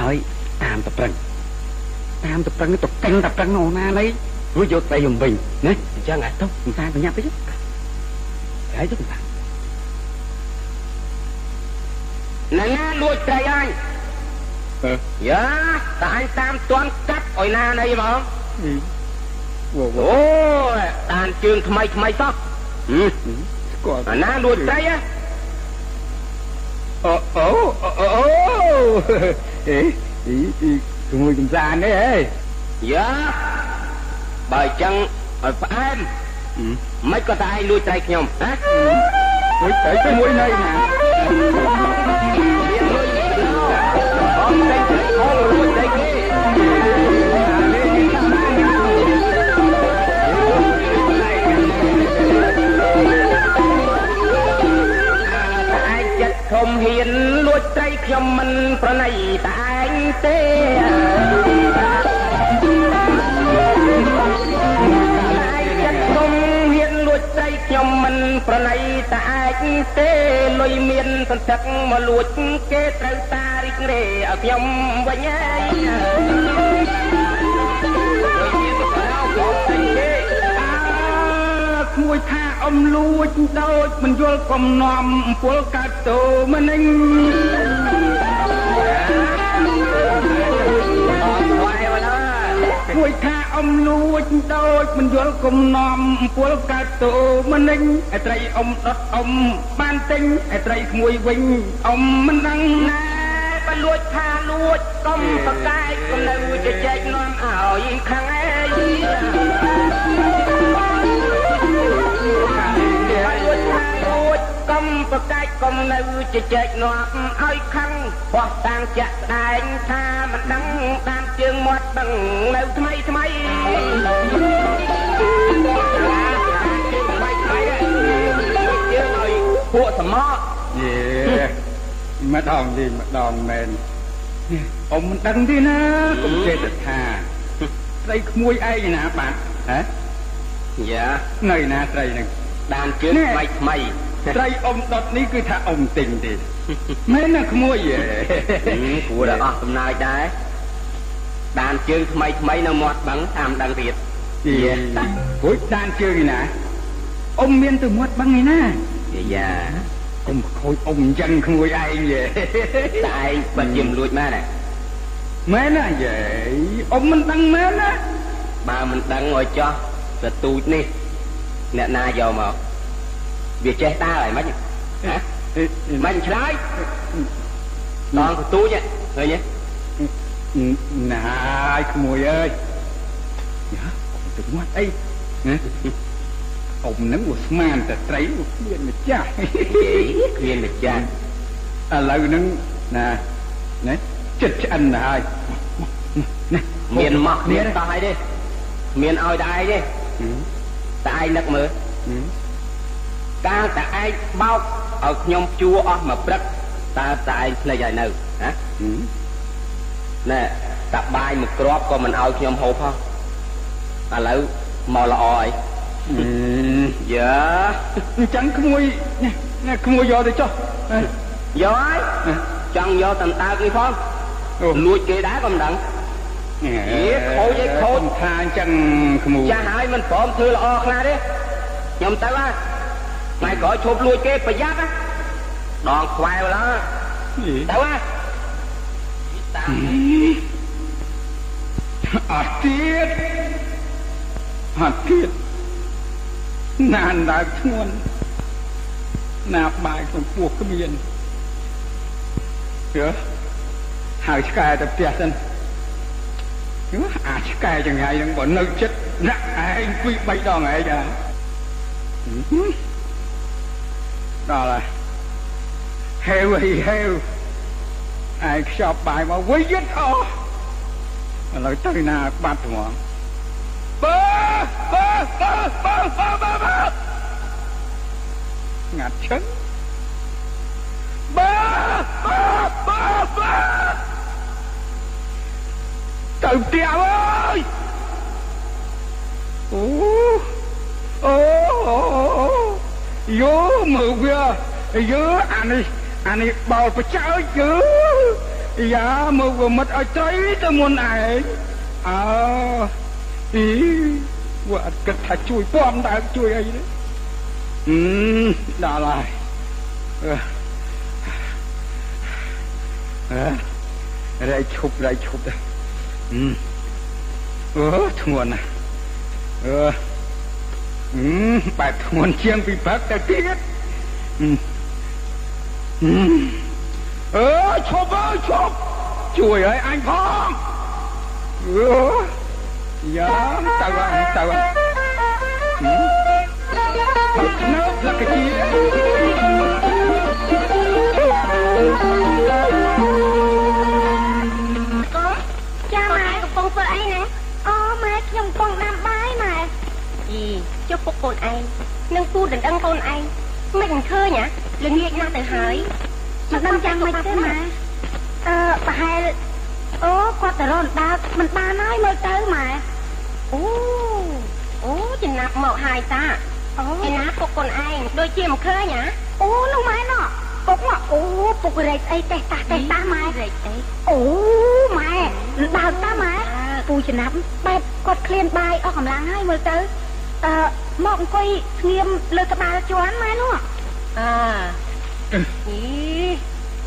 Speaker 2: ហើយ តាមតប្រឹងតាមតប្រឹងទៅកិនតប្រឹងអូណាណៃរួចយកត្រីយំវិញណា
Speaker 9: អញ្ចឹងហ៎
Speaker 2: ទៅកំសាន្តបញ្ញាប់ទៅហើយទៅកំសាន្ត
Speaker 4: ណែណាលួចត្រីអញយ៉ាតែអញតាមទាន់កាត់ឲ្យណាណៃហ្មងអូតានជើងថ្មីថ្មីសោះស្គាល់អាណាលួចត្រីហ៎
Speaker 2: អូអូអូអេ អីអីជាមួយកំសាន្តទេហេ
Speaker 4: យ៉ាបើអញ្ចឹងឲ្យផ្អែមមិនក៏តែឯងលួចត្រីខ្ញុំណា
Speaker 2: លួចត្រីជាមួយនៅណា
Speaker 4: អត់តែត្រីហូរលួចត្រីគេធំហ៊ានលួចត្រីខ្ញុំមិនប្រណីតែ ឯងទេត្រីខ្ញុំមិនប្រណីតែអាចទេលុយមានសន្តិកមកលួចគេត្រូវតារីករេឲ្យខ្ញុំវិញហើយក្មួយថាអមលួចដូចមិនយល់កំណំពលកាត់តោមនិញ មួយថាអមលួចដូចមិនយល់កំណំពលកាត់តោមនិញឯត្រីអមដុតអមបានទិញឯត្រីក្មួយវិញអមមិនដឹងណាបើលួចថាលួចកុំប្រកែកកុំនៅជជែកនាំឲ្យខាងឯងកុំប្រកាច់កុំនៅជជែកងាប់ឲ្យខឹងបោះតាំងចាក់ស្ដែងថាមិនដឹងតាមជើងមាត់ដឹងនៅថ្មីថ្មីពួកសមក់
Speaker 2: យេម្ដងនេះម្ដងមែនអ៊ំមិនដឹងទេណាកុំចេះតែថាស្រីក្មួយឯងណាបាទហ៎
Speaker 4: យ៉ា
Speaker 2: នៅណាត្រីហ្នឹង
Speaker 4: ដានជើងថ្មីថ្មី
Speaker 2: ត្រីអ៊ំដុតនេះគឺថាអ៊ំទិញទេមែនណាក្មួយហ៎
Speaker 4: គួរតែអស់កំណើចដែរ ដានជើងថ្មីថ្មីនៅមាត់បឹងតាមដឹងទៀត
Speaker 2: យារួចដានជើងឯណាអ៊ំមានទៅមាត់បឹងឯណា
Speaker 4: យ៉ា
Speaker 2: កុំខូចអ៊ំអញ្ចឹងក្មួយឯងយេ
Speaker 4: តែឯងបាត់ជាមលួចមែនទេ
Speaker 2: មែនណាយេអ៊ំមិនដឹងមែនណា
Speaker 4: បើមិនដឹងឲ្យចោះទៅទូចនេះអ្នកណាយកមកវាចេះដើរហើយមិនហ៎មិនឆ្លើយដងទូចឃើញទេ
Speaker 2: ណាយក្មួយអើយយ៉ាទៅមាត់អីណាអ៊ំនឹងវាស្មានតែត្រីវាគ្មានម្ចាស់
Speaker 4: គ្មានម្ចាស់
Speaker 2: ឥឡូវហ្នឹងណាណាចិត្តឆ្អិនទៅហើយ
Speaker 4: ណាមានមកគ្នាតោះហើយទេមានឲ្យតែឯងទេតែឯងនឹកមើលកាលតែឯងបោកឲ្យខ្ញុំជួអស់មួយព្រឹកតើតែឯងភ្លេចហើយនៅណា ណែតាបាយមួយគ្រាប់ក៏មិនឲ្យខ្ញុំហូបហោះឥឡូវមកល្អអីយ៉ា
Speaker 2: អញ្ចឹងក្មួយណែក្មួយយកទៅចុះ
Speaker 4: យកហើយចង់យកតន្តើកនេះផងលួចគេដែរក៏មិនដឹង
Speaker 2: អេខូចឯខូចថាអញ្ចឹងក្មួយ
Speaker 4: ចាស់ហើយមិនព្រមធ្វើល្អខ្លះទេខ្ញុំទៅហ่าថ្ងៃក្រោយឈប់លួចគេប្រយ័ត្នដងខ្វែវឡើទៅហ่า
Speaker 2: អត់ទៀតអត់ទៀតណានដើរធ្ងន់ណាបាយក្នុងពោះគ្មានយើហៅឆ្កែទៅផ្ទះសិនយើអាឆ្កែចង្ហើយនឹងបើនៅចិត្តណាក់ឯងពីរបីដងឯងអាដល់ហើយហេវហីហេវ ឯងខ្ចប់បាយមកវិញយឹតអស់ឥឡូវទៅណាបាត់ហ្មងបើបើបើបើបើបើបើងាត់ឈឹងបើបើបើបើទៅផ្ទះអើយអូអូយោមើលវាយើអានេះអានេះបោលបចើយើ យ៉ាមើលវាមិត្តឲ្យត្រីទៅមុនឯងអើអីវាអត់គិតថាជួយពំដើមជួយអីទេអឺដល់ហើយអឺរៃឈប់រៃឈប់អឺអូធ្ងន់ណាស់អឺអឺបែបធ្ងន់ជាងពីព្រឹកទៅទៀតអឺ អឺឈប់អើឈប់ជួយឲ្យអញផងអឺយ៉ាទៅហើយទៅហើយកណើផ្លឹកជា
Speaker 11: ចាម៉ែកំពុងធ្វើអីណាអូម៉ែខ្ញុំកំពុងដាំបាយម៉ែ
Speaker 3: យីចុះពុកកូនឯងនឹងពូដណ្ដឹងកូនឯងមិនឃើញហ៎ល្ងាចណាស់ទៅហើយ
Speaker 11: មិនដឹងចាំមិនទេម៉ែអឺប្រហែលអូគាត់ទៅរនដើកមិនបានហើយមើលទៅម៉ែ
Speaker 3: អូអូចំណាប់មកហើយតាអូឯណាពុកកូនឯងដូចជាមិនឃើញហ៎
Speaker 11: អូនោះម៉ែណោះពុកមកអូពុករែកស្អីតេះតាស់តេះតាស់ម៉ែ
Speaker 3: រែកអី
Speaker 11: អូម៉ែដើរតាម៉ែពូចំណាប់បែបគាត់ឃ្លានបាយអស់កម្លាំងហើយមើលទៅអឺមកអង្គុយស្ងៀមលើក្បាលជន់ម៉ែនោះ
Speaker 3: អើ យី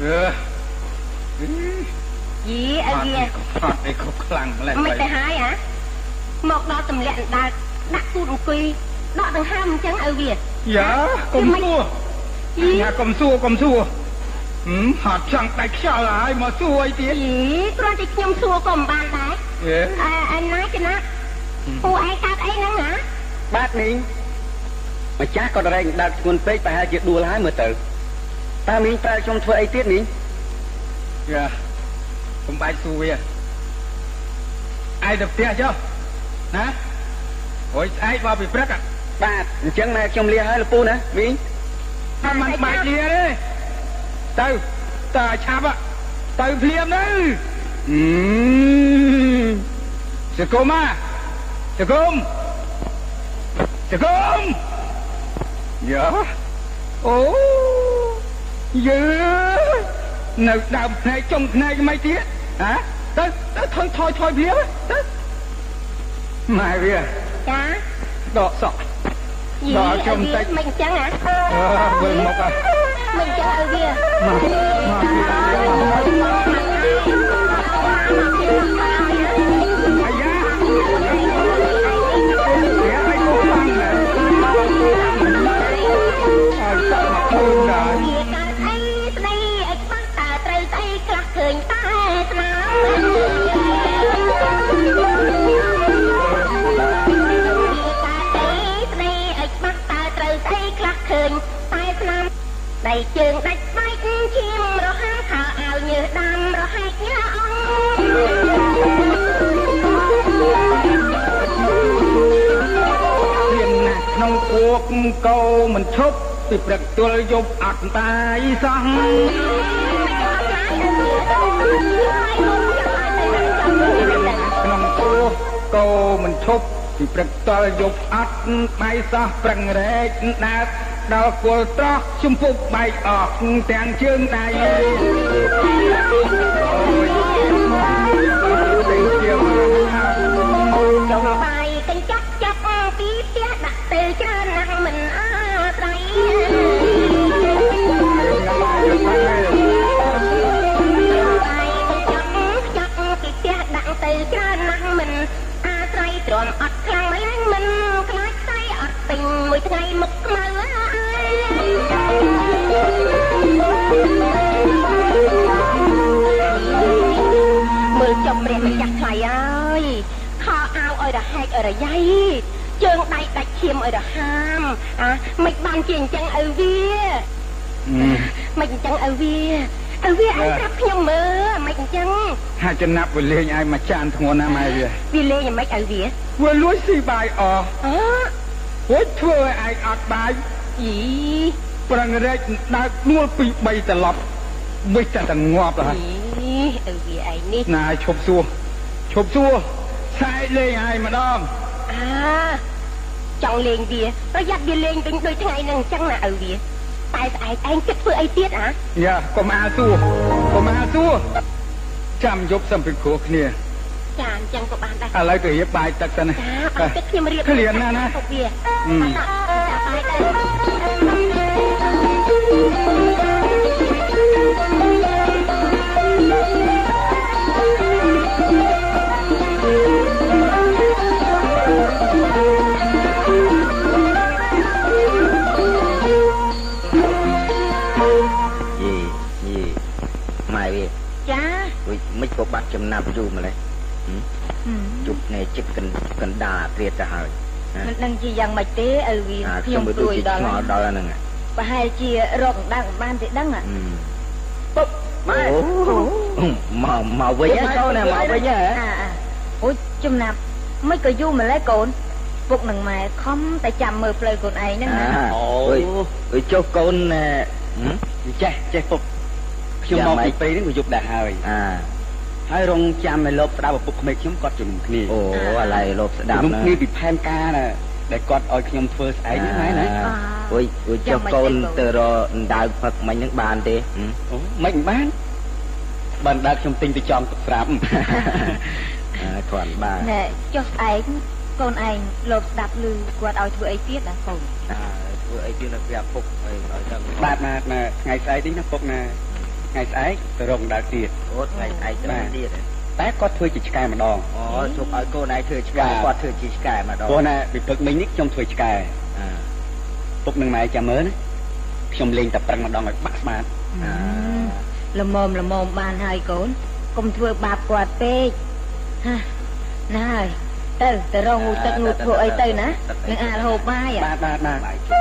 Speaker 2: អឺ
Speaker 3: យីអីវា
Speaker 2: អត់អីគ្រប់ខ្លាំងម្លេះ
Speaker 3: មិនទៅហើយហ៎មកដល់ទម្លាក់អណ្ដាតដាក់ពូតអង្គុយដកដង្ហើមអញ្ចឹងឲ្យវា
Speaker 2: យ៉ាកុំសួរយ៉ាកុំសួរកុំសួរហឹមហត់ចង់ដាច់ខ្យល់ហើយមកសួរអីទៀត
Speaker 3: យីគ្រាន់តែខ្ញុំសួរក៏មិនបានដែរអើអណាចំណាពូឯងកើតអីហ្នឹងណា
Speaker 4: បាទមីងម្ចាស់ក៏រែងដើរធ្ងន់ពេកប្រហែលជាដួលហើយមើលទៅ តើមីងប្រើខ្ញុំធ្វើអីទៀតមីង
Speaker 2: យ៉ាកុំបាច់សួរវាឯងទៅផ្ទះចុះណារួយស្អែកមកពីព្រឹក
Speaker 4: បាទអញ្ចឹងណែខ្ញុំលាហើយលពូណាមីង
Speaker 2: អត់មិនបាច់លាទេទៅតើឆាប់ទៅភ្លាមទៅអឺសកុំមកសកុំតកុំយ៉ាអូ យើនៅដើមផ្នែកចុងផ្នែកមិនទៀតហ៎ទៅទៅថយថយថយវាទៅម៉ែវា
Speaker 3: ចា
Speaker 2: ដកសក់
Speaker 3: យី
Speaker 2: ដល់ខ្ញុំ
Speaker 3: ឲ្យវា
Speaker 2: តិច
Speaker 3: មិនអញ្ចឹងហ៎
Speaker 2: អើវិលមកអើ
Speaker 3: មិនអញ្ចឹងឲ្យវា
Speaker 2: មកមក ដៃ
Speaker 3: ជើងដាច់ស្បែកឈាមរហាខោអាវញើសដាំរហែកញើអង្គ
Speaker 2: ហ៊ានណាស់ក្នុងពួកកោមិនឈប់ពីព្រឹកទល់យប់អត់បាយសោះក្នុងពួកកោមិនឈប់ពីព្រឹកទល់យប់អត់បាយសោះប្រឹងរែកដើរដល់គល់ត្រោះជំពុកបែកអស់ទាំងជើងដៃអូយទៅជាមក
Speaker 3: ចុងបាយកញ្ចក់ចាប់ពីផ្ទះដាក់ទៅច្រើនណាស់មិនអើស្រ័យបាយកញ្ចក់ចាប់ពីផ្ទះដាក់ទៅច្រើនណាស់មិនអាស្រ័យទ្រាំអត់ខ្លាំងឡើយមិនខ្លាចខ្សែអត់ពេញមួយថ្ងៃមុខខ្មៅ មើលចំព្រះម្ចាស់ថ្លៃអើយខោអាវឲ្យរហែកឲ្យរយ៉ៃជើងដៃដាច់ឈាមឲ្យរហាមអាមិនបានជាអញ្ចឹងឪវាមិនអញ្ចឹងឪវាឪវាឲ្យប្រាប់ខ្ញុំមើលមិនអញ្ចឹង
Speaker 2: ហាក់ចំណាប់វាលេងឲ្យមកចានធ្ងន់ណាស់ម៉ែវា
Speaker 3: វាលេងយ៉ាងម៉េចឪវា
Speaker 2: វាលួចស៊ីបាយអស់
Speaker 3: អើ
Speaker 2: ហួចធ្វើឲ្យឯងអត់បាយ
Speaker 3: យី
Speaker 2: ប្រឹងរែកដើរដួលពី3ត្រឡប់វិចតែតែងាប់ទៅហើយ
Speaker 3: យីឪវាឯងនេះ
Speaker 2: ណាឈប់សួរឈប់សួរខ្សែលេងឲ្យម្ដង
Speaker 3: អាចង់លេងវាប្រយ័ត្នវាលេងវិញដូចថ្ងៃហ្នឹងអញ្ចឹងណាឪវាតែស្អែកឯងគិតធ្វើអីទៀតអា
Speaker 2: យ៉ាកុំអាសួរកុំអាសួរចាំយប់សំពីគ្រោះគ្នា
Speaker 3: ចាអញ្ចឹងក៏បានដែរ
Speaker 2: ឥឡូវទៅរៀបបាយទឹកសិនណា
Speaker 3: ចាអត់ទឹកខ្ញុំរៀប
Speaker 2: ឃ្លានណាស់ណា
Speaker 3: ទុកវា
Speaker 2: អឺ
Speaker 3: ចាបាយដែរ
Speaker 6: យីយី ម៉ែវា
Speaker 3: ចា
Speaker 6: ដូចមិនក៏បាត់ចំណាប់យូរម្លេះហឹមជប់ណែចិត្តកណ្កណ្ដាលត្រៀតទៅហើយណា
Speaker 7: មិនដឹងជាយ៉ាងម៉េចទេឪវា
Speaker 6: អា
Speaker 7: ខ
Speaker 6: ខ្ញុំ្ញុំមើល
Speaker 7: ព្ដូ
Speaker 6: ច
Speaker 7: រួយ
Speaker 6: ជា
Speaker 7: ដល់
Speaker 6: ឆ្ងល់ដល់ហ្នឹងហ่ะ
Speaker 7: ប្រហែលជារកដងបានទេដឹងហ่ะ
Speaker 6: ហឹម
Speaker 7: ពុកម៉ែ
Speaker 6: អូមកមកវិញហ៎កូនណាមកវិញហ៎
Speaker 7: អាអាអូយចំណាប់មិនក៏យូរម្លេះកូនពុកនឹងម៉ែខំតែចាំមើលផ្លូវកូនឯងហ្នឹងណា
Speaker 6: អូយអើយចុះកូនណែហឹម
Speaker 9: ចេះចេះពុកខ្ញុំ
Speaker 6: យ៉ាង
Speaker 9: មក
Speaker 6: ម៉េច
Speaker 9: ពីពេលនេះក៏យប់ដែរហើយ
Speaker 6: អា
Speaker 9: ហើយរងចាំឲ្យលោកស្ដាប់ឪពុកក្មេកខ្ញុំគាត់ជំនុំគ្នា
Speaker 6: អូអាឡៃលោកស្ដាប់
Speaker 9: ជំនុំ
Speaker 6: ណា
Speaker 9: គ្នាពីផែនការណា ដែលគាត់ឲ្យខ្ញុំធ្វើស្អែកនេះហើយណា
Speaker 6: អូយអូយចុះកូនទៅរកអណ្ដៅផឹកមិញហ្នឹងបានទេហឹម
Speaker 9: អូមិនបានបានដើរខ្ញុំទិញទៅចំទឹកស្រាប់
Speaker 6: អាគ្រាន់បាន
Speaker 7: ណែចុះស្អែកកូនឯងលោកស្ដាប់ឮគាត់ឲ្យធ្វើអីទៀតណាកូន
Speaker 6: អាធ្វើអីទៀតនៅប្រាប់ពុកអីឲ្យដឹង
Speaker 9: បាទណាណាថ្ងៃស្អែកនេះណាពុកណាថ្ងៃស្អែកទៅរកដើរទៀត
Speaker 6: អូថ្ងៃឯងទៅទៀតហ៎
Speaker 9: តែគាត់ធ្វើជាឆ្កែម្ដង
Speaker 6: អូជប់ឲ្យកូនឯងធ្វើឆ្កែ
Speaker 9: បាទ
Speaker 6: គាត់ធ្វើជាឆ្កែម្ដង
Speaker 9: ព្រោះណាពីព្រឹកមិញនេះខ្ញុំធ្វើឆ្កែ
Speaker 6: អា
Speaker 9: ពុកនឹងម៉ែចាំមើលណាខ្ញុំលេងតែប្រឹងម្ដងឲ្យបាក់ស្បាត
Speaker 6: អា
Speaker 7: ល្មមល្មមបានហើយកូនកុំធ្វើបាបគាត់ពេកហាណាហើយទៅទៅរកងូតទឹកងូតភក់អីទៅណានឹងអាលហូបបាយ
Speaker 9: បាទបាទបាទ
Speaker 6: បាយជ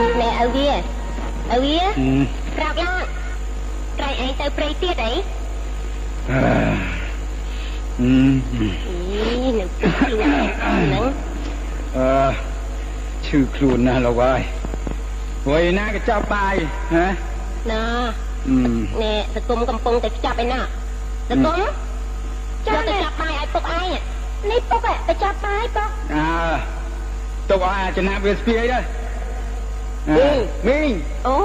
Speaker 6: ប់
Speaker 3: ណែឪវាឪវា
Speaker 9: ហឹម
Speaker 3: ក្រោកឡើង ក្រែងឯងទៅព្រៃទៀតអី
Speaker 2: អឺហឹម
Speaker 3: អីនៅខ្លួនហ្នឹង
Speaker 2: អឺឈឺខ្លួនណាស់លោកហើយវ័យណាក៏ចាប់បាយហ៎
Speaker 3: ណ៎
Speaker 2: អឺ
Speaker 3: ណែសគុំកំពុងតែខ្ចប់ឯណាសគុំ
Speaker 7: ចា
Speaker 3: យកទៅចាប់បាយឲ្យពុកឯង
Speaker 2: អ
Speaker 5: នេះពុកទៅចាប់បាយពុក
Speaker 2: អើទុកឲ្យអាចំណាប់វាស្ពាយទៅ អូមីង
Speaker 7: អូ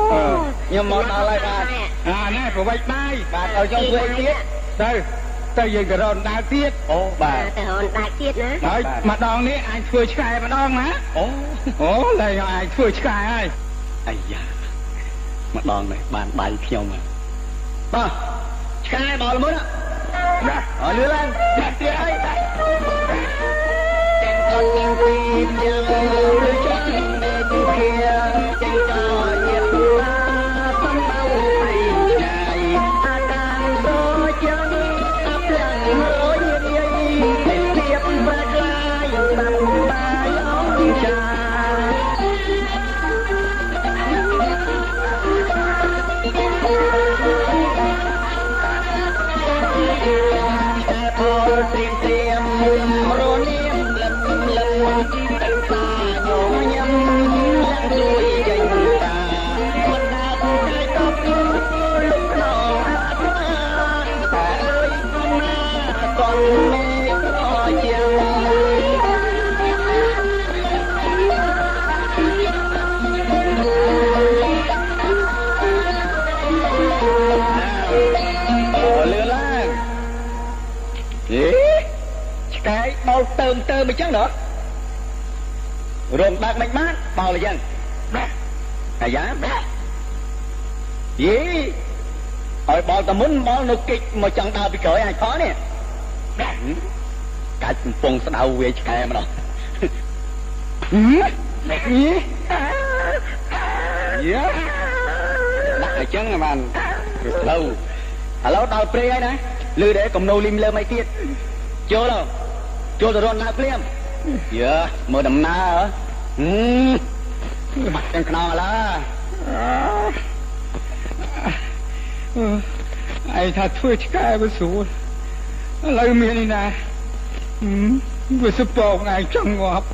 Speaker 2: ខ្ញុំមកដល់ហើយបាទអាណែប្រវិចបាយបាទឲ្យចង់ធ្វើទៀតទៅទៅយើងទៅរនដើរទៀត
Speaker 7: អូបាទទៅរនដើរទៀតណា
Speaker 2: ហើយម្ដងនេះអាចធ្វើឆ្កែម្ដងណាអូអូតែអាចធ្វើឆ្កែហើយ
Speaker 9: អាយ៉ាម្ដងនេះបានបាយខ្ញុំបាទ
Speaker 8: ឆ្កែបលមុនណាអលឿឡើងទៀតទៀតហើយទាំងកូនមានពីយើងឬចាំមេទីភា ទៅទៅអញ្ចឹងណារងដាច់មិនបានបោលអញ្ចឹងអាយ៉ាយីឲ្យបោលតមុនបោលនៅកិច្ចមកចង់ដើរពីក្រោយអាចផងនេះកាច់កំពុងស្ដៅវាឆ្កែម្ដងយីយ៉ាដាក់អញ្ចឹងបានស្រូវឥឡូវដល់ព្រៃហើយណាលឺដែរកំណោលីមលើមិនទៀតចូលដល់ ចូលទៅរត់នៅភ្លាមយើមើលដំណើរហឹមបាត់ទាំងខ្នងឡើ
Speaker 2: ឯងថាធ្វើឆ្កែវាស្រួលឥឡូវមាននេះណាវាសពងឯងចង់ងាប់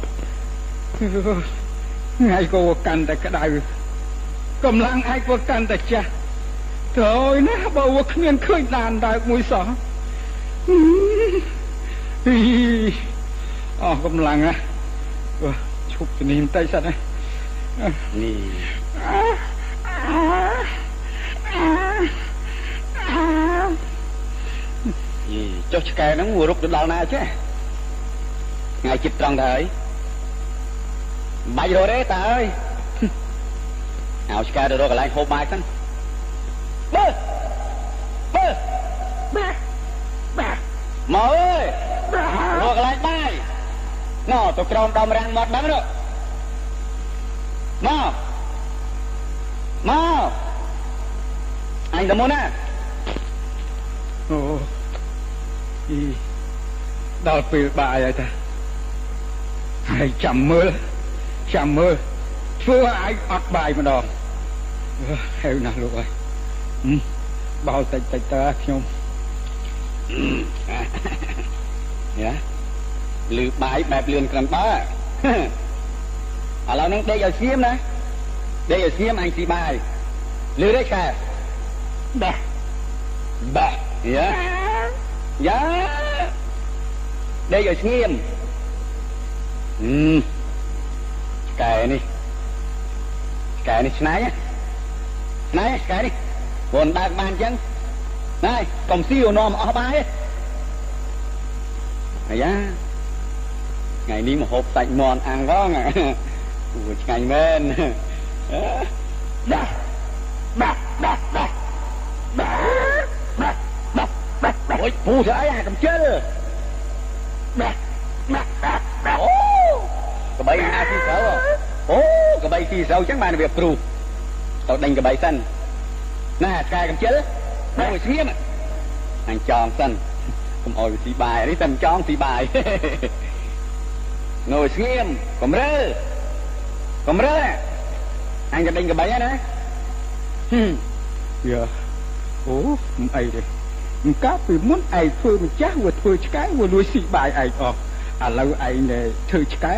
Speaker 2: ថ្ងៃក៏កាន់តែក្តៅកម្លាំងឯងក៏កាន់តែចាស់ត្រូវណាបើវាគ្មានឃើញដានដើកមួយសោះ អស់កម្លាំងណាឈប់ជំនាញបន្តិចសិនណា
Speaker 9: នេះយីចុះឆ្កែហ្នឹងរុកទៅដល់ណាចេះថ្ងៃចិត្តត្រង់ទៅហើយបាច់រត់ទេតាអើយឲ្យឆ្កែទៅរកកន្លែងហូបបាយសិនបើបើបើបើ មកអើយរកកន្លែងបាយណោទៅក្រោមដំរាំងមាត់ដឹងនោះមកមកអញទៅមុនណា
Speaker 2: អូអីដល់ពេលបាយហើយតាហើយចាំមើលចាំមើលធ្វើឲ្យអត់បាយម្ដងហេវណាស់លោកអើយបោតិចតិចតើខ្ញុំ
Speaker 9: យ៉ាលឺបាយបែបលឿនក្រាន់បើឥឡូវហ្នឹងដេកឲ្យស្ងៀមណាដេកឲ្យស្ងៀមអញស៊ីបាយលឺទេខែបែបែយ៉ាយ៉ាដេកឲ្យស្ងៀមអឺឆ្កែនេះឆ្កែនេះឆ្នៃឆ្នៃឆ្កែនេះបងដើរបានអញ្ចឹង ណែកុំស៊ីឧណមអស់បាយអាយ៉ាថ្ងៃនេះមហូបសាច់មន់អាំងផងគួរឆ្ងាញ់មែនណាបាក់បាក់បាក់បាក់បាក់បាក់បាក់អូយពូស្អីអាកំជិលបាក់បាក់បាក់បាក់អូកបីអាស៊ីស្រូវអូកបីស៊ីស្រូវចឹងបានវាព្រុសទៅដេញកបីសិនណាឆ្កែកំជិល មកស្ងៀមអញចងសិនកុំអោយវាស៊ីបាយនេះតែចង់ស៊ីបាយនៅស្ងៀមកំរើកំរើអញក៏ដេញកបីណា
Speaker 2: ហឹមយ៉ាអូមិនអីទេមិនកាពីមុនឯងធ្វើម្ចាស់វាធ្វើឆ្កែវាលួចស៊ីបាយឯងអស់ឥឡូវឯងធ្វើឆ្កែ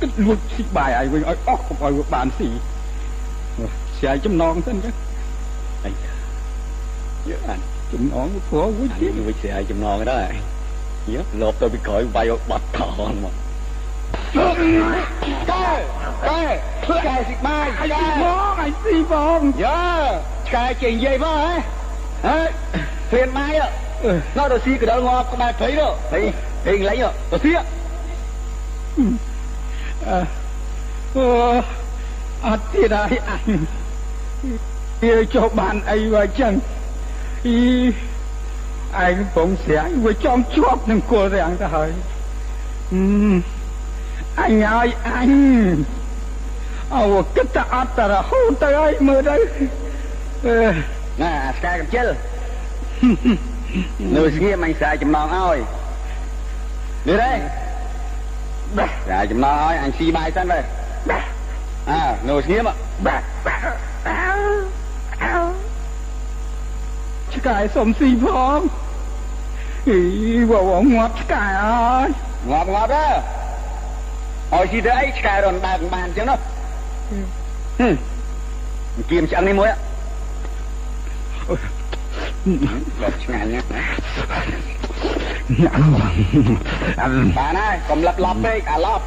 Speaker 2: គិតលួចស៊ីបាយឯងវិញឲ្យអស់កុំឲ្យវាបានស៊ីស្រាយចំណងទៅអញ្ចឹង
Speaker 9: អីយ៉ាអាន
Speaker 2: ចំណង
Speaker 9: với anh chùm nón của phố quá chứ. Anh bị
Speaker 8: xè chùm nón cái đó à? Nhớ lột tôi bị cởi bay bạch thòn mà. Cái cái cái xịt mai. Cái xịt món
Speaker 2: anh xì bông dạ. Cái chuyện gì
Speaker 8: vậy hả? Hả? Thuyền mai ạ. Ừ. Nó đồ xì cái đó ừ. ngon có mà thấy đâu thấy hình lấy ạ. Đồ xì ạ. Ừ. À, ờ, à thì đây anh. Yêu cho bạn ấy và chẳng
Speaker 2: អូអត់ទៀតហើយអញវាចុះបានអីវ៉ាចឹងអីឯងពងស្រាំងវាចំជាប់នឹងគល់រាំងទៅហើយអញឲ្យអញអើគិតតែអត់តែរហូតទៅហើយមើលទៅ
Speaker 8: អឺណាអាស្កាយកំជិលនៅស្ងៀមអញស្រាយចំណងឲ្យនេះទេស្រាយចំណងឲ្យអញស៊ីបាយសិនទៅអើនៅស្ងៀម
Speaker 2: ឆ្កែសុំស៊ីផងអីវងងាប់ឆ្កែអើយ
Speaker 8: ងាប់ងាប់ទេឲ្យស៊ីទៅអីឆ្កែរនដើរបានអញ្ចឹងណាហឹមគៀមឆ្អឹងនេះមួយឡប់ឆ្ងាញ់ណាញ៉ាំបានហើយកុំលឹបឡប់ពេកអាឡប់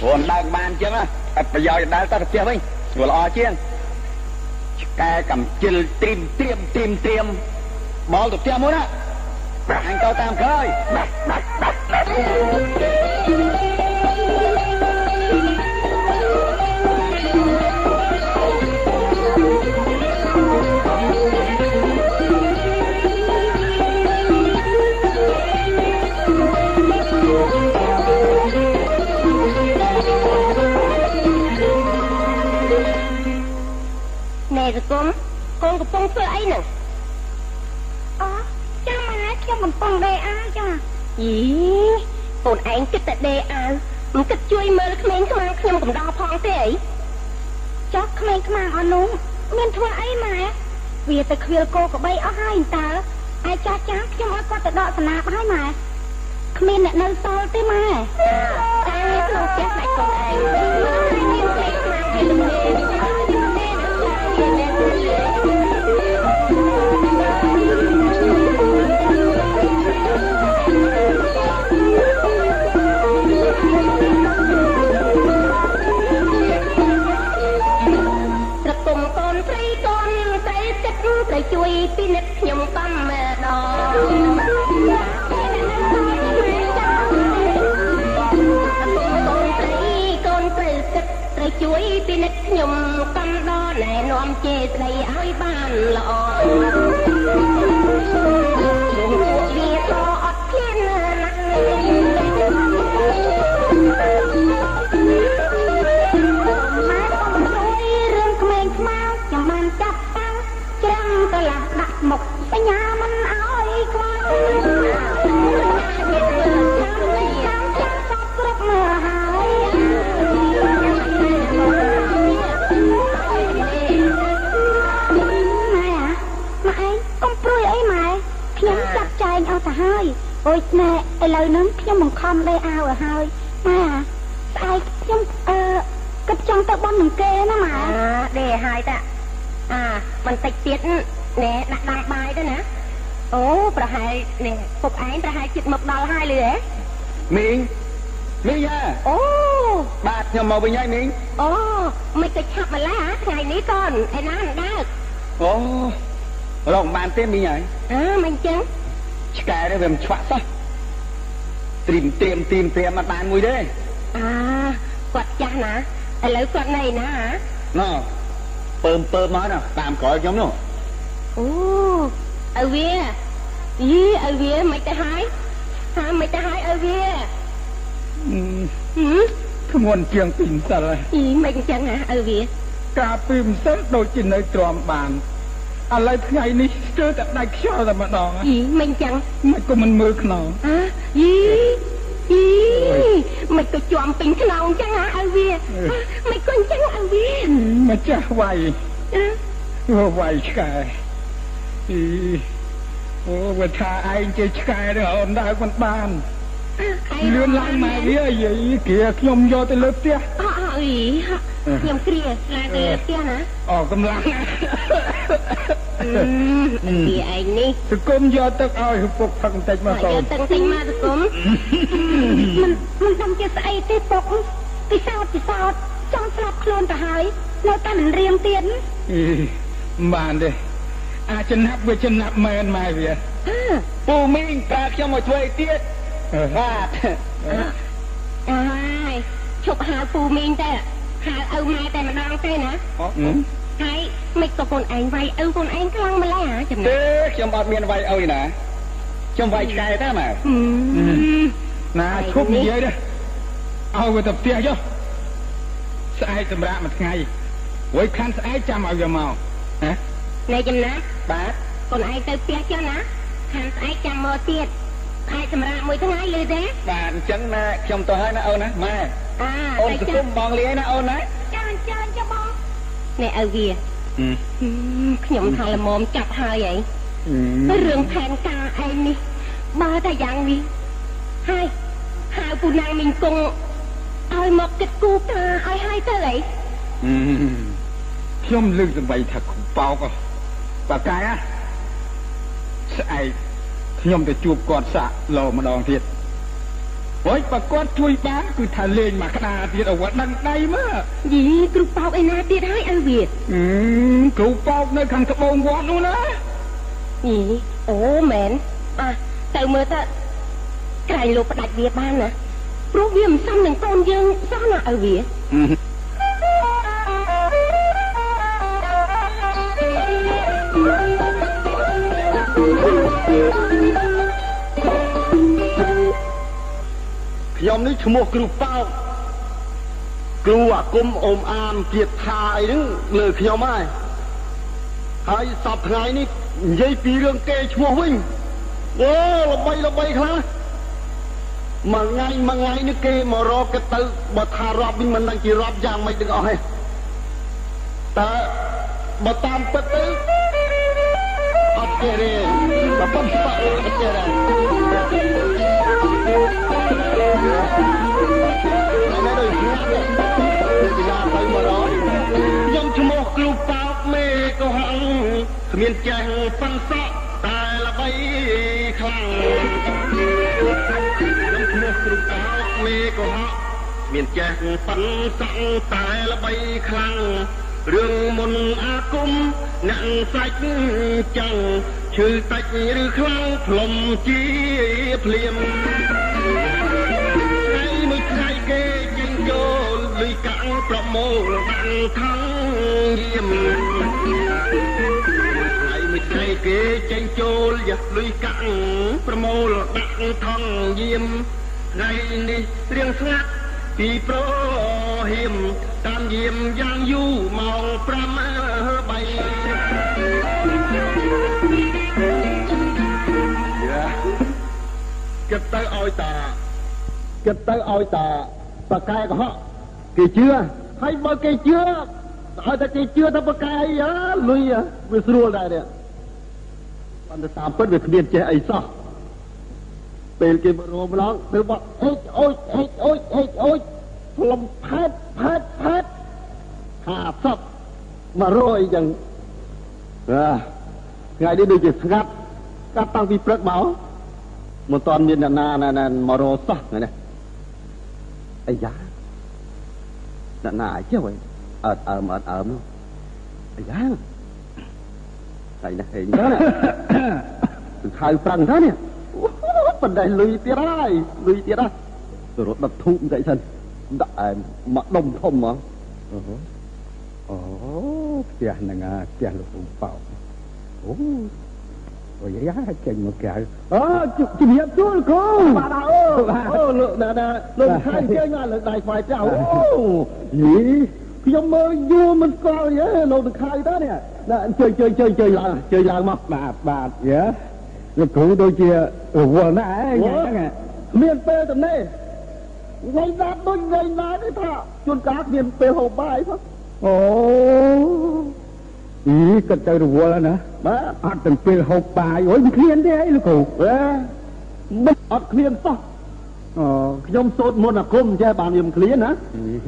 Speaker 8: ព្រោះដើរបានអញ្ចឹងណាអត់ប្រយោជន៍ដើរទៅផ្ទះវិញវាល្អជាង ឆ្កែកំជិលត្រៀមត្រៀមត្រៀមត្រៀមបលទៅផ្ទះមួយណាអញទៅតាមក្រោយ
Speaker 3: សង្គម កូនកំពុងធ្វើអីហ្នឹង
Speaker 11: អូចាំម៉ែខ្ញុំកំពុងដេអាវចា
Speaker 3: យីកូនឯងគិតតែដេអាវមិនគិតជួយមើលក្មេងខ្មាំងខ្ញុំកំដរផងទេអី
Speaker 11: ចុះក្មេងខ្មាំងអនោះមានធ្វើអីម៉ែវាទៅខ្វៀលគោក្បីអស់ហើយតើឯចាស់ចាស់ខ្ញុំឲ្យគាត់ទៅដកស្នាបហើយម៉ែគ្មានអ្នកនៅសល់ទេម៉ែ
Speaker 3: តែក្នុងផ្ទះតែកូនឯងមានក្មេងខ្មាំងវាល្ងា ជួយពិនិត្យខ្ញុំកំដងកូនត្រីកូនត្រូវគិតត្រូវជួយពិនិត្យខ្ញុំកំដងណែនាំជេស្ដីឲ្យបានល្អ ទៅហើយអូយណែឥឡូវហ្នឹងខ្ញុំបង្ខំដេអាវឲ្យហើយម៉ែស្អែកខ្ញុំអឺគិតចង់ទៅបន់នឹងគេណាម៉ែដេឲ្យតាអាបន្តិចទៀតណែដាក់ដាំបាយទៅណាអូប្រហែលនេះពុកឯងប្រហែលជិតមកដល់ហើយលឺហ៎
Speaker 8: មីងមីងយ៉ា
Speaker 3: អូ
Speaker 8: បាទខ្ញុំមកវិញហើយមីង
Speaker 3: អូមិនទៅឆាប់ម្ល៉េះថ្ងៃនេះកូនឯណាមិនដើរ
Speaker 8: អូរកបានទេមីងហើយ
Speaker 3: អើមិនចឹង
Speaker 8: ឆ្កែនេះវាមិនឆ្វាក់សោះត្រៀមត្រៀមត្រៀមត្រៀមមកបានមួយទេ
Speaker 3: អាគាត់ចាស់ណាឥឡូវគាត់នៅណា
Speaker 8: ណ៎ពើមពើមកណាតាមក្រោយខ្ញុំនោះ
Speaker 3: អូឲ្យវាយីឲ្យវាមិនទៅហើយថាមិនទៅហើយឲ្យវា
Speaker 2: ធ្ងន់ជាងពីម្សិលហើយ
Speaker 3: អីមិនអញ្ចឹងហ៎ឲ្យវា
Speaker 2: កាលពីម្សិលដូចជានៅទ្រាំបាន ឥឡូវថ្ងៃនេះស្ទើរតែដាច់ខ្យល់តែម្ដង
Speaker 3: អីមិនអញ្ចឹង
Speaker 2: មិនក៏មិនមើលខ្នង
Speaker 3: អើយីអីមិនក៏ជាប់ពេញខ្នងអញ្ចឹងហ៎ឲ្យវាមិនក៏អញ្ចឹងឲ្យវា
Speaker 2: ម្ចាស់វាយអូវាយឆ្កែអីអូវាថាឯងជាឆ្កែនឹងអូនដើរមិនបានលឿនឡើងម៉ែវាយាយគ្រាខ្ញុំយកទៅលើផ្ទះ
Speaker 3: អអីខ្ញុំគ្រាឡើងទៅលើផ្ទះណា
Speaker 2: អកំឡុង
Speaker 3: វាឯងនេះ
Speaker 2: សង្គមយកទឹកឲ្យឪពុកផឹកបន្តិចមកកូ
Speaker 3: យ
Speaker 2: ន
Speaker 3: កទឹកទិញមកសង្គម
Speaker 11: មិនមិនដឹងជាស្អីទេពុកពិសោធន៍ពិសោធន៍ចង់ស្លាប់ខ្លួនទៅហើយនៅតែមិនរៀងទៀត
Speaker 2: អីមិនបានទេអាចចំណាប់វាចំណាប់មែនម៉ែវា
Speaker 9: ពូមីងប្រើខ្ញុំមកធ្វើអីទៀត
Speaker 2: អឺ
Speaker 9: បាទ
Speaker 3: អើយឈប់ហៅពូមីងទៅហៅឪម៉ែតែម្ដងទេណា
Speaker 2: ហឹម
Speaker 3: ហើយមិនក៏កូនឯងវាយឪកូនឯងខ្លាំងម្ល៉េះហ៎ចំណេះ
Speaker 9: ទេខ្ញុំអត់មានវាយអុយណាខ្ញុំវាយឆ្កែតែម៉ែ
Speaker 3: ហឹម
Speaker 2: ណាឈប់និយាយទេឲ្យវាទៅផ្ទះចុះស្អែកសម្រាប់មួយថ្ងៃហួយខាន់ស្អែកចាំឲ្យវាមកណា
Speaker 3: ណែចំណាប់
Speaker 9: បាទ
Speaker 3: កូនឯងទៅផ្ទះចុះណាខាងស្អែកចាំមកទៀតស្អែកសម្រាប់មួយថ្ងៃលឺទេ
Speaker 9: បាទអញ្ចឹងណាខ្ញុំទៅហើយណាអូនណាម៉ែ
Speaker 3: អា
Speaker 9: អូន
Speaker 3: តែ
Speaker 9: ស
Speaker 3: ចុះ
Speaker 9: ង្គមបងលាយណាអូនណា
Speaker 11: ចានចានចាបង
Speaker 3: ណែឪវាហឹមខ្ញុំថាល្មមចាប់ហើយហីរឿងផែនការឯងនេះបើតែយ៉ាងនេះហើយហៅពូណាងមីងគង់ឲ្យមកគិតគូការឲ្យហើយទៅអី
Speaker 2: ខ្ញុំលើកសម្បីថាគ្រូប៉ោកបកាយស្អែកខ្ញុំទៅជួបគាត់សាក់លោម្ដងទៀត ហួយបើគាត់ជួយបានគឺថាលេងមកក្តារទៀតឲ្យគាត់ដឹងដៃមើល
Speaker 3: យីគ្រូប៉ោកឯណាទៀតហើយឪវា
Speaker 2: អឺគ្រូប៉ោកនៅខាងត្បូងវត្តនោះណា
Speaker 3: យីអូមែនអ่ะទៅមើលទៅក្រែងលោកផ្ដាច់វាបានណាព្រោះវាមិនសមនឹងកូនយើងសោះណាឪវា
Speaker 9: ខ្ញុំនេះឈ្មោះគ្រូប៉ោកគ្រូអាគមអ៊ំអាមទៀតថាអីហ្នឹងលើខ្ញុំហើយហើយសពថ្ងៃនេះនិយាយពីរឿងគេឈ្មោះវិញអូល្បីល្បីខ្លះមួយថ្ងៃមួយថ្ងៃនេះគេមករកគេទៅបើថារាប់វិញមិនដឹងជារាប់យ៉ាងម៉េចទាំងអស់ទេតើបើតាមពិតទៅអត់ទេទេបើប៉ុនស្បាក់អត់ទេទេ ខ្ញុំឈ្មោះគ្រូប៉ោកមេកុហកគ្មានចេះប៉ិនសក់តែល្បីខ្លាំងខ្ញុំឈ្មោះគ្រូប៉ោកមេកុហកមានចេះប៉ិនសក់តែល្បីខ្លាំងរឿងមុនអាគមអ្នកសាច់ចឹងឈឺតិចឬខ្លាំងផ្លុំជាភ្លាមថ្ងៃមួយថ្ងៃគេ ចេញចូលលុយកាំងប្រមូលបានខំយាមថ្ងៃមួយថ្ងៃគេចេញចូលយកលុយកាំងប្រមូលដាក់ថងយាមថ្ងៃនេះរៀងស្ងាត់ពីប្រហៀមតាមយាមយ៉ាងយូរម៉ោង5បីគិតទៅឲ្យតាគិតទៅឲ្យតា បកែកុហកគេជឿហើយបើគេជឿឲ្យតែគេជឿថាបកែអីហ៎លុយវាស្រួលដែរនេះប៉ុន្តែតាមពិតវាគ្មានចេះអីសោះពេលគេមករមឡងទៅបត់អេចអូចអេចអូចអេចអូចផ្លុំផែតផែតផែត50 100ចឹងអាថ្ងៃនេះដូចជាស្ងាត់កាត់តាំងពីព្រឹកមកមិនតាន់មានអ្នកណាណាណាមករសោះថ្ងៃនេះ អាយ៉ាអ្នកណាចុះអត់អើមអត់អើមនោះអាយ៉ាហើយណាហេងណាទៅខៅប្រាំងទៅនេះបណ្ដៃលុយទៀតហើយលុយទៀតហើ យទៅរត់ដុតធូបបន្តិចសិនដាក់អែមមកដុំធំហ្មង
Speaker 2: អូផ្ទះហ្នឹងអាផ្ទះលោកគ្រូប៉ោកអូអូយ៉ាចេញមកក្រៅអូជំរាបសួរគ្រូ
Speaker 9: បាទអូអូលោកណាណាលោកខៃជើញមកលើកដៃស្វាយផ្ទះអូ
Speaker 2: យី
Speaker 9: ខ្ញុំមើលយូរមិនស្គាល់ទេលោកទៅខៃតើនេះណាជើញជើញជើញជើញឡើងជើញឡើងមក
Speaker 2: បាទបាទយ៉ាលោកគ្រូដូចជារវល់ណាស់ឯងហ្នឹង
Speaker 9: មានពេលទៅនេះថ្ងៃណាដូចថ្ងៃណាទេថាជួនកាលគ្មានពេលហូបបាយផង
Speaker 2: អូ អីគាត់ទៅរវល់ណា
Speaker 9: បាទ
Speaker 2: អត់ទាំងពេលហូបបាយអូយមិនឃ្លានទេអីលោកគ្រូ
Speaker 9: អេមិនអត់ឃ្លានសោះ
Speaker 2: អូ
Speaker 9: ខ្ញុំសូត្រមន្តអាគមចេះបានខ្ញុំឃ្លានណា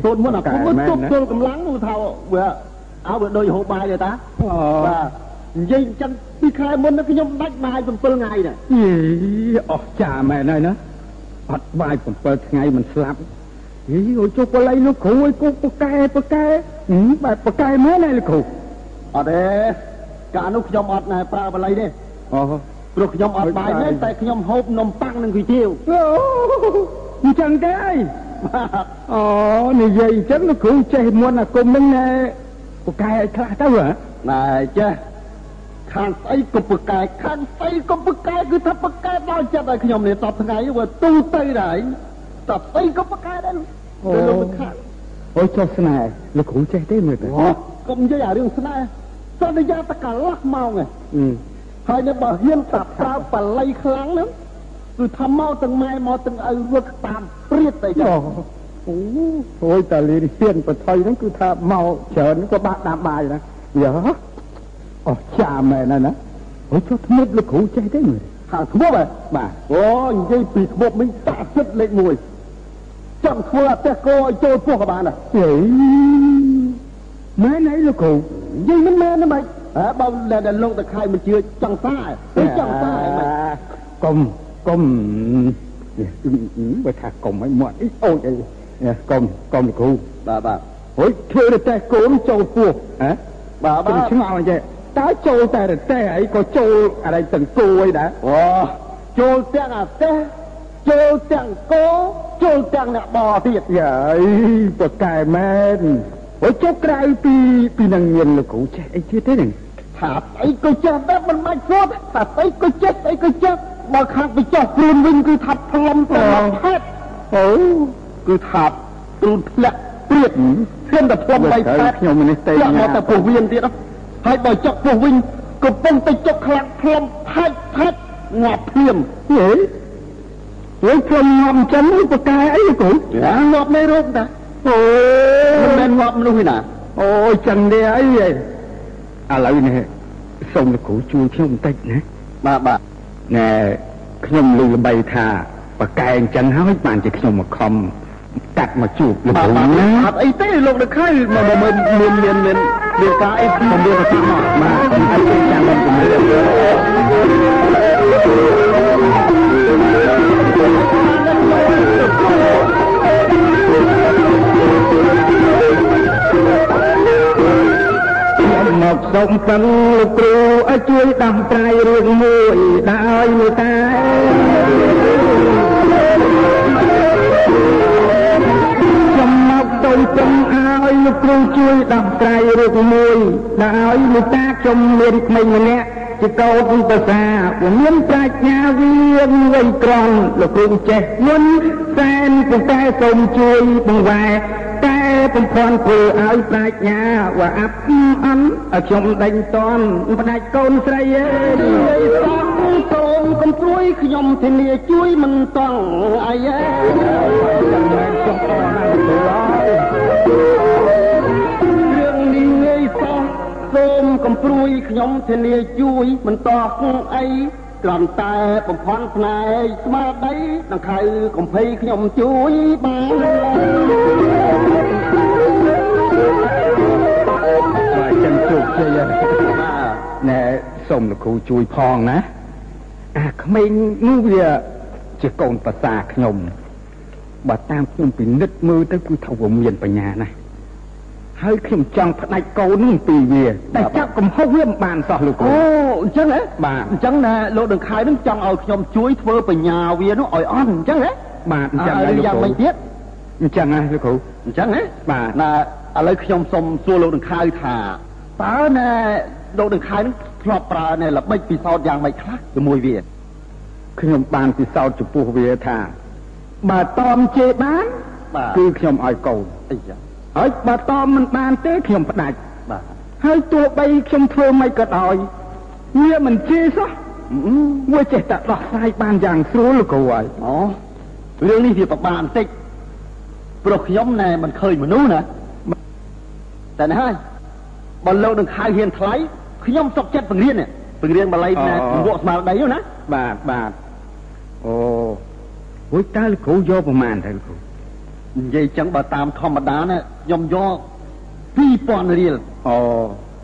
Speaker 9: សូត្រមន្តអាគមមិនទប់ទល់កម្លាំងនោះថាវាអើវាដូចហូបបាយទេតា
Speaker 2: អូ
Speaker 9: បាទនិយាយអញ្ចឹងពីខែមុនខ្ញុំដាច់បាយ7ថ្ងៃណា
Speaker 2: យីអស់ចាមែនហើយណាអត់បាយ7ថ្ងៃមិនស្លាប់យីអូចុះបល័យលោកគ្រូឲ្យគូបកែបកែបែបបកែមែនហើយលោកគ្រូ
Speaker 9: អត់ទេកាលនោះខ្ញុំអត់ណែប្រើបល័យទេ
Speaker 2: អូ
Speaker 9: ព្រោះខ្ញុំអត់បាយទេតែខ្ញុំហូបនំប៉័ងនិងគុយទាវ
Speaker 2: អូអញ្ចឹងទេអូនិយាយអញ្ចឹងលោកគ្រូចេះមុនអាគុំនឹងណែបកែឲ្យខ្លះទៅហ៎
Speaker 9: ណែចេះខាងស្អីក៏បកែខាងស្អីក៏បកែគឺថាបកែដល់ចិត្តឲ្យខ្ញុំនេះតបថ្ងៃវាទូទៅដែរតបស្អីក៏បកែដែរ
Speaker 2: អូលោកមិនខាត់អូចុះស្នេហ៍លោកគ្រូចេះទេមើលទៅ
Speaker 9: អូកុំនិយាយអារឿងស្នេហ៍ សន្យាតកន្លះម៉ោងឯងហើយនៅបើហ៊ានតាប្រើបល័យខ្លាំងហ្នឹងគឺថាមកទាំងម៉ែមកទាំងឪរត់តាមព្រាតទៅចា
Speaker 2: អូអូយតាលីហ៊ានបថុយហ្នឹងគឺថាមកច្រើនក៏បាក់ដាំបាយណាយ៉ាអស់ចាមែនណាអូចុះធ្មប់លោកគ្រូចេះទេមើល
Speaker 9: ថាធ្មប់ហ៎បាទអូនិយាយពីធ្មប់មិញតាចិត្តលេខ1ចង់ធ្វើអតិគោឲ្យចូលពោះក៏បានដែរ
Speaker 2: ហេ មែនអីលោកគ្រូ
Speaker 9: និយាយមិនមែនទេម៉េចហ៎បើដែលលោកតខៃមិនជឿចង់សាទៅចង់សាម៉េច
Speaker 2: កុំកុំបើថាកុំឲ្យមាត់អីអូចអីកុំកុំលោកគ្រូ
Speaker 9: បាទបាទ
Speaker 2: ហុយធ្វើរទេះកូនចូលពោះហ៎
Speaker 9: បាទបាទ
Speaker 2: ឆ្ងល់អញ្ចឹងតើចូលតែរទេះអីក៏ចូលអីទាំងគោអីដែរ
Speaker 9: អូចូលទាំងអាទេះចូលទាំងគោចូលទាំងអ្នកបរទៀត
Speaker 2: យាយប្រកែមែន អូចុះក្រៅពីពីនឹងមានលោកគ្រូចេះអីទៀតទេនឹង
Speaker 9: ថាអីក៏ចេះដែរមិនបាច់សូត្រថាអីក៏ចេះអីក៏ចេះបើខាងទៅចោះព្រួនវិញគឺថាផ្លុំទៅហេតុអូគឺថាព្រួនធ្លាក់ព្រៀតហ៊ានតែផ្លុំបីខែ
Speaker 2: ខ្ញុំនេះទេ
Speaker 9: មកតែពោះវៀនទៀតហើយបើចុកពោះវិញកំពុងតែចុកខ្លាំងផ្លុំផាច់ផាច់ងាប់ភ្លាម
Speaker 2: ហេវិញផ្លុំងាប់អញ្ចឹងបកែអីគ្រូ
Speaker 9: ងាប់នៃរោគតា
Speaker 2: អូ
Speaker 9: មិនមែនងាប់មនុស្សទេណា
Speaker 2: អូចឹងទេអីឥឡូវនេះសូមលោកគ្រូជួយខ្ញុំបន្តិចណា
Speaker 9: បាទបាទ
Speaker 2: ណែខ្ញុំឮល្បីថាបកែអញ្ចឹងហើយបានជាខ្ញុំមកខំកាត់មកជួបលោកគ្រូណា
Speaker 9: អត់អីទេលោកនៅខៃមកមានមានមានមានមានការអីខ្ញុំមានតែមក
Speaker 2: មកអីចាំមិនជំនឿ មកសុំពឹងលោកគ្រូឲ្យជួយដោះស្រាយរឿងមួយដោយមេត្តាសូមព្រមឲ្យលោកគ្រូជួយដោះស្រាយរឿងមួយដែលឲ្យលោកតាខ្ញុំមានក្មេងម្នាក់ជាកោតប្រសាពុំមានប្រាជ្ញាវាវៃក្រងលោកគ្រូចេះមុនសែនប៉ុន្តែសូមជួយបង្វែតែ បំផន់ធ្វើឲ្យប្រាជ្ញាว่าអាប់អន់ឲ្យខ្ញុំដេញតន់ផ្ដាច់កូនស្រីអើយ
Speaker 9: សូមកុំព្រួយខ្ញុំធានាជួយមិនតង់អីឯង
Speaker 2: ចាំមែនសុំអរណាស់ទៅឡើយ
Speaker 9: រឿងនេះងាយសោះសូមកុំព្រួយខ្ញុំធានាជួយមិនតោះអីគ្រាន់តែបំផន់ផ្នែកស្មារតីដង្ខៅកំភៃខ្ញុំជួយបាន
Speaker 2: ចឹងជោគជ័យណែសូមលោកគ្រូជួយផងណាអាក្មេងនោះវាជាកូនប្រសាខ្ញុំបើតាមខ្ញុំពិនិត្យមើលទៅគឺថាវាមានបញ្ញាណាស់ហើយខ្ញុំចង់ផ្ដាច់កូននឹងពីវាតែចាប់កំហុសវាមិនបានសោះលោកគ្រូ
Speaker 9: អូអញ្ចឹងហ៎
Speaker 2: បាទ
Speaker 9: អញ្ចឹងណាលោកដង្ខៅនឹងចង់ឲ្យខ្ញុំជួយធ្វើបញ្ញាវានោះឲ្យអន់អញ្ចឹងហ៎
Speaker 2: បាទអញ្ចឹងហើយ
Speaker 9: យ៉ាងម៉េចទៀត
Speaker 2: អញ្ចឹងណាលោកគ្រូ
Speaker 9: អញ្ចឹងហ៎
Speaker 2: បាទ
Speaker 9: ណាឥឡូវខ្ញុំសូមសួរលោកដង្ខៅថា តើណាលោកដង្ខៅនឹងធ្លាប់ប្រើនៅល្បិចពិសោធន៍យ៉ាងម៉េចខ្លះជាមួយវា
Speaker 2: ខ្ញុំបានពិសោធន៍ចំពោះវាថាបើតមជេរបានគឺខ្ញុំឲ្យកូន
Speaker 9: អីយ៉ា
Speaker 2: ហើយបើតមមិនបានទេខ្ញុំផ្ដាច់
Speaker 9: បាទ
Speaker 2: ហើយទោះបីខ្ញុំធ្វើមិនក៏ដោយវាមិនជេរសោះវាចេះតែដោះស្រាយបានយ៉ាងស្រួលលោកគ្រូហើយ
Speaker 9: អូរឿងនេះវាពិបាកបន្តិចព្រោះខ្ញុំណែមិនឃើញមនុស្សណាតែនេះហើយ បើលោកនឹងខៅហ៊ានថ្លៃខ្ញុំសុកចិត្តបង្រៀនបង្រៀនបល័យណែពង្វក់ស្មារតីណា
Speaker 2: បាទបាទអូហួយតើលោកគ្រូយកប្រមាណទៅលោកគ្រូ
Speaker 9: និយាយចឹងបើតាមធម្មតាណាខ្ញុំយក2000រៀល
Speaker 2: អូ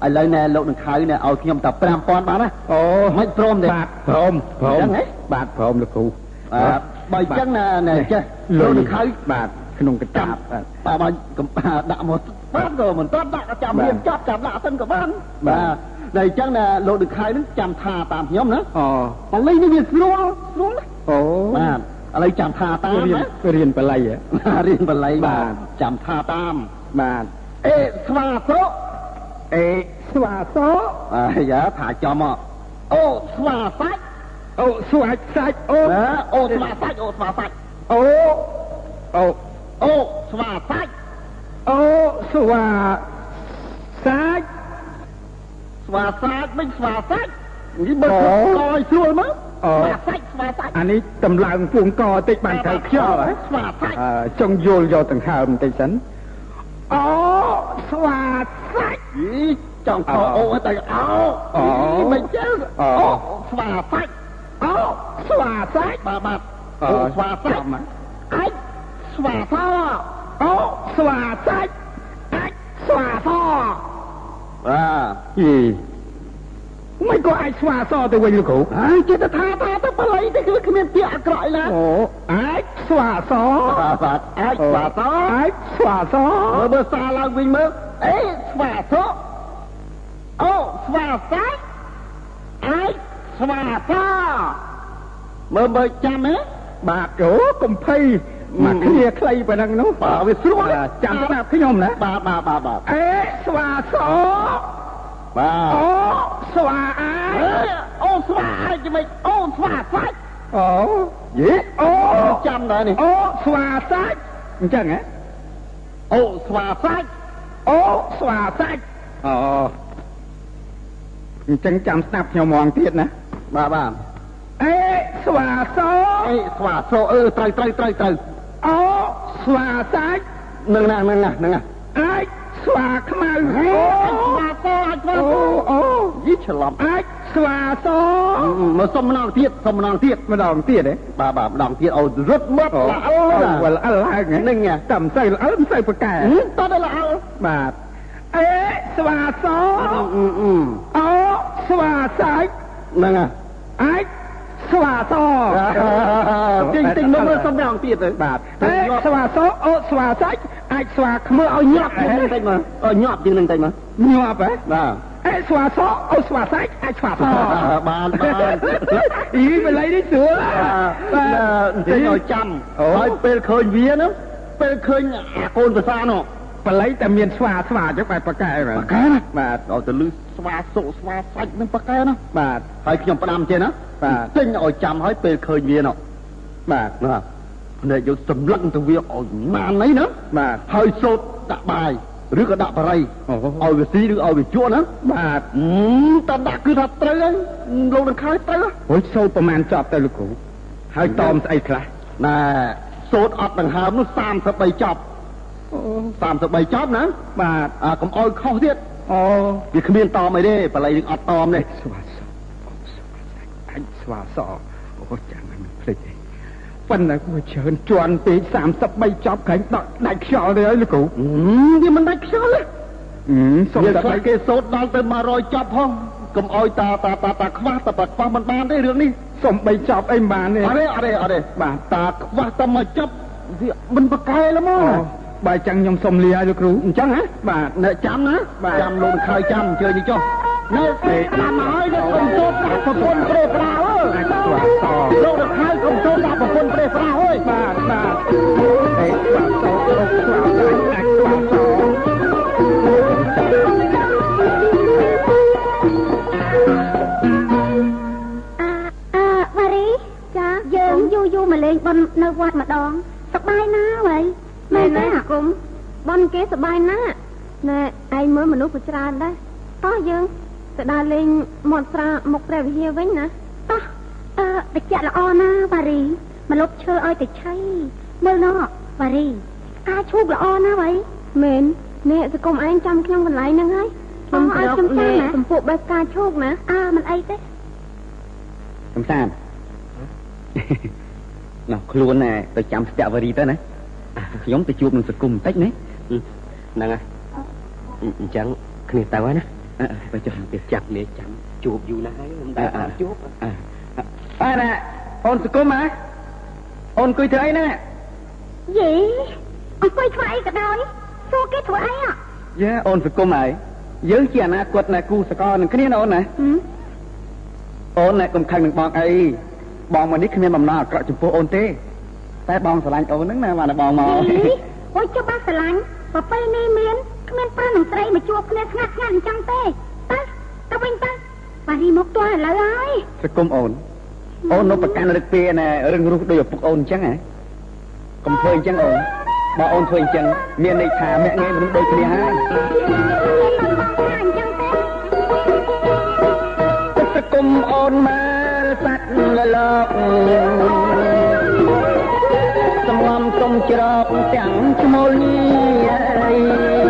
Speaker 9: ឥឡូវណែលោកនឹងខៅណែឲ្យខ្ញុំតែ5000បានណាអូមិនព្រមទេ
Speaker 2: បាទព្រមព្រម
Speaker 9: អញ្ចឹងហ៎
Speaker 2: បាទព្រមលោកគ្រូ
Speaker 9: បាទបើអញ្ចឹងណែណែចេះលោកនឹងខៅ
Speaker 2: បាទក្នុងកតាបបាទ
Speaker 9: បាទបាកំដាក់មក បានក៏មិនទាន់ដាក់ក៏ចាំរៀនចប់ចាំដាក់សិនក៏បានបាទតែអញ្ចឹងណែលោកនឹងខៅនឹងចាំថាតាមខ្ញុំណា
Speaker 2: អូ
Speaker 9: បាលីនេះវាស្រួលស្រួលណា
Speaker 2: អូ
Speaker 9: បាទឥឡូវចាំថាតាម
Speaker 2: រៀន
Speaker 9: ណា
Speaker 2: រៀនបល័យហ៎
Speaker 9: រៀនបល័យ
Speaker 2: បាទ
Speaker 9: ចាំថាតាម
Speaker 2: បាទ
Speaker 9: អេស្វាសោ
Speaker 2: អេស្វាស
Speaker 9: អាយ៉ាថាចំមកអូស្វាសាច់
Speaker 2: អូស្វាច់សាច់អូ
Speaker 9: ណាអូស្វាសាច់អូស្វាសាច់
Speaker 2: អូអូ
Speaker 9: អូស្វាសាច់
Speaker 2: អូស្វាសាច់
Speaker 9: ស្វាសាច់មិនស្វាសាច់នេះបើកឲ្យស្រួលមកស្វាសាច់ស្វាសាច់
Speaker 2: អានេះតម្លើងពួងកតិចបានត្រូវខ្យល់ហ៎
Speaker 9: ស្វាសាច់
Speaker 2: អឺចង់យល់យកដង្ហើមបន្តិចសិនអូស្វាសាច់
Speaker 9: យីចង់ខោអូទៅអោ
Speaker 2: អូ
Speaker 9: មិនចឹង
Speaker 2: អូ
Speaker 9: អូស្វាសាច់
Speaker 2: អូស្វាសាច់
Speaker 9: បាទបាទ
Speaker 2: អូ
Speaker 9: អូស្វាសាច់
Speaker 2: ចាំណា
Speaker 9: អាចស្វាស
Speaker 2: អូស្វាសាច់អាចស្វាស
Speaker 9: បាទ
Speaker 2: យីមិនក៏អាចស្វាសទៅវិញលោកគ្រូ
Speaker 9: ហើយចិត្តថាថាទៅបល័យទៅគឺគ្មានពាក្យអាក្រក់ណា
Speaker 2: អូអាចស្វាស
Speaker 9: បាទបាទអាចស្វាស
Speaker 2: អាចស្វាស
Speaker 9: មើលមើលសារឡើងវិញមើលអេស្វាសអូស្វាសាច់អាចស្វាសមើលមើលចាំទេ
Speaker 2: បាទអូកំភៃ មកគ្នាខ្លីប៉ុណ្ណឹងនោះ
Speaker 9: បាទវាស្រួល
Speaker 2: បាទចាំស្ដាប់ខ្ញុំណា
Speaker 9: បាទបាទបាទបាទ
Speaker 2: អេស្វាស
Speaker 9: បាទ
Speaker 2: អូស្វាអា
Speaker 9: អេអូស្វាអាចមិនអូស្វាសាច់
Speaker 2: អូយីអូ
Speaker 9: ចាំដែរនេះ
Speaker 2: អូស្វាសាច់អញ្ចឹងហ៎
Speaker 9: អូស្វាសាច់
Speaker 2: អូស្វាសាច់អូអញ្ចឹងចាំស្ដាប់ខ្ញុំហ្មងទៀតណា
Speaker 9: បាទបាទ
Speaker 2: អេស្វាស
Speaker 9: អេស្វាសអឺត្រូវត្រូវត្រូវត្រូវ
Speaker 2: អូស្វាសាច់
Speaker 9: នឹងណានឹងណានឹងណា
Speaker 2: អាចស្វាខ្មៅ
Speaker 9: អូ
Speaker 2: អូ
Speaker 9: ស្វាសអាចស្វា
Speaker 2: អូ
Speaker 9: ស
Speaker 2: អូ
Speaker 9: យីច្រឡំ
Speaker 2: អាចស្វាស
Speaker 9: មកសុំម្ដងទៀតសុំម្ដងទៀតម្ដ
Speaker 2: ងទៀតហ៎
Speaker 9: បាទបាទម្ដងទៀតឲ្យរត់មកល្អ
Speaker 2: អូ
Speaker 9: ណា
Speaker 2: វល់អលឡើងហ៎
Speaker 9: នឹងហ៎
Speaker 2: តែមិនសូវល្អមិនសូវប្រកែ
Speaker 9: ហឹមតើដល់ល្អ
Speaker 2: បាទអេស្វាស
Speaker 9: អឺអឺ
Speaker 2: អូស្វាសាច់
Speaker 9: ហ្នឹងហ่ะ
Speaker 2: អាច ស្វាស
Speaker 9: ទិញទិញមកមើលសុំម្ដងទៀតទៅ
Speaker 2: បាទអេស្វាសអូស្វាសាច់អាចស្វាខ្មើឲ្យញាប់
Speaker 9: ជាងនឹងតិចមកអឺញាប់ជាងនឹងតិចមក
Speaker 2: ញាប់ហ៎
Speaker 9: បាទ
Speaker 2: អេស្វាសអូស្វាសាច់អាចស្វាស
Speaker 9: បានបាន
Speaker 2: អីបល័យនេះស្រួល
Speaker 9: បាទទិញឲ្យចាំហើយពេលឃើញវាណាពេលឃើញអាកូនភាសានោះ
Speaker 2: បល័យតែមានស្វាស្វាចឹងបែបប្រកែបាទ
Speaker 9: ប៉ាកែណា
Speaker 2: បាទ
Speaker 9: ដល់ទៅលឺស្វាសុស្វាសាច់នឹងប៉ាកែណា
Speaker 2: បាទ
Speaker 9: ហើយខ្ញុំផ្ដាំចេះណា
Speaker 2: បាទ
Speaker 9: ទិញឲ្យចាំហើយពេលឃើញវានោះ
Speaker 2: បាទ
Speaker 9: ណាភ្នែកយកសម្លឹងទៅវាឲ្យណានអីណា
Speaker 2: បាទ
Speaker 9: ហើយសូត្រដាក់បាយឬក៏ដាក់បរិយ
Speaker 2: អូ
Speaker 9: ឲ្យវាស៊ីឬឲ្យវាជក់ណា
Speaker 2: បាទ
Speaker 9: អឺតើដាក់គឺថាត្រូវហើយលោកនឹងខើត្រូវហើយ
Speaker 2: ហួយសូត្រប្រមាណចប់ទៅលោកគ្រូហើយតមស្អីខ្លះ
Speaker 9: ណែសូត្រអត់ដង្ហើមនោះ33ចប់
Speaker 2: អូ
Speaker 9: 33ចប់ណា
Speaker 2: បាទ
Speaker 9: អាកុំឲ្យខុសទៀត
Speaker 2: អូ
Speaker 9: វាគ្មានតមអីទេបល័យនឹងអត់តមទេ
Speaker 2: ស្វាសអញស្វាសអូចាំមិនភ្លេចទេប៉ុន្តែគួរច្រើនជន់ពេក33ចប់ក្រែងដកដាច់ខ្យល់ទៅហើយលោកគ្រូ
Speaker 9: អឺវាមិនដាច់ខ្យល់ទេ
Speaker 2: អឺសុំ
Speaker 9: វា
Speaker 2: តែ
Speaker 9: ខ្លះគេសូត្រដល់ទៅ100ចប់ផងកុំឲ្យតាតាតាតាខ្វះតាតាខ្វះមិនបានទេរឿងនេះ
Speaker 2: សុំ3ចប់អីមិនបានទេ
Speaker 9: អត់ទេអត់ទេអត់ទេ
Speaker 2: បាទ
Speaker 9: តាខ្វះតែមកចប់វាមិនប្រកែលហ្មង
Speaker 2: អូ បើអញ្ចឹងខ្ញុំសុំលាឲ្យលោកគ្រូ
Speaker 9: អញ្ចឹងហ៎
Speaker 2: បាទ
Speaker 9: អ្នកចាំណា
Speaker 2: បាទ
Speaker 9: ចាំលោកនឹងខើចាំអញ្ជើញនេះចុះនេះពេលតាមមកហើយនេះកុំសូត្រដាក់ប្រពន្ធប្រេប្រាអើយ
Speaker 2: អាចស្វាស
Speaker 9: លោកនឹងខើកុំសូត្រដាក់ប្រពន្ធប្រេប្រាអើយ
Speaker 2: បាទបាទអេស្វាសអូស្វាសអាចស្វាស
Speaker 11: អាអឺវ៉ារីចាយើងយូរយូរមកលេងបននៅវត្តម្ដងសប្បាយណាស់ហើយ មែនទេអាគុំបនគេសប្បាយណាស់ណែឯងមើលមនុស្សក៏ច្រើនដែរតោះយើងទៅដើរលេងមាត់ស្រាមុខព្រះវិហារវិញណាតោះអឺតិចល្អណាស់វ៉ារីមកលុបឈើឲ្យតែឆៃមើលណោះវ៉ារីការឈូកល្អណាស់ហើយមែននេះសង្គមឯងចាំខ្ញុំកន្លែងហ្នឹងហើយខ្ញុំឲ្យខ្ញុំចាំណាសម្ពុកបែបការឈូកណាអើមិនអីទេ
Speaker 9: កំសាន្តណោះខ្លួនណែទៅចាំស្ទាក់វរីទៅណា ខ្ញុំទៅជួបនឹងសង្គមបន្តិចណាហ្នឹងហើយអញ្ចឹងគ្នាទៅហើយណាបើចុះទៅចាប់នេះចាំជួបយូរណាស់ហើយមិនដែលបានជួប
Speaker 8: អើណាអូនសង្គមហ៎អូនអង្គុយធ្វើអីហ្នឹង
Speaker 11: យេអង្គុយធ្វើអីក៏ដោយសួរគេធ្វើអីហ៎
Speaker 8: យ៉ាអូនសង្គមហើយយើងជាអនាគតណាគូសកលនឹងគ្នាណាអូនណាអូនណែកុំខឹងនឹងបងអីបងមកនេះគ្មានបំណងអាក្រក់ចំពោះអូនទេ តែបងស្រឡាញ់អូនហ្នឹងណាបានបងមក
Speaker 11: អូយចុះបានស្រឡាញ់ប្រពៃនេះមានគ្មានប្រុសនិងស្រីមកជួបគ្នាស្ងាត់ស្ងាត់អញ្ចឹងទេទៅទៅវិញទៅបាទនេះមកទាល់ឥឡូវហើយ
Speaker 8: សង្គមអូនអូននៅប្រកាន់រឹកពីណែរឹងរុះដោយឪពុកអូនអញ្ចឹងហ៎កុំធ្វើអញ្ចឹងអូនបើអូនធ្វើអញ្ចឹងមានន័យថាមាក់ងាយមនុស្សដូចគ្នាហើយសង្គមអូនមកសัตว์លលោក សំងំសុំច្រកទាំងឈ្មោលនេះ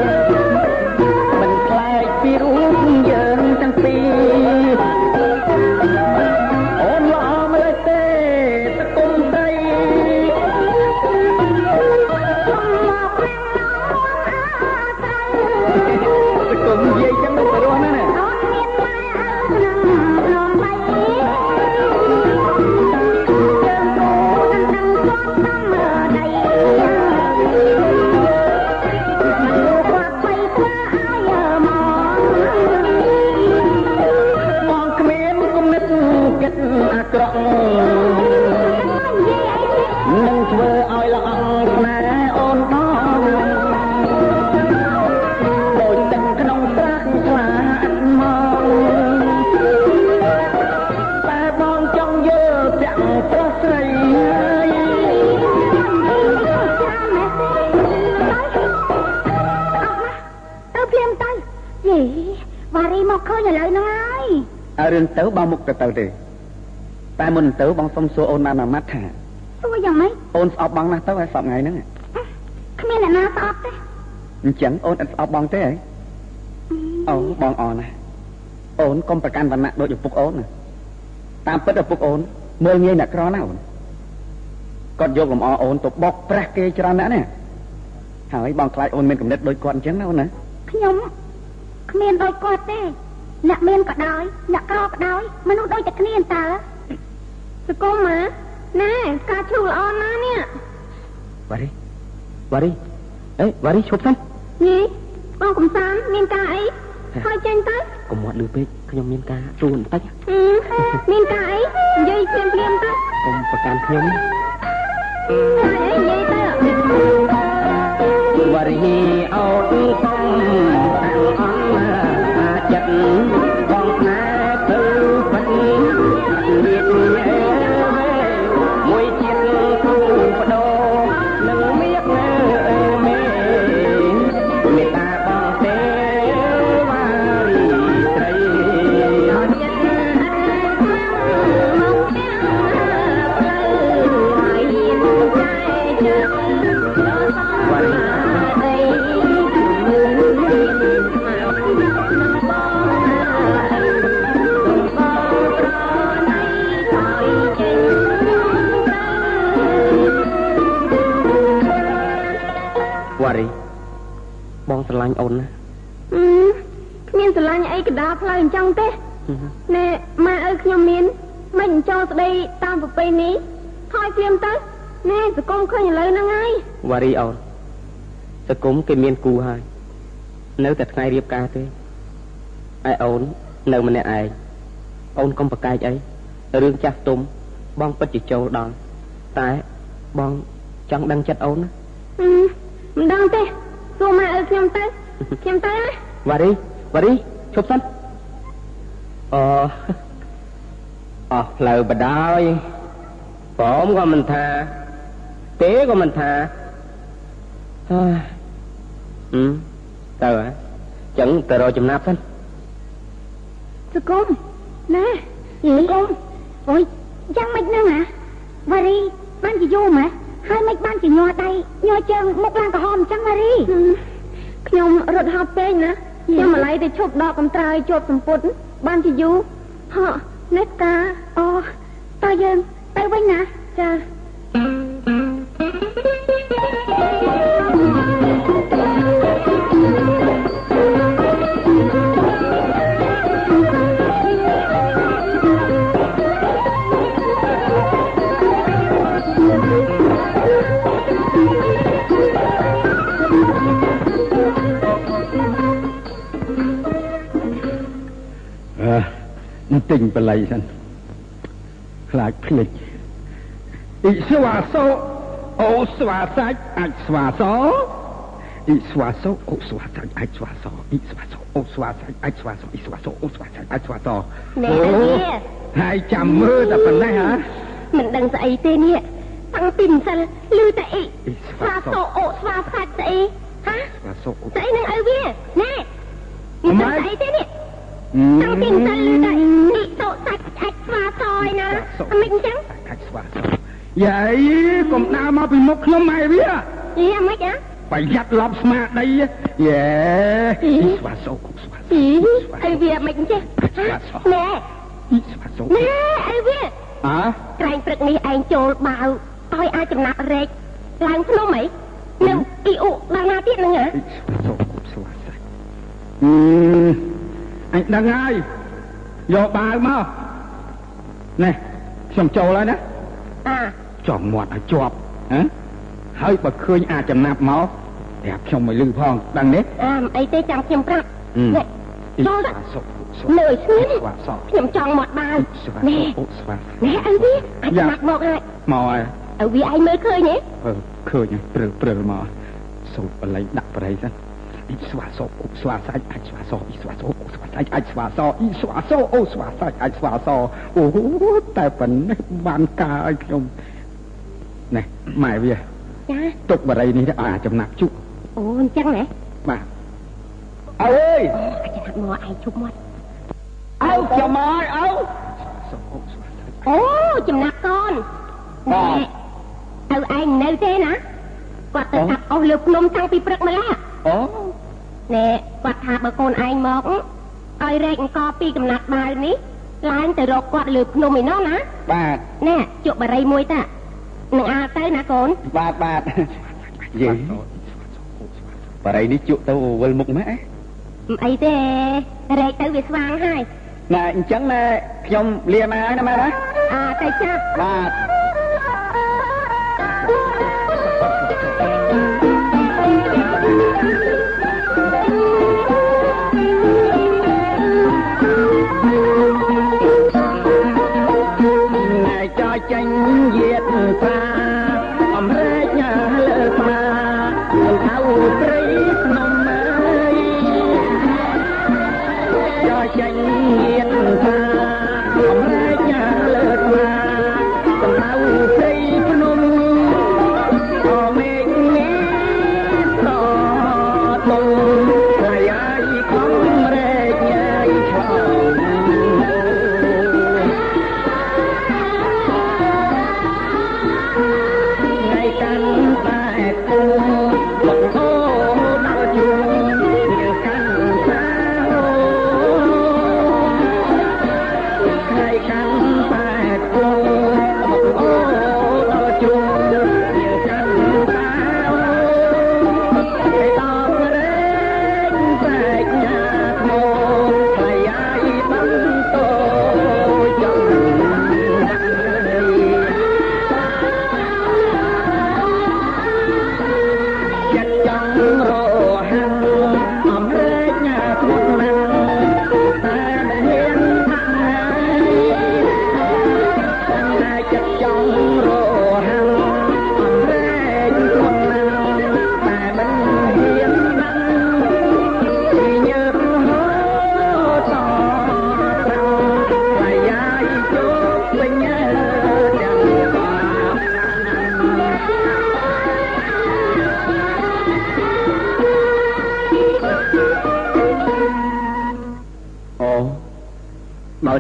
Speaker 8: រឿងទៅបងមុខទៅទៅទេតែមុនទៅបងសុំសួរអូនបានមួយម៉ាត់ថា
Speaker 11: សួរយ៉ាងម៉េច
Speaker 8: អូនស្អប់បងណាស់ទៅហើយសពថ្ងៃហ្នឹង
Speaker 11: គ្មានអ្នកណាស្អប់ទេ
Speaker 8: អញ្ចឹងអូនអត់ស្អប់បងទេហ៎អូបងអរណាស់អូនកុំប្រកាន់វណ្ណៈដូចឪពុកអូនណាតាមពិតឪពុកអូនមើលងាយអ្នកក្រណាស់អូនគាត់យកលំអអូនទៅបុកប្រាស់គេច្រើនណាស់ណាហើយបងខ្លាចអូនមានកំណត់ដូចគាត់អញ្ចឹងណាអូនណា
Speaker 11: ខ្ញុំគ្មានដូចគាត់ទេ អ្នកមានក៏ដោយអ្នកក្រក៏ដោយមនុស្សដូចតែគ្នាតើសង្គមម៉ាណែការឈ្លូល្អណាស់នេះ
Speaker 9: វ៉ារីវ៉ារីអេវ៉ារីឈប់សិន
Speaker 11: ញីបងកំសាន្តមានការអីហើយចេញទៅ
Speaker 9: កុំមាត់លឺពេកខ្ញុំមានការសួរបន្តិច
Speaker 11: មានការអីនិយាយភ្លាមភ្លាមទៅ
Speaker 9: កុំប្រកាន់ខ្ញុំ
Speaker 11: ហើយអីនិយាយទៅ
Speaker 8: វ៉ារីអោតកុំ
Speaker 9: ឡាញ់អូនណា
Speaker 11: គ្មានស្រឡាញ់អីកដាផ្លូវអញ្ចឹងទេណែម៉ែឪខ្ញុំមានមិនចូលស្ដីតាមប្រពៃនេះហើយព្រាមទៅណែសង្គមឃើញឥឡូវហ្នឹងហើយ
Speaker 9: វ៉ារីអូនសង្គមគេមានគូហើយនៅតែថ្ងៃរៀបការទេឯអូននៅម្នាក់ឯងអូនកុំប្រកែកអីរឿងចាស់ទុំបងពិតជាចូលដល់តែបងចង់ដឹងចិត្តអូនណា
Speaker 11: មិនដឹងទេ សួរម៉ែឪខ្ញុំទៅខ្ញុំទៅ
Speaker 9: វ៉ារីវ៉ារីឈប់សិនអូអស់ផ្លូវបដាយព្រមក៏មិនថាទេក៏មិនថាហឺទៅហ៎ចឹងទៅរកចំណាប់សិន
Speaker 11: សកុំណែសកុំអូយយ៉ាងម៉េចហ្នឹងហ៎វ៉ារីបានជាយូរម៉េច ហើយមិនបានជាញ័រដៃញ័រជើងមុខឡើងក្រហមអញ្ចឹងម៉ារីខ្ញុំរត់ហត់ពេកណាខ្ញុំម្ល៉េះទៅឈប់ដកកំត្រើយជាប់សម្ពុតបានជាយូរហ៎នេះកាអូតើយើងទៅវិញណាចា
Speaker 2: ទិញបល័យសិនខ្លាចភ្លេចអ៊ីស្វាសោអូស្វាសាច់អាចស្វាសអ៊ីស្វាសោអូស្វាសាច់អាចស្វាសអ៊ីស្វាសោអូស្វាសាច់អាចស្វាសអ៊ីស្វាសោអូស្វាសាច់អាចស្វាស
Speaker 3: ណែនេះ
Speaker 2: ហើយចាំមើលតែប៉ុណ្ណេះហ៎
Speaker 3: មិនដឹងស្អីទេនេះតាំងពីម្សិលឮតែអ៊ីស្វាសោអូស្វាសាច់ស្អីហ៎ស្វាសោស្អីនឹងឲ្យវាណែមិនដឹងស្អីទេនេះ តាំងពីម្សិលឮតែអ៊ីសោសាច់អាចស្វាសយណាមិនអញ្ចឹង
Speaker 2: អាចស្វាសយាយកុំដើរមកពីមុខខ្ញុំម៉ែវា
Speaker 3: យីមិនអញ្ចឹង
Speaker 2: ប្រយ័ត្នលប់ស្មារតីយេស្វាសោស្វាសោ
Speaker 3: អីវាមិនចេះណែ
Speaker 2: ស្វាសោ
Speaker 3: ណែអីវា
Speaker 2: អើ
Speaker 3: ក្រែងព្រឹកនេះឯងចូលបាវឲ្យអាចចំណាក់រែកឡើងភ្នំអីនៅអ៊ីអ៊ូដល់ណាទៀតនឹងហ៎
Speaker 2: ស្វាសោស្វាសោអឺ អញដឹងហើយយកបាវមកណែខ្ញុំចូលហើយណា
Speaker 3: អា
Speaker 2: ចំមាត់ឲ្យជាប់ហ៎ហើយបើឃើញអាចចំណាប់មកប្រាប់ខ្ញុំឲ្យលឺផងដឹងទេ
Speaker 3: អើអីទេចាំខ្ញុំប្រាប់នេះចូលទៅលើស្ងៀមខ្ញុំចង់មកបាននេះនេះអីវាអាចចំណាប់មកហើយ
Speaker 2: មកហើយ
Speaker 3: ឲ្យវាឯងមើលឃើញទេ
Speaker 2: ឃើញព្រើព្រើមកសូត្របល័យដាក់ប្រៃសិន អ៊ីស្វាសោអូស្វាសាច់អាចស្វាសោអ៊ីស្វាសោអូស្វាសាច់អាចស្វាសោអ៊ីស្វាសោអូស្វាសាច់អាចស្វាសោអូតែប៉ុណ្ណេះបានការឲ្យខ្ញុំណែម៉ែវា
Speaker 3: ចា
Speaker 2: ទុកបរិយនេះឲ្យអាចំណាក់ជុក
Speaker 3: អូអញ្ចឹងហ៎
Speaker 2: បាទអើយ
Speaker 3: អាចំណាក់មកឯងជុកមក
Speaker 8: អើចាំមកអើ
Speaker 3: អូចំណាក់កូន
Speaker 8: បាទ
Speaker 3: ទៅឯងនៅទេណាគាត់ទៅកាប់អស់លើភ្នំតាំងពីព្រឹកម្ល៉េះ
Speaker 8: អូ
Speaker 3: ណែគាត់ថាបើកូនឯងមកឲ្យរែកអង្គពីកំណាត់បាវនេះឡើងទៅរកគាត់លើភ្នំឯណោះណា
Speaker 8: បាទ
Speaker 3: ណែជក់បរិយមួយតានឹងអាទៅណាកូន
Speaker 8: បាទបាទយេបរិយនេះជក់ទៅវិលមុខម៉ែ
Speaker 3: អីទេរែកទៅវាស្វាងហើយ
Speaker 8: ណែអញ្ចឹងណែខ្ញុំលាម៉ែណាម៉ែណា
Speaker 3: អាទៅចាប់
Speaker 8: បាទ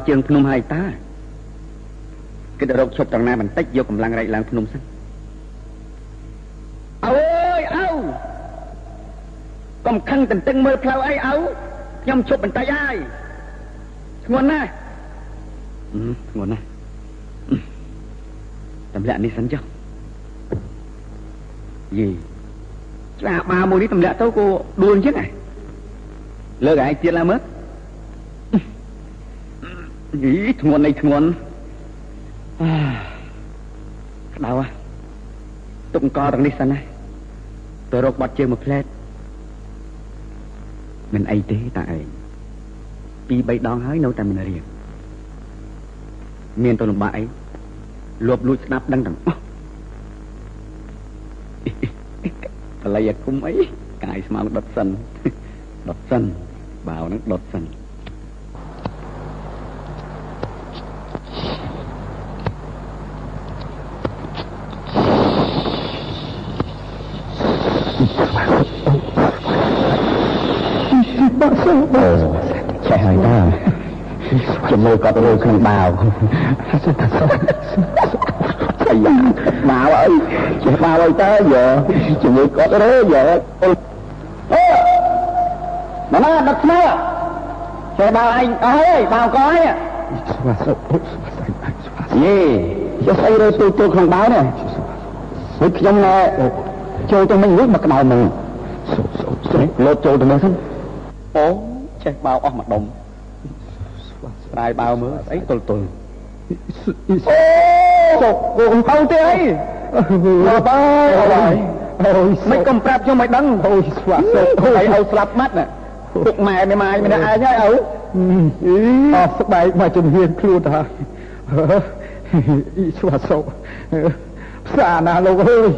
Speaker 8: ជើងភ្នំហើយតាគិតរកឈប់ត្រង់ណាបន្តិចយកកម្លាំងរែកឡើងភ្នំសិនអើយអើកុំខឹងទន្ទឹងមើលផ្លូវអីអើខ្ញុំឈប់បន្តិចហើយធ្ងន់ណាស់ធ្ងន់ណាស់តម្លាក់នេះសិនចុះយីស្លាបាមួយនេះតម្លាក់ទៅក៏ដួលអញ្ចឹងហ៎លើកឯងទៀតឡើងមើល យីធ្ងន់នៃធ្ងន់ក្តៅទុកអង្គទាំងនេះសិនណាទៅរកបាត់ជើងមួយផ្លែតមិនអីទេតាឯងពីរបីដងហើយនៅតែមិនរៀង
Speaker 2: មានទៅលំបាកអីលួបលួចស្ដាប់ដឹងទាំងអស់បល័យអាគុំអីកាយស្មៅដុតសិនដុតសិនបាវហ្នឹងដុតសិន ជំនួយគាត់លើក្នុងបាវអាយ៉ាបាវអីចេះបាវអីតើយើជំនួយគាត់រើយើអូម៉ាម៉ាដឹកស្មើចេះបាវឯងអស់ហើយបាវកហើយស្វាសុយេយកស្អីរើទូទូក្នុងបាវនេះហើយខ្ញុំណែចូលទៅមិញនេះមកក្តៅនឹងលោតចូលទៅមើលសិនអូចេះបាវអស់មួយដុំ ស្រាយបាវមើលស្អីទល់ទល់អូសុកគំហៅទេអីបាទបាយអូយមិនកំប្រាប់ខ្ញុំឲ្យដឹងអូយស្វាក់សុកឲ្យឲ្យស្លាប់ម៉ាត់ណាពុកម៉ែមេម៉ាយម្នាក់ឯងហើយឪអស់ស្បែកមកជំនាញខ្លួនទៅហើយអ៊ីស្វាសុកផ្សារណាលោកអើយ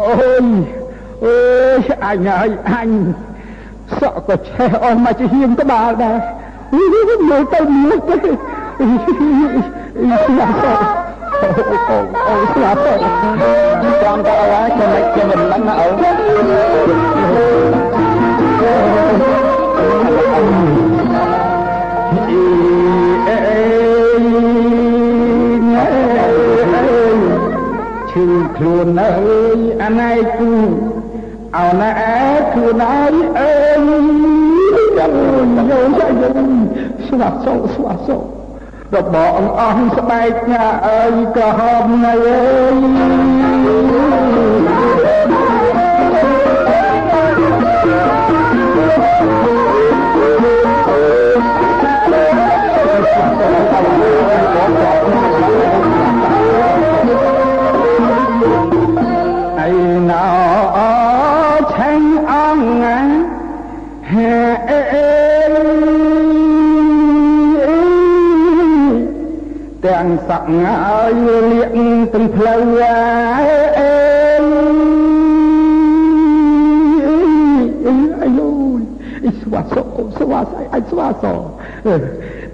Speaker 2: អូយអូយអញហើយអញសក់ក៏ឆេះអស់មកជាហៀងក្បាលដែរ មើលទៅមើលទៅស្លាប់ទៅអូអូស្លាប់ទៅចាំតើអ្ហាខ្ញុំមិនខ្ញុំ មិនដឹងណាអូឈឺខ្លួនអើយអាណៃគូអោណាអែខ្លួនឯងអើយចាំយោចាយស្វាសោស្វាសោរបស់អង្អស់ស្បែកញ៉ាអើយក្រហមណៃអើយ ទាំងសក់ហើយលៀកទាំងផ្លូវអេអាយូអ៊ីស្វាសោស្វាសៃអ៊ីស្វាសោ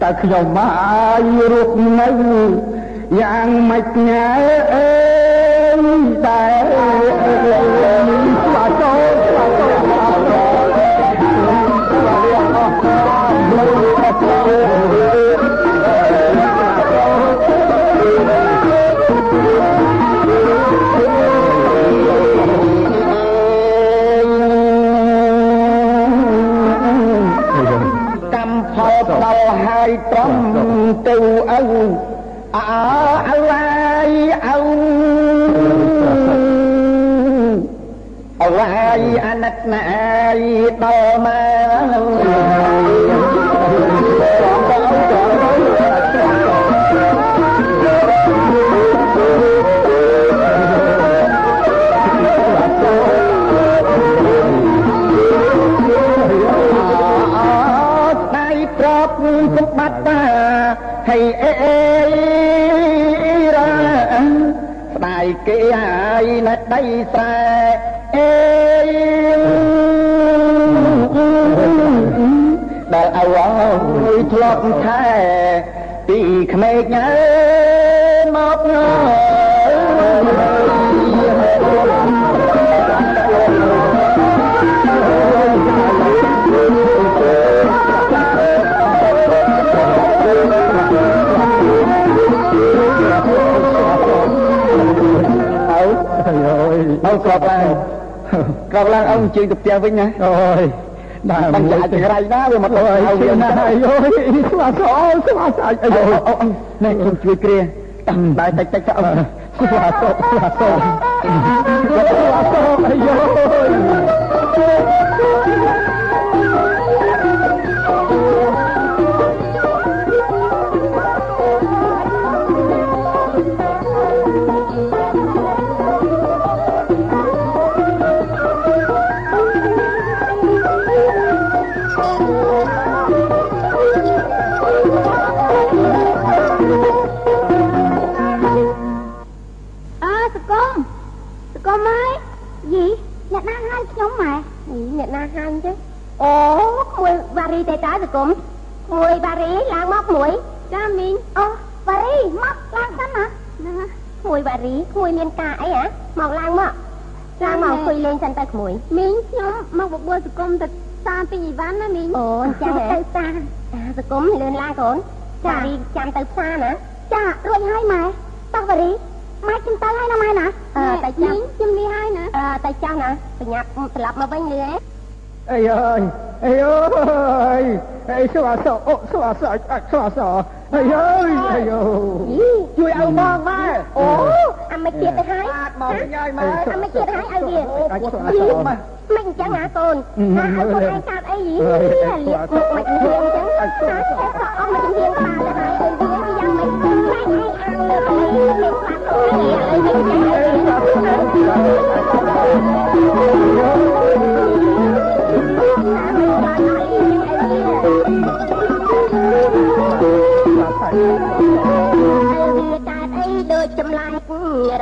Speaker 2: តើខ្ញុំមកអាយរស់នៅយ៉ាងម៉េចញ៉ែអេតែ ទៅអើអើអើហើយ គេហើយនៅដីស្រែអេដែលអើយធ្លាប់ខែពីក្មេកអើ អើក្របឡើងក្របឡើងអើអញ្ជើញទៅផ្ទះវិញណាអូយដើរមិនអាចចង្រៃណាវាមកទៅហើយវាណាហើយអូយស្វាសអូស្វាសាច់អីអូនេះខ្ញុំជួយគ្រាតាមដើរតិចតិចទៅស្វាសស្វាសស្វាសអីយោ
Speaker 3: គមក្មួយវ៉ារីឡើងមកក្មួយ
Speaker 11: ចាមីងអូវ៉ារីមកឡើងសិនណាហ្នឹង
Speaker 3: ក្មួយវ៉ារីក្មួយមានការអីហ៎មកឡើងមកឡើងមកអង្គុយលេងសិនទៅក្មួយ
Speaker 11: មីងខ្ញុំមកបបួលសង្គមទៅតាមពីអីវ៉ាន់ណាមីង
Speaker 3: អូអញ្ចឹងហ៎
Speaker 11: ទៅតា
Speaker 3: តាសង្គមលឿនឡើងកូនវ៉ារីចាំទៅផ្សារណា
Speaker 11: ចារួចហើយម៉ែតោះវ៉ារីម៉ែខ្ញុំទៅហើយណាម៉ែណា
Speaker 3: អឺតែចាំ
Speaker 11: មីងខ្ញុំលាហើយណា
Speaker 3: អឺតែចាំណាប្រញាប់ត្រឡប់មកវិញលឿន
Speaker 2: អីអើយអីអើយ អីស្វាសអូស្វាសអាចស្វាសអីអើយអីអើយជួយឲ្យមកម៉ែ
Speaker 3: អូអាមិនទៀតទៅហើយ
Speaker 2: អាចមកវិញហើយម៉ែ
Speaker 3: អាមិនទៀតហើយឲ្យវា
Speaker 2: អាចស្វាសម៉ែ
Speaker 3: មិនអញ្ចឹងណាកូនថាឲ្យកូនឯងកាត់អីយីលៀកមុខមិ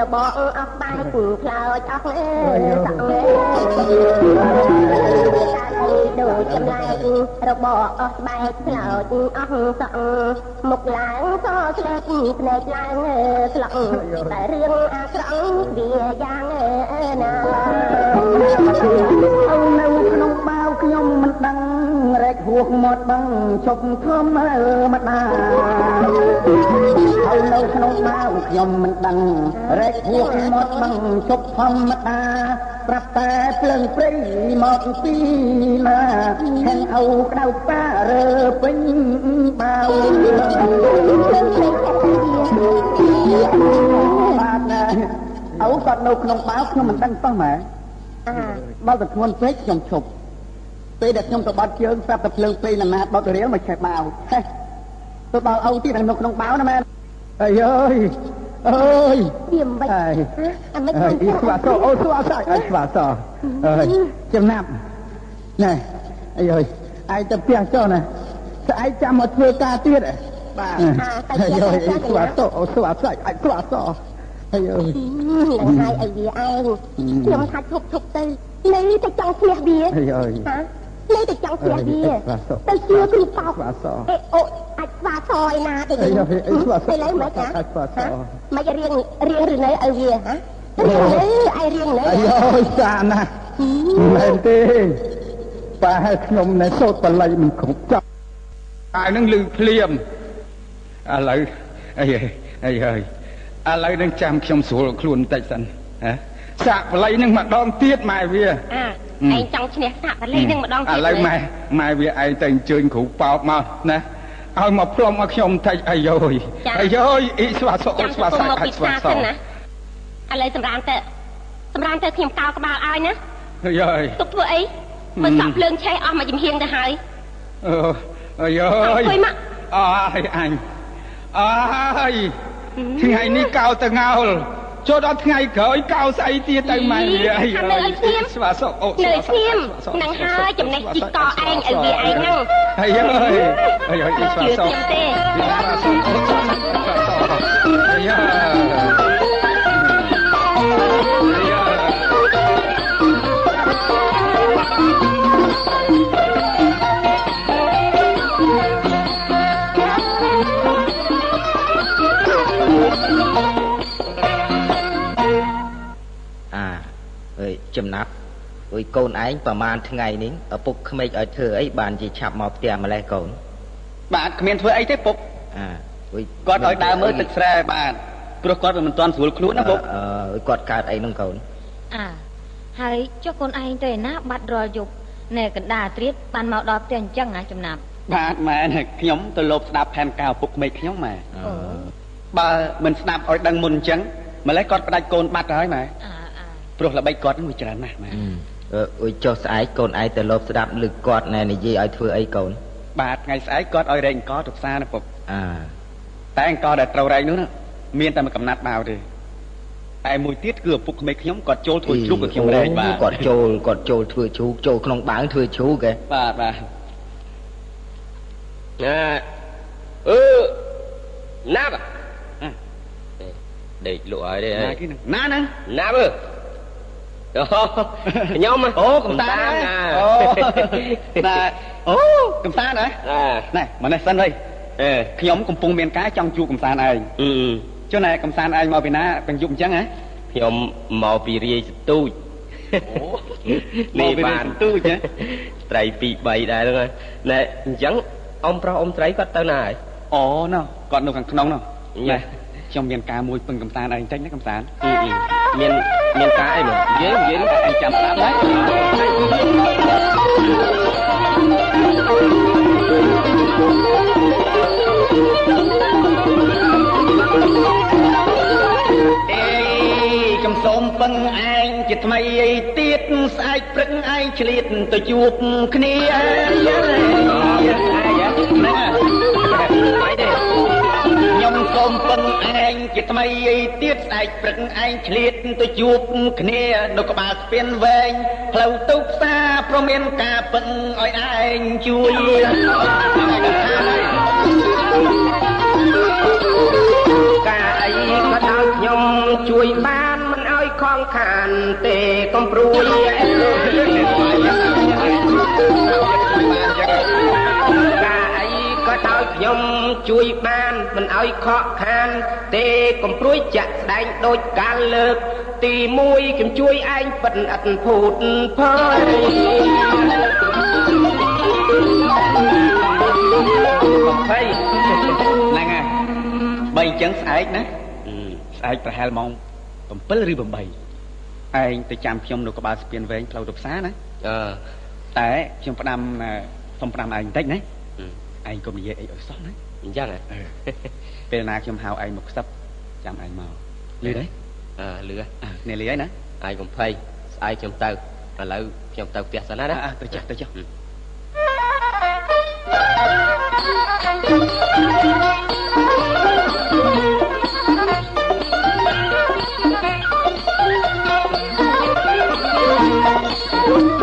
Speaker 3: របស់អស់បែកខ្លោចអស់អើសក់អើដូចចម្លែករបស់អស់បែកខ្លោចអស់សក់មុខឡើងសស្លេកភ្នែកឡើងស្លក់តែរឿងអាក្រក់វាយ៉ាងណា
Speaker 8: អូនៅក្នុងបាវ ខ្ញុំមិនដឹងរែកហួសមាត់បឹងជប់ធំមើម្ដាហើយនៅក្នុងបាវខ្ញុំមិនដឹងរែកហួសមាត់បឹងជប់ធម្មតាប្រាប់តែភ្លើងព្រៃមកពីណាខាងអោក្តៅប៉ារើពេញបាវបាទណាអោគាត់នៅក្នុងបាវខ្ញុំមិនដឹងតោះម៉ែ
Speaker 3: អា
Speaker 8: បើតែធ្ងន់ពេកខ្ញុំឈប់ ពេលដែលខ្ញុំទៅបាត់ជើងប្រាប់តែភ្លើងពេកណាណាដុតរៀលមកឆេះបាវហេះទៅដល់អ៊ូទៀតនៅក្នុងបាវណាមែនអើយអើយអើយ
Speaker 3: វាមិនបាច់
Speaker 8: អើយ
Speaker 3: អាមិន
Speaker 8: អើ
Speaker 3: បា
Speaker 8: យ
Speaker 3: ច់
Speaker 8: អ៊ីស្វាសអូស្វាសអើយស្វាសអើយចំណាប់ណែអើយអើយឯងទៅផ្ទះចុះណាស្អែកចាំមកធ្វើការទៀតបាទអើយអើយអ៊ីស្វាសអូស្វាសអាចស្វាសអើយអើយ
Speaker 3: នឹងហើយឲ្យវាឯងខ្ញុំថាឈប់ឈប់ទៅនៅតែចង់ឈ្នះវា
Speaker 8: អើយអើយ
Speaker 3: ហានៅតែចង់ឈ្នះវា
Speaker 8: អើយស្វាស
Speaker 3: ទៅជឿគ្រូប៉ោក
Speaker 8: ស្វាស
Speaker 3: អេអូអាចស្វាសឯណាទៅ
Speaker 8: អីអីអីស្វាស
Speaker 3: ឥឡូវមិនហ៎
Speaker 8: អាចស្វាស
Speaker 3: មិនរៀងរៀងឬនៅឲ្យវាហ៎រៀងនៅឯរៀងនៅ
Speaker 8: អាយអើយសាណាស់មែនទេប៉ាឲ្យខ្ញុំនៅសោតបល័យមិនគ្រប់ចប់
Speaker 2: ហើយនឹងលឺភ្លាមឥឡូវអីអីអីឥឡូវនឹងចាំខ្ញុំស្រួលខ្លួនបន្តិចសិនហ៎ សាក់បល័យនឹងម្ដងទៀតម៉ែវា
Speaker 3: អាឯងចង់ឈ្នះសាក់បលីនឹងម្ដង
Speaker 2: ឥឡូវម៉ែម៉ែវាឯងទៅអញ្ជើញគ្រូប៉ោកមកណាឲ្យមកព្រមឲ្យខ្ញុំបន្តិចអាយយអាយយអ៊ីស្វាសអ
Speaker 3: ចាំ
Speaker 2: ស្វា
Speaker 3: សុំ
Speaker 2: សា
Speaker 3: មក
Speaker 2: អា
Speaker 3: ពី
Speaker 2: ស្វា
Speaker 3: ផ្សារ
Speaker 2: ស
Speaker 3: សិនណាឥឡូវសម្រានទៅសម្រានទៅខ្ញុំកោរក្បាលឲ្យណា
Speaker 2: អាយយ
Speaker 3: ទុកធ្វើអីមើលសក់ភ្លើងឆេះអស់មកចំហៀងទៅហើយ
Speaker 2: អឺអាយយ
Speaker 3: អង្គុយមក
Speaker 2: អើយអញអើយថ្ងៃនេះកោទៅងោល ចូលដល់ថ្ងៃក្រោយកោស្អីទៀតទៅម៉ែវាអាយ
Speaker 3: ថានៅឲ្យឈ្នះ
Speaker 2: ស្វាសអូ
Speaker 3: នៅឈ្នះនឹងហើយចំណេះជីកកឯងឲ្យវាឯងហ្នឹង
Speaker 2: អាយយអាយយអ៊ីស្វាស
Speaker 3: ជឿខ្ញុំទេ
Speaker 2: អាយយ
Speaker 6: អា ចំណាប់អើយកូនឯងប្រហែលថ្ងៃនេះឪពុកក្មេកឲ្យធ្វើអីបានជាឆាប់មកផ្ទះម្លេះកូន
Speaker 8: បាទគ្មានធ្វើអីទេពុក
Speaker 6: អាអើយ
Speaker 8: គាត់ឲ្យដើរមើលទឹកស្រែបាទព្រោះគាត់មិនទាន់ស្រួលខ្លួនណាពុក
Speaker 6: អឺអើយគាត់កើតអីហ្នឹងកូន
Speaker 7: អាហើយចុះកូនឯងទៅឯណាបាត់រាល់យប់ណែកណ្ដាលត្រៀតបានមកដល់ផ្ទះអញ្ចឹងណាចំណាប់
Speaker 8: បាទម៉ែខ្ញុំទៅលោបស្ដាប់ផែនការឪពុកក្មេកខ្ញុំម៉ែ
Speaker 6: អឺ
Speaker 8: បើមិនស្ដាប់ឲ្យដឹងមុនអញ្ចឹងម្លេះគាត់ផ្ដាច់កូនបាត់ហើយម៉ែ
Speaker 7: អាអា
Speaker 8: ព្រោះល្បិចគាត់នឹងវាច្រើនណាស់ម៉ែ
Speaker 6: អឺអើយចុះស្អែកកូនឯងទៅលបស្ដាប់ឬគាត់ណែនិយាយឲ្យធ្វើអីកូន
Speaker 8: បាទថ្ងៃស្អែកគាត់ឲ្យរែកអង្គទៅផ្សារណាពុក
Speaker 6: អា
Speaker 8: តែអង្គដែលត្រូវរែកនោះណាមានតែមួយកំណាត់បាវទេតែមួយទៀតគឺឪពុកក្មេកខ្ញុំគាត់ចូលធ្វើជ្រូកกับខ្ញុំរែកបាទ
Speaker 6: គាត់ចូលគាត់ចូលធ្វើជ្រូកចូលក្នុងបាងធ្វើជ្រូកឯង
Speaker 8: បាទបាទ
Speaker 9: ណាអឺណាប់ដេកលក់ហើយទេ
Speaker 8: ណាគេហ្នឹងណាណា
Speaker 9: ណាប់អើអ
Speaker 4: ខ្ញុំ
Speaker 8: អូកំសាន្តអូណាអូកំសាន្តហ៎ណែមកនេះសិនហើយខ្ញុំកំពុងមានការចង់ជួបកំសាន្តឯងចុះណែកំសាន្តឯងមកពីណាទាំងយប់អញ្ចឹងហ៎
Speaker 4: ខ្ញុំមកពីរាយសទូច
Speaker 8: អូនេះបានទូចហ៎
Speaker 4: ត្រី2 3ដែរហ្នឹងណែអញ្ចឹងអ៊ំប្រុសអ៊ំស្រីគាត់ទៅណាហើយ
Speaker 8: អូណោះគាត់នៅខាងក្នុងនោះណែ ខ្ញុំមានការមួយពឹងកំសាន្តឯងតិចណាកំសាន្ត
Speaker 4: មានមានការអីមកនិយាយនិយាយឯងចាំស្ដាប់ហើយ
Speaker 8: អេកំសូមពឹងឯងជាថ្មីអីទៀតស្អែកព្រឹកឯងឆ្លៀតទៅជួបគ្នាយ៉ាយ៉ា ខ្ញុំសូមពឹងឯងជាថ្មីអីទៀតស្អែកព្រឹកឯងឆ្លៀតទៅជួបគ្នានៅក្បាលស្ពានវែងផ្លូវទៅផ្សារព្រមមានការពឹងឲ្យឯងជួយ
Speaker 4: ការអីក៏ដោយខ្ញុំជួយបានមិនឲ្យខំខានទេកុំព្រួយកា ខ្ញុំជួយបានមិនឲ្យខកខាន ទេកុំព្រួយចាក់ស្ដែងដូចកាលលើក ទី1ខ្ញុំជួយឯងប៉ិនអត់ភូតភ័យ
Speaker 8: ភ័យហ្នឹងហើយបើអញ្ចឹងស្អែកណាស្អែកប្រហែលម៉ោង7ឬ8ឯងទៅចាំខ្ញុំនៅក្បាលស្ពានវែងផ្លូវទៅផ្សារណាអឺតែខ្ញុំផ្ដាំសុំផ្ដាំឯងបន្តិចណា ឯងកុំនិយាយអីឲ្យសោះណា
Speaker 4: អញ្ចឹង
Speaker 8: ពេលណាខ្ញុំហៅឯងមកខ្សឹបចាំឯងមកលឺទេ
Speaker 4: អើលឺ
Speaker 8: នេះលឺហើយណា
Speaker 4: ឯងកុំភ័យស្អែកខ្ញុំទៅឥឡូវខ្ញុំទៅផ្ទះសិនណាណា
Speaker 8: ទៅចាស់ទៅចាស់
Speaker 3: ឲ្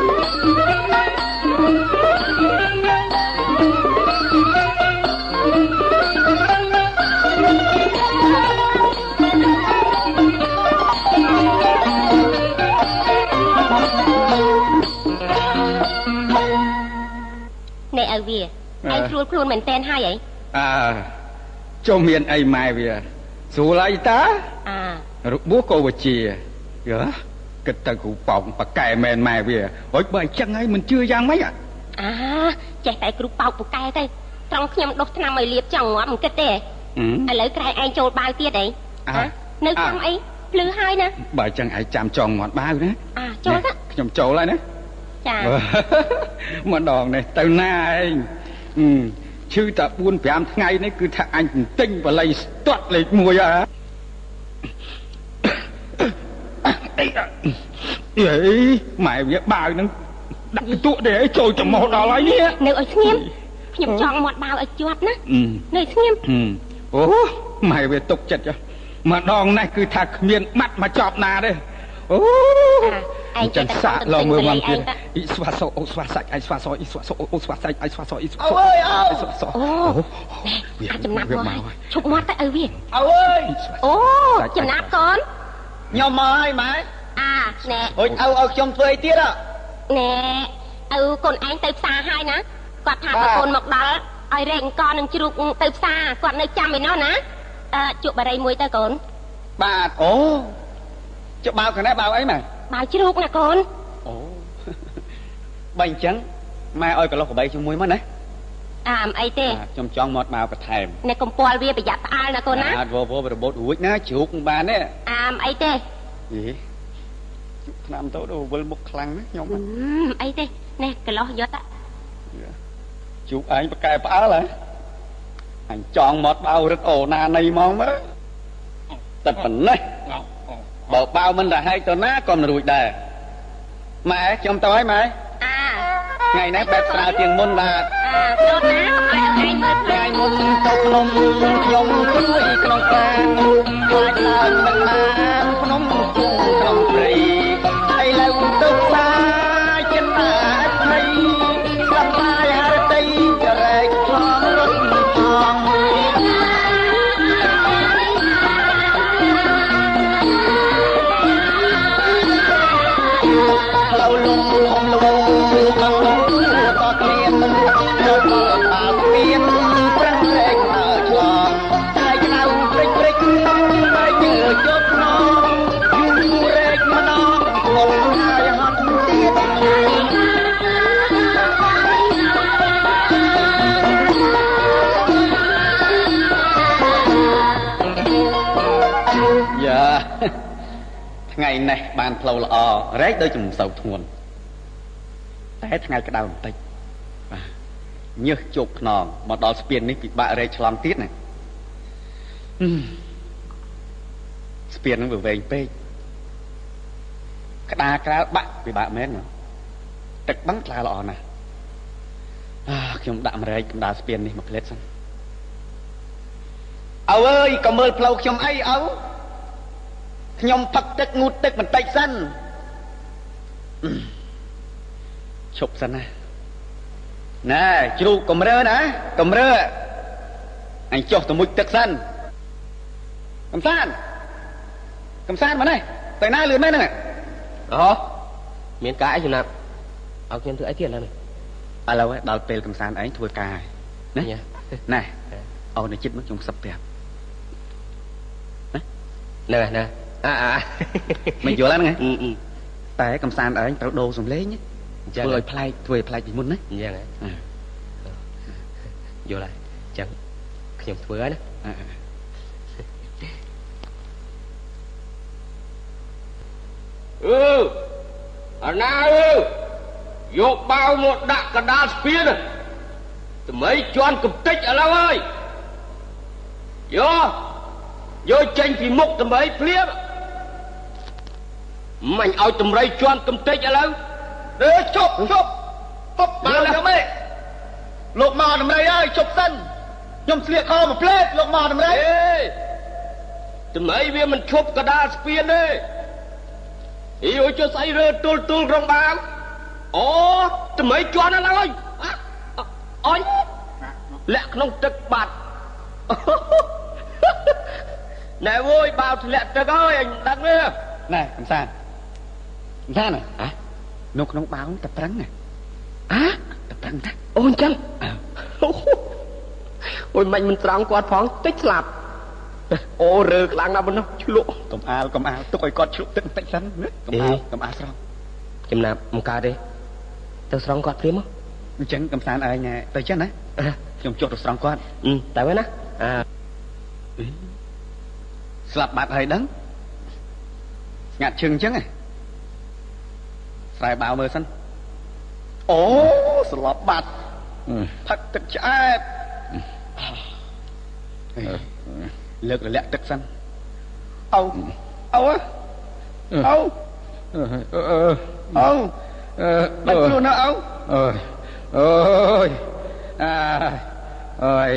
Speaker 3: វាឯងស្រួលខ្លួនមែនតែនហើយអី
Speaker 8: អើចុះមានអីម៉ែវាស្រួលអីតាអារបួសក៏វិជាយើគិតទៅគ្រូប៉ោងប៉កែមែនម៉ែវាហុយបើអញ្ចឹងហើយមិនជឿយ៉ាងម៉េច
Speaker 3: អាចេះតែគ្រូប៉ោកប៉កែទៅត្រង់ខ្ញុំដុសថ្នាំឲ្យលាបចង់ងាប់មិនគិតទេឥឡូវក្រែងឯងចូលបាវទៀតអីនៅចាំអីភ្លឺហើយណា
Speaker 8: បើអញ្ចឹងឯងចាំចង់ងាត់បាវណា
Speaker 3: អាចូលទៅ
Speaker 8: ខ្ញុំចូលហើយណា
Speaker 3: ចា
Speaker 8: ម្ដងនេះទៅណាឯងឈឺតែ4 5ថ្ងៃនេះគឺថាអញទិញបល័យស្ទាត់លេខ1ហ៎អីម៉ែវាបាវនឹងដាក់ទក់ទេអីចូលចំោះដល់ហើយនេះ
Speaker 3: នៅឲ្យស្ងៀមខ្ញុំចង់មាត់បាវឲ្យជាប់ណានៅស្ងៀម
Speaker 8: អូម៉ែវាទុកចិត្តម្ដងនេះគឺថាគ្មានបាត់មកចប់ណាទេ អូឯងចិត្តសាក់ឡមើលមកទៀតអ៊ីស្វាសោអូស្វាសាច់អ៊ីស្វាសោអ៊ីស្វាសោអូស្វាសាច់អ៊ីស្វាសោអ៊ីស្វាសោ
Speaker 3: អូយអូស្វាសោអូវាចំណាប់មកឈប់មាត់ទៅឲ្យវា
Speaker 8: អើយ
Speaker 3: អូចំណាប់កូន
Speaker 8: ខ្ញុំមកហើយម៉ែ
Speaker 3: អាណែ
Speaker 8: អូយឪឲ្យខ្ញុំធ្វើអីទៀត
Speaker 3: ណែឪកូនឯងទៅផ្សារហើយណាគាត់ថាកូនមកដល់ឲ្យរែកអង្គនឹងជ្រូកទៅផ្សារគាត់នៅចាំឯណោះណាអឺជក់បារីមួយទៅកូន
Speaker 8: បាទអូ ចុះបាវខាងនេះបាវអីម៉ែ
Speaker 3: បាវជ្រូកណាកូន
Speaker 8: អូបើអញ្ចឹងម៉ែឲ្យកន្លោះកបីជាមួយមកណា
Speaker 3: អាមអីទេ
Speaker 8: ខ្ញុំចង់មកមកបន្ថែម
Speaker 3: អ្នកកំពាល់វាប្រយ័ត្នផ្អើលណាកូនណា
Speaker 8: អាចវវរបូតរួចណាជ្រូកបានទេ
Speaker 3: អាមអីទេ
Speaker 8: យេឆ្នាំទៅដល់វិលមុខខ្លាំងណាខ្ញុំ
Speaker 3: អីទេនេះកន្លោះយកតា
Speaker 8: ជូកឯងប្រកែផ្អើលហ៎អញចង់មកបៅរឹកអូណានៃហ្មងមើលតែប៉ុណ្ណេះ បើបៅមិនរហែកទៅណាក៏មិនរួចដែរម៉ែខ្ញុំទៅហើយម៉ែ
Speaker 3: អា
Speaker 8: ថ្ងៃនេះបែបស្រាលជាងមុនបាទ
Speaker 3: អាចូលណាថ្ងៃមុន
Speaker 8: ថ្ងៃមុនទៅភ្នំខ្ញុំជួយក្នុងកានខ្លាចឡើងមិនបានភ្នំក្នុងព្រៃ ថ្ងៃនេះបានផ្លូវល្អរែកដូចជំសៅធ្ងន់តែថ្ងៃក្តៅបន្តិចបាទញើសជោគខ្នងមកដល់ស្ពាននេះពិបាករែកឆ្លងទៀតណាហឹមស្ពានហ្នឹងវាវែងពេកក្តារក្រៅបាក់ពិបាកមែនណាទឹកបឹងថ្លាល្អណាស់អាខ្ញុំដាក់មរែកកណ្ដាលស្ពាននេះមកផ្លេតសិនអើអើយក៏មើលផ្លូវខ្ញុំអីអើ ខ្ញុំផឹកទឹកងូតទឹកបន្តិចសិនឈប់សិនណាណែជ្រូកកំរើណាកំរើអញចុះទៅមុជទឹកសិនកំសាន្តកំសាន្តមកនេះទៅណាលឿនមែនហ្នឹង
Speaker 9: អូមានការអីចំណាប់ឲ្យខ្ញុំធ្វើអីទៀតឡើយនេះ
Speaker 8: ឥឡូវដល់ពេលកំសាន្តឯងធ្វើការណាណែអូននៅចិត្តមកខ្ញុំសឹកប្រាប់
Speaker 9: ណាណែណាអាអា
Speaker 8: មិនយល់ហ្នឹងតែកំសាន្តឯងត្រូវដូរសំឡេងធ្វើឲ្យប្លែកធ្វើឲ្យប្លែកពីមុនណា
Speaker 9: អញ្ចឹងហ៎យល់ហើយអញ្ចឹងខ្ញុំធ្វើហើយណា
Speaker 12: អឺអាណាអើយកបាវមកដាក់កដាលស្ពានថ្មីជន់កំតិចឥឡូវហើយយកយកចេញពីមុខថ្មីភ្លាម មិនឲ្យតម្រៃជន់កំតិចឥឡូវ
Speaker 8: អើជប់ជប់ពប់បានខ្ញុំឯងលោកមកតម្រៃហើយជប់សិនខ្ញុំស្លៀកខោមួយផ្លេតលោកមកតម្រៃអេ
Speaker 12: តម្រៃវាមិនឈប់កដាលស្ពានទេអីអូចុះស្អីរើទុលទុលរងបាវអូតម្រៃជន់ឥឡូវហើយអញលាក់ក្នុងទឹកបាត់ណែអូយបាវធ្លាក់ទឹកហើយអញដឹងទេ
Speaker 8: ណែកំសាន្ត កំសាន្តហ៎នៅក្នុងបាវតែប្រឹងណា
Speaker 9: អា
Speaker 8: តែប្រឹងណា
Speaker 9: អូអញ្ចឹងអូយមិនមិនត្រង់គាត់ផងតិចស្លាប់អូរើខ្លាំងណាស់ប៉ុណ្ណោះឆ្លក់
Speaker 8: កំអាលកំអាលទុកឲ្យគាត់ឆ្លក់ទឹកបន្តិចសិនណាកំអាលកំអាលស្រង់
Speaker 9: ចំណាប់មិនកើតទេទៅស្រង់គាត់ព្រាមមក
Speaker 8: អញ្ចឹងកំសាន្តឯងទៅចឹងណាខ្ញុំចុះទៅស្រង់គាត់
Speaker 9: តែវិញណាអា
Speaker 8: ស្លាប់បាត់ហើយដឹងស្ងាត់ជឹងអញ្ចឹង ស្រែបាវមើលសិនអូស្លាប់បាត់ផឹកទឹកឆ្អែតលើករលាក់ទឹកសិនអូអូអូអូបាច់ខ្លួនណាអូ
Speaker 2: អើយអូយអាអើយ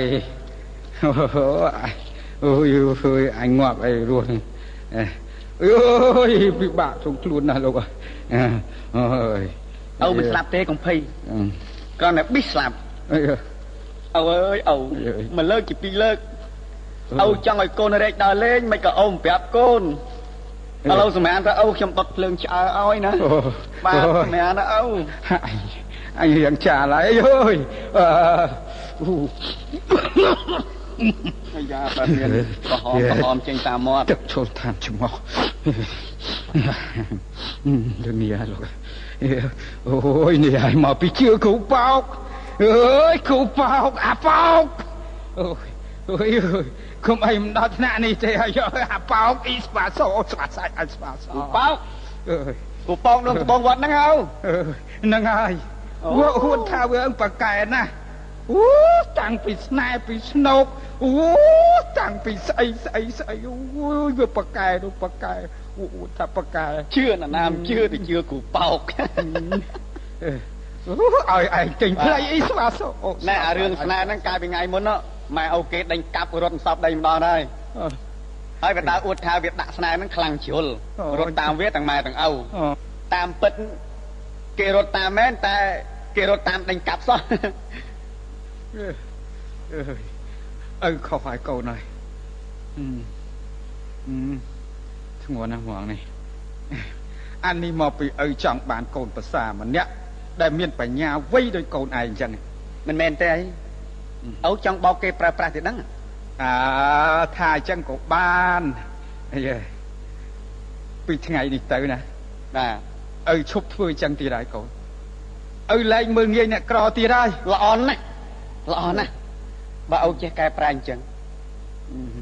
Speaker 2: អូយអូយអញងាប់អីរស់ អើយពិបាកក្នុងខ្លួនណាស់លោកអើយ
Speaker 8: អូមិនស្លាប់ទេកំភៃគ្រាន់តែប៊ីស្លាប់អូអើយអូមួយលើកជាពីរលើកអូចង់ឲ្យកូនរែកដើរលេងមិនក៏អូប្រាប់កូនឥឡូវសម្រាប់ថាអូខ្ញុំដុតភ្លើងឆ្អើឲ្យណាបាទសម្រាប់ណាអូ
Speaker 2: អញរៀងចាឡើយអើយអឺ
Speaker 8: អាយ៉ាបើមានក្រហមក្រហមចេញតាមមាត់
Speaker 2: ទឹកចូលតាមច្រមុះដូចនេះលោកអូយនេះឲ្យមកពីជឿគ្រូប៉ោកអើយគ្រូប៉ោកអាប៉ោកអូយអូយគុំអីមិនដល់ថ្នាក់នេះទេហើយអាប៉ោកអ៊ីស្ប៉ាសូស្វាសាច់អ៊ីស្ប៉ាសូ
Speaker 8: គ្រូប៉ោកអើយគ្រូប៉ោកនឹងត្បូងវត្តហ្នឹងហៅ
Speaker 2: ហ្នឹងហើយវហួតថាវាអឹងប្រកែណា អូតាំងពីស្នេហ៍ពីស្នោកអូតាំងពីស្អីស្អីស្អីអូយវាប្រកែនោះប្រកែអូថាប្រកែ
Speaker 8: ជឿណានាមជឿទៅជឿគ្រូប៉ោក
Speaker 2: ឲ្យឯងចេញផ្លៃអីស្វាសអូ
Speaker 8: ណែអារឿងស្នេហ៍ហ្នឹងកាលពីថ្ងៃមុនម៉ែអូគេដេញកាប់រត់សពដេញម្ដងហើយហើយវាដើរអួតថាវាដាក់ស្នេហ៍ហ្នឹងខ្លាំងជ្រុលរត់តាមវាទាំងម៉ែទាំងឪតាមពិតគេរត់តាមមែនតែគេរត់តាមដេញកាប់សោះ
Speaker 2: អើខុសហើយកូនហើយអឺធ្ងន់ណាស់ហ្មងនេះអានេះមកពីឪចង់បានកូនប្រសាម្នាក់ដែលមានបញ្ញាវៃដោយកូនឯងអញ្ចឹង
Speaker 8: មិនមែនទេអីឪចង់បោកគេប្រើប្រាស់ទេដឹង
Speaker 2: អើថាអញ្ចឹងក៏បានអីពីថ្ងៃនេះទៅណា
Speaker 8: បាទ
Speaker 2: ឪឈប់ធ្វើអញ្ចឹងទៀតហើយកូនឪលែងមើលងាយអ្នកក្រទៀតហើយ
Speaker 8: ល្អណាស់ ល្អណាស់បើឪចេះកែប្រែអញ្ចឹង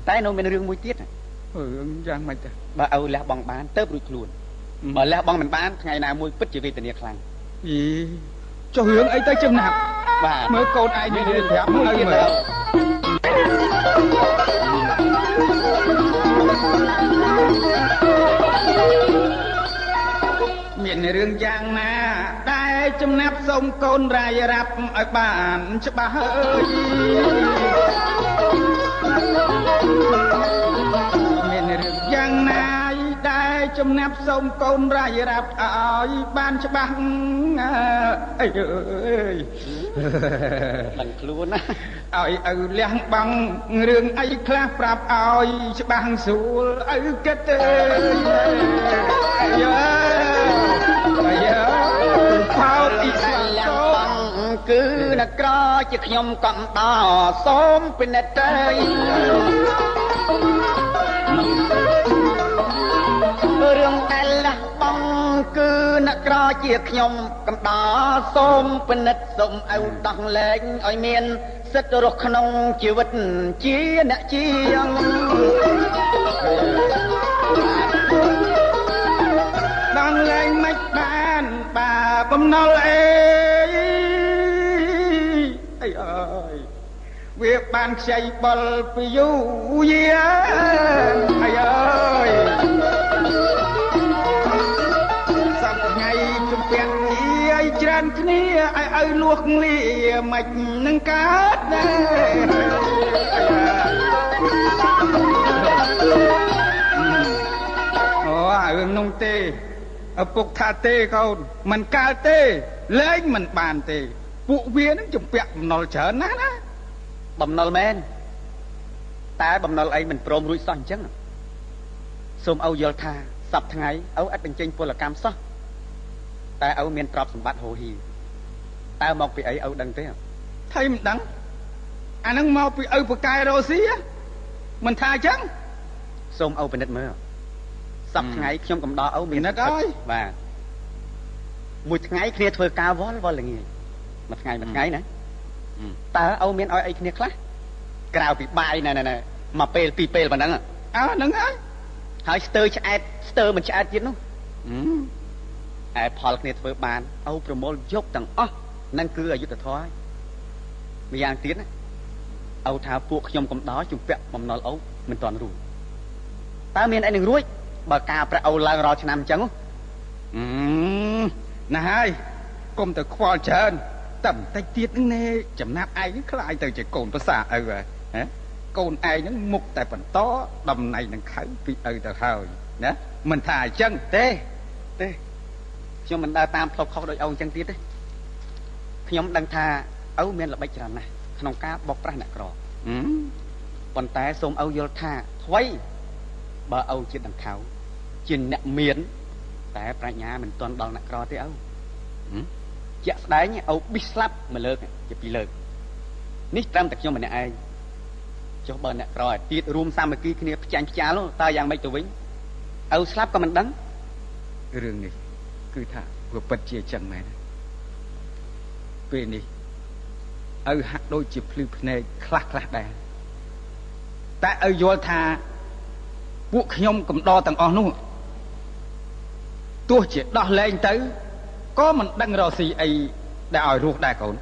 Speaker 8: តែនៅមានរឿងមួយទៀត
Speaker 2: រឿងយ៉ាងម៉េចទៅ
Speaker 8: បើឪលះបង់បានទៅរួចខ្លួនបើលះបង់មិនបានថ្ងៃណាមួយពិតជាវេទនាខ្លាំង
Speaker 2: អីចុះរឿងអីទៅចំណាប់
Speaker 8: បាទ
Speaker 2: មើលកូនឯងនិយាយប្រាប់ឲ្យមើលមា នរឿងយ៉ាងណាដែលចំណាប់សុំកូនរាយរាប់ឲ្យបានច្បាស់អើយ ចំណាប់សុំកូនរាយរាប់ឲ្យបានច្បាស់អីអើយ
Speaker 8: មិនខ្លួនណា
Speaker 2: ឲ្យឪលះបង់រឿងអីខ្លះប្រាប់ឲ្យច្បាស់ស្រួលឪគិតទេអាយ៉ាយ៉ាផោតអ៊ីស្លា
Speaker 8: មគឺអ្នកក្រជាខ្ញុំកំដរសូមពិនិត្យទៅ រឿងដែលលះបង់គឺអ្នកក្រជាខ្ញុំកំដរសូមពិនិត្យសូមឲ្យដោះលែងឲ្យមាន សិទ្ធិរស់ក្នុងជីវិតជាអ្នកជាង
Speaker 2: ដោះលែងមិនបានបាបំណុលអេអីអើយវាបានខ្ចីបលពីយូយាអីអើយ ឲ្យឲ្យលួសលាមិននឹងកើតដែរអូរឿងនោះទេឪពុកថាទេកូនមិនកើតទេលែងមិនបានទេ ពួកវានឹងជំពាក់បំណុលច្រើនណាស់ណា
Speaker 8: បំណុលមែនតែបំណុលអីមិនព្រមរួចសោះអញ្ចឹងសូមឪយល់ថាសប្ថ្ងៃឪអត់បញ្ចេញពលកម្មសោះតែឪមានទ្រព្យសម្បត្តិហូរហៀ តើមកពីអីឪដឹងទេ
Speaker 2: ថៃមិនដឹងអានឹងមកពីឪប្រកែរ៉ូស៊ីមិនថាអញ្ចឹង
Speaker 8: សូមឪពិនិត្យមើលសប្ថ្ងៃខ្ញុំកំដរឪ
Speaker 2: មាននិតហើយ
Speaker 8: បាទមួយថ្ងៃគ្នាធ្វើការវល់វល់ល្ងាចមួយថ្ងៃមួយថ្ងៃណាតើឪមានឲ្យអីគ្នាខ្លះក្រៅពីបាយណែណែមួយពេលពីរពេលប៉ុណ្ណឹងអើ
Speaker 2: ហ្នឹងហើយ
Speaker 8: ហើយស្ទើឆ្អែតស្ទើមិនឆ្អែតទៀតនោះឯផលគ្នាធ្វើបានឪប្រមូលយកទាំងអស់ នឹងគឺអយុធធម៌ហើយម្យ៉ាងទៀតណាឪថាពួកខ្ញុំកំដរជំពាក់បំណុលឪមិនទាន់រួចតើមានអីនឹងរួចបើការប្រាក់ឪឡើងរាល់ឆ្នាំអញ្ចឹង
Speaker 2: អឺណាស់ហើយកុំទៅខ្វល់ច្រើនតែបន្តិចទៀតហ្នឹងណែចំណាប់ឯងខ្លាយទៅជាកូនប្រសាឪហ៎កូនឯងហ្នឹងមុខតែបន្តតំណែងនឹងខៅពីឪទៅហើយណាមិនថាអញ្ចឹង
Speaker 8: ទេទេខ្ញុំមិនដើរតាមផ្លូវខុសដោយឪអញ្ចឹងទៀតទេ ខ្ញុំដឹងថាឪមានល្បិចច្រើនណាស់ក្នុងការបោកប្រាស់អ្នកក្រប៉ុន្តែសូមឪយល់ថាអ្វីបើឪជាដង្ខៅជាអ្នកមាន តែប្រាជ្ញាមិនទាន់ដល់អ្នកក្រទេឪជាក់ស្ដែងឪប៊ីស្លាប់មួយលើកជាពីរលើកនេះត្រឹមតែខ្ញុំម្នាក់ឯងចុះបើអ្នកក្រឲ្យទៀតរួមសាមគ្គីគ្នាផ្ចាញ់ផ្ចាលតើយ៉ាងម៉េចទៅវិញឪស្លាប់ក៏មិនដឹង
Speaker 2: រឿងនេះគឺថាវាពិតជាចឹងមែន ពេលនេះឪហាក់ដូចជាភ្លឺភ្នែកខ្លះខ្លះដែរតែឪយល់ថាពួកខ្ញុំកំដរទាំងអស់នោះទោះជាដោះលែងទៅក៏មិនដឹងរកស៊ីអីដែលឲ្យរស់ដែរកូន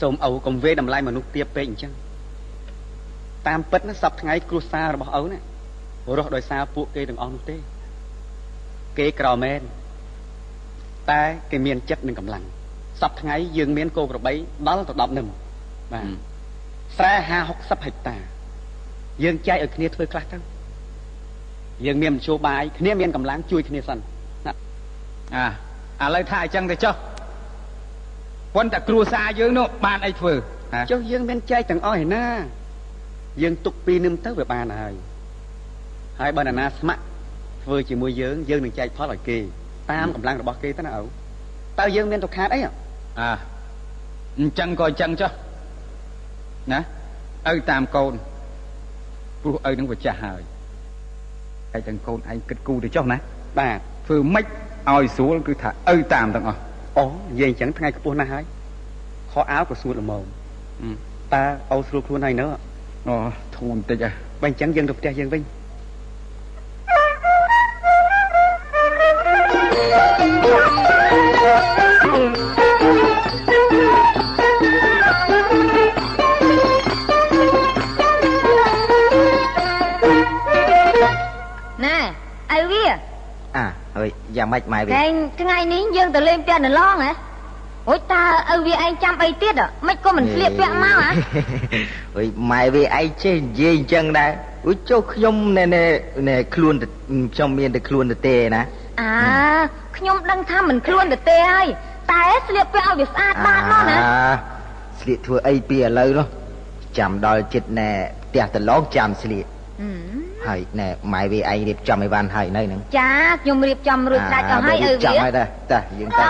Speaker 8: សូមឪកុំវេតម្លៃមនុស្សទៀបពេកអញ្ចឹងតាមពិតណាសប្ថ្ងៃគ្រួសាររបស់ឪណារស់ដោយសារពួកគេទាំងអស់នោះទេ គេក្រមែនតែគេមានចិត្តនិងកម្លាំង សប្ថ្ងៃយើងមានគោក្របីដល់ទៅ10នឹមបាទស្រែ50 60ហិកតា យើងចែកឲ្យគ្នាធ្វើខ្លះទៅយើងមានមធ្យោបាយគ្នាមានកម្លាំងជួយគ្នាសិន
Speaker 2: អាឥឡូវថាអញ្ចឹងទៅចុះប៉ុន្តែគ្រួសារយើងនោះបានអីធ្វើ
Speaker 8: ចុះយើងមានចែកទាំងអស់ឯណា យើងទុកពីនឹមទៅវាបានហើយហើយបើនរណាស្ម័គ្រធ្វើជាមួយយើងយើងនឹងចែកផលឲ្យគេតាមកម្លាំងរបស់គេទៅណាឪតើយើងមានទុកខាតអី
Speaker 2: អើ អញ្ចឹងក៏អញ្ចឹងចុះណាឪតាមកូនព្រោះឪនឹងវាចាស់ហើយហើយទាំងកូនឯងគិតគូរទៅចុះណា
Speaker 8: បាទ
Speaker 2: ធ្វើម៉េចឲ្យស្រួលគឺថាឪតាមទាំងអស់
Speaker 8: អូនិយាយអញ្ចឹងថ្ងៃខ្ពស់ណាស់ហើយខោអាវក៏ស្រួលល្មមតើអូស្រួលខ្លួនហើយនៅ
Speaker 2: អូធូរបន្តិចហ៎
Speaker 8: បើអញ្ចឹងយើងទៅផ្ទះយើងវិញ
Speaker 6: យយ៉ាងម៉េចម៉ែវា
Speaker 7: ថ្ងៃនេះយើងទៅលេងផ្ទះនៅឡងហ៎អូយតើឪវាឯងចាំអីទៀតមិនក៏មិនស្លៀកពាក់មកហ៎
Speaker 6: អុយម៉ែវាឯងចេះនិយាយអញ្ចឹងដែរអូយចុះខ្ញុំណែណែខ្លួនខ្ញុំមានតែខ្លួនទៅទេណា
Speaker 7: អាខ្ញុំដឹងថាមិនខ្លួនទៅទេហើយតែស្លៀកពាក់ឲ្យវាស្អាតបានមកណា
Speaker 6: ស្លៀកធ្វើអីពីឥឡូវនោះចាំដល់ចិត្តណែផ្ទះតឡងចាំស្លៀក ហើយណែម៉ែវាឯងរៀបចំអីវ៉ាន់ហើយនៅហ្នឹង
Speaker 7: ចាខ្ញុំរៀបចំរួចដាច់អស់ហើយឪវា
Speaker 6: ចាំហើយតាតាយើងទៅ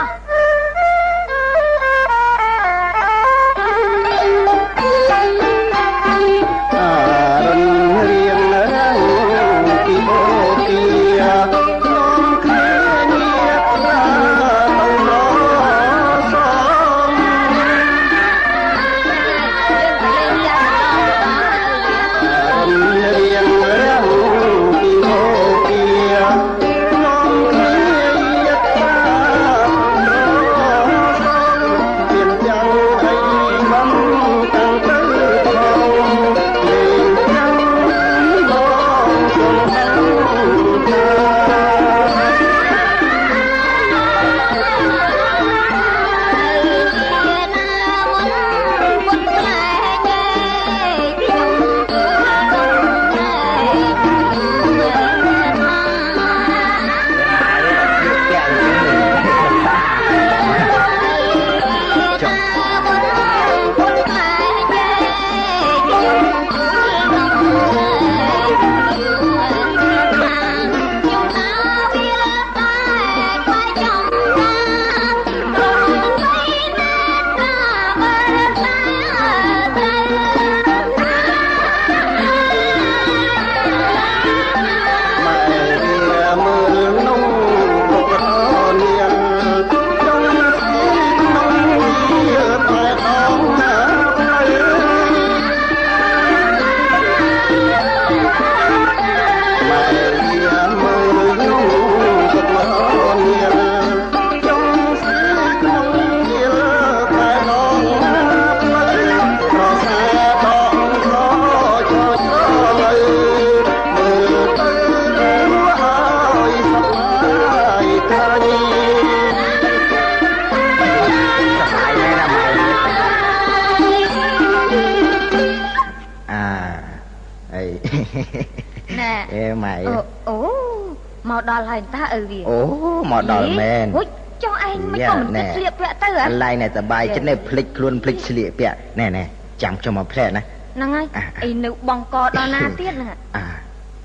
Speaker 6: ដល់មែន
Speaker 7: ហុយចុះឯងមិនក៏មិនស្លៀកពាក់ទៅហ៎
Speaker 6: កន្លែងណែសបាយចិត្តនេះភ្លេចខ្លួនភ្លេចស្លៀកពាក់ណែណែចាំខ្ញុំមកផ្លែណា
Speaker 7: ហ្នឹងហើយអីនៅបងកដល់ណាទៀតហ្នឹង
Speaker 6: អា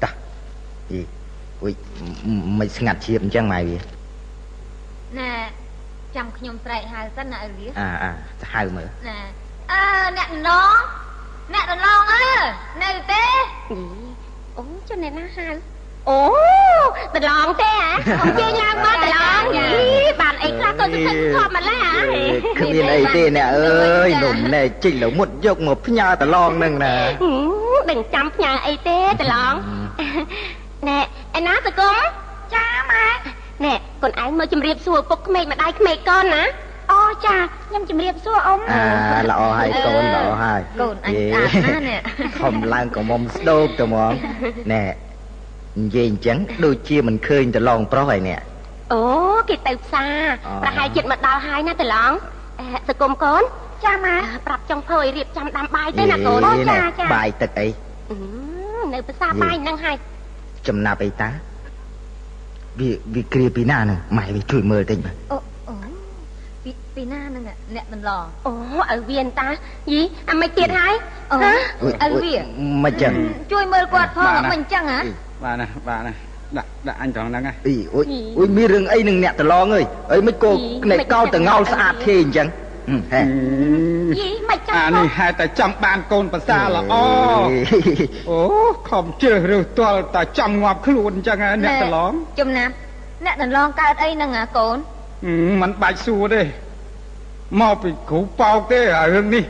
Speaker 6: តោះអីអុយមិនស្ងាត់ជ្រាបអញ្ចឹងម៉ែវា
Speaker 7: ណែចាំខ្ញុំស្រែកហៅសិនណាឪវា
Speaker 6: អាអាហៅមើល
Speaker 7: ណែអើអ្នកណងអ្នកដឡងអើនៅទេ
Speaker 3: អូចុះអ្នកណាហៅ អូតឡងទេហ៎ខ្ញុំជិះឡើងមកតឡងយីបានអីខ្លះក៏ទៅធម្មតា
Speaker 6: គ្មានអីទេអ្នកអើយនំណែជីកលមុតយកមកផ្ញើតឡងនឹងណា
Speaker 3: ដឹងចាំផ្ញើអីទេតឡងណែឯណាសកុំ
Speaker 7: ចាម៉ែ
Speaker 3: ណែកូនឯងមកជម្រាបសួរពុកក្មេកម្ដាយក្មេកកូនណា
Speaker 7: អូចាខ្ញុំជម្រាបសួរអ៊ំ
Speaker 6: អាល្អហើយកូនល្អហើ
Speaker 7: យកូនអញស្អាតណាស់នេះ
Speaker 6: ខំឡើងកមុំស្ដោកទៅហ្មងណែ និយាយអញ្ចឹងដូចជាមិនឃើញតឡងប្រុសហើយនេះ
Speaker 3: អូគេទៅផ្សារប្រហែលចិត្តមកដល់ហើយណាតឡងសកុំកូន
Speaker 7: ចាម៉ែ
Speaker 3: ប្រាប់ចុងភើយរៀបចំដាំបាយទេណាកូន
Speaker 6: អូចាចាបាយទឹកអី
Speaker 3: នៅផ្សារបាយហ្នឹងហើយ
Speaker 6: ចំណាប់អីតាវាវាគ្រាពីណាហ្នឹងម៉ែវាជួយមើលតិចមើល
Speaker 7: អូអូពីពីណាហ្នឹងអ្នកមិនឡ
Speaker 3: អូឲ្យវាតាយីអាមិនទៀតហើយ
Speaker 7: អូឲ្យវា
Speaker 6: មិនចឹង
Speaker 7: ជួយមើលគាត់ផងមិនចឹងហ៎
Speaker 2: បាទណាបាទណាដាក់ដាក់អញត្រង់ហ្នឹងហ៎
Speaker 6: អីអូយអូយមានរឿងអីនឹងអ្នកតឡងអើយអីមិនគោក្នេកកោតតងោលស្អាតទេអញ្ចឹងហេ
Speaker 11: យីមិនចាំ
Speaker 2: អានេះហេតុតែចង់បានកូនប្រសាល្អអូខំជ្រើសរើសទាល់តែចង់ងាប់ខ្លួនអញ្ចឹងហ៎អ្នកតឡង
Speaker 7: ចំណាប់អ្នកដន្លងកើតអីហ្នឹងអាកូន
Speaker 2: មិនបាច់សួរទេមកពីគ្រូប៉ោកទេអារឿងនេះ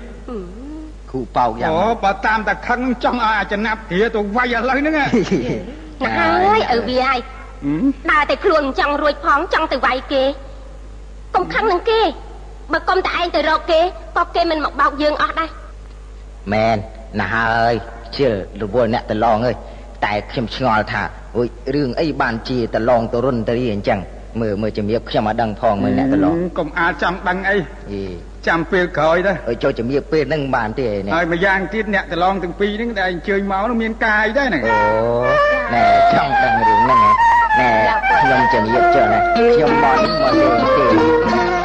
Speaker 6: គ្រូប៉ោកយ៉ាង
Speaker 2: អូបើតាមតែខឹងចង់ឲ្យអាចំណាប់គ្រាទៅវាយឥឡូវហ្នឹងហ៎
Speaker 3: ណាហើយឪវាហើយដើរតែខ្លួនចង់រួចផងចង់ទៅវាយគេកុំខឹងនឹងគេបើកុំតែឯងទៅរកគេក៏គេមិនមកបោកយើងអស់ដែរ
Speaker 6: មែនណាស់ហើយជឿរវល់អ្នកតឡងអើយតែខ្ញុំឆ្ងល់ថាអូយរឿងអីបានជាតឡងទៅរុនទៅរីអញ្ចឹងមើលមើលជំរាបខ្ញុំមកដឹងផងមើលអ្នកតឡង
Speaker 2: កុំអាចចាំដឹងអី
Speaker 6: យី
Speaker 2: ចាំពេលក្រោយទៅ
Speaker 6: អើយចូលជំរាបពេលហ្នឹងបានទេនេះ
Speaker 2: ហើយម្យ៉ាងទៀតអ្នកតឡងទាំងពីរហ្នឹងដែលអញ្ជើញមកនោះមានកាយដែរហ្នឹង
Speaker 6: អូណែចង់ដឹងរឿងហ្នឹងហ៎ណែខ្ញុំជំរាបចុះណាខ្ញុំមកនេះមករឿងទេ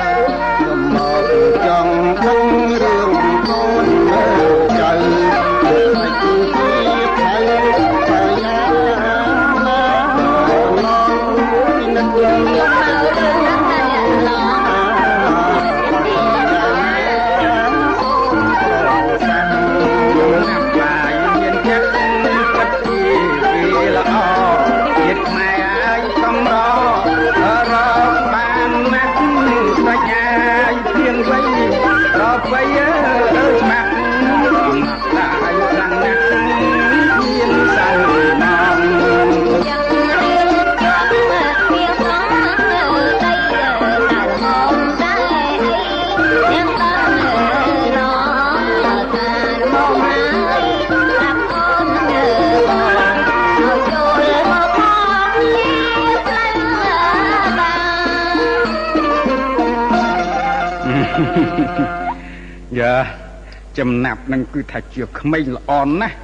Speaker 2: ចំណាប់នឹងគឺថាជាក្មេងល្អណាស់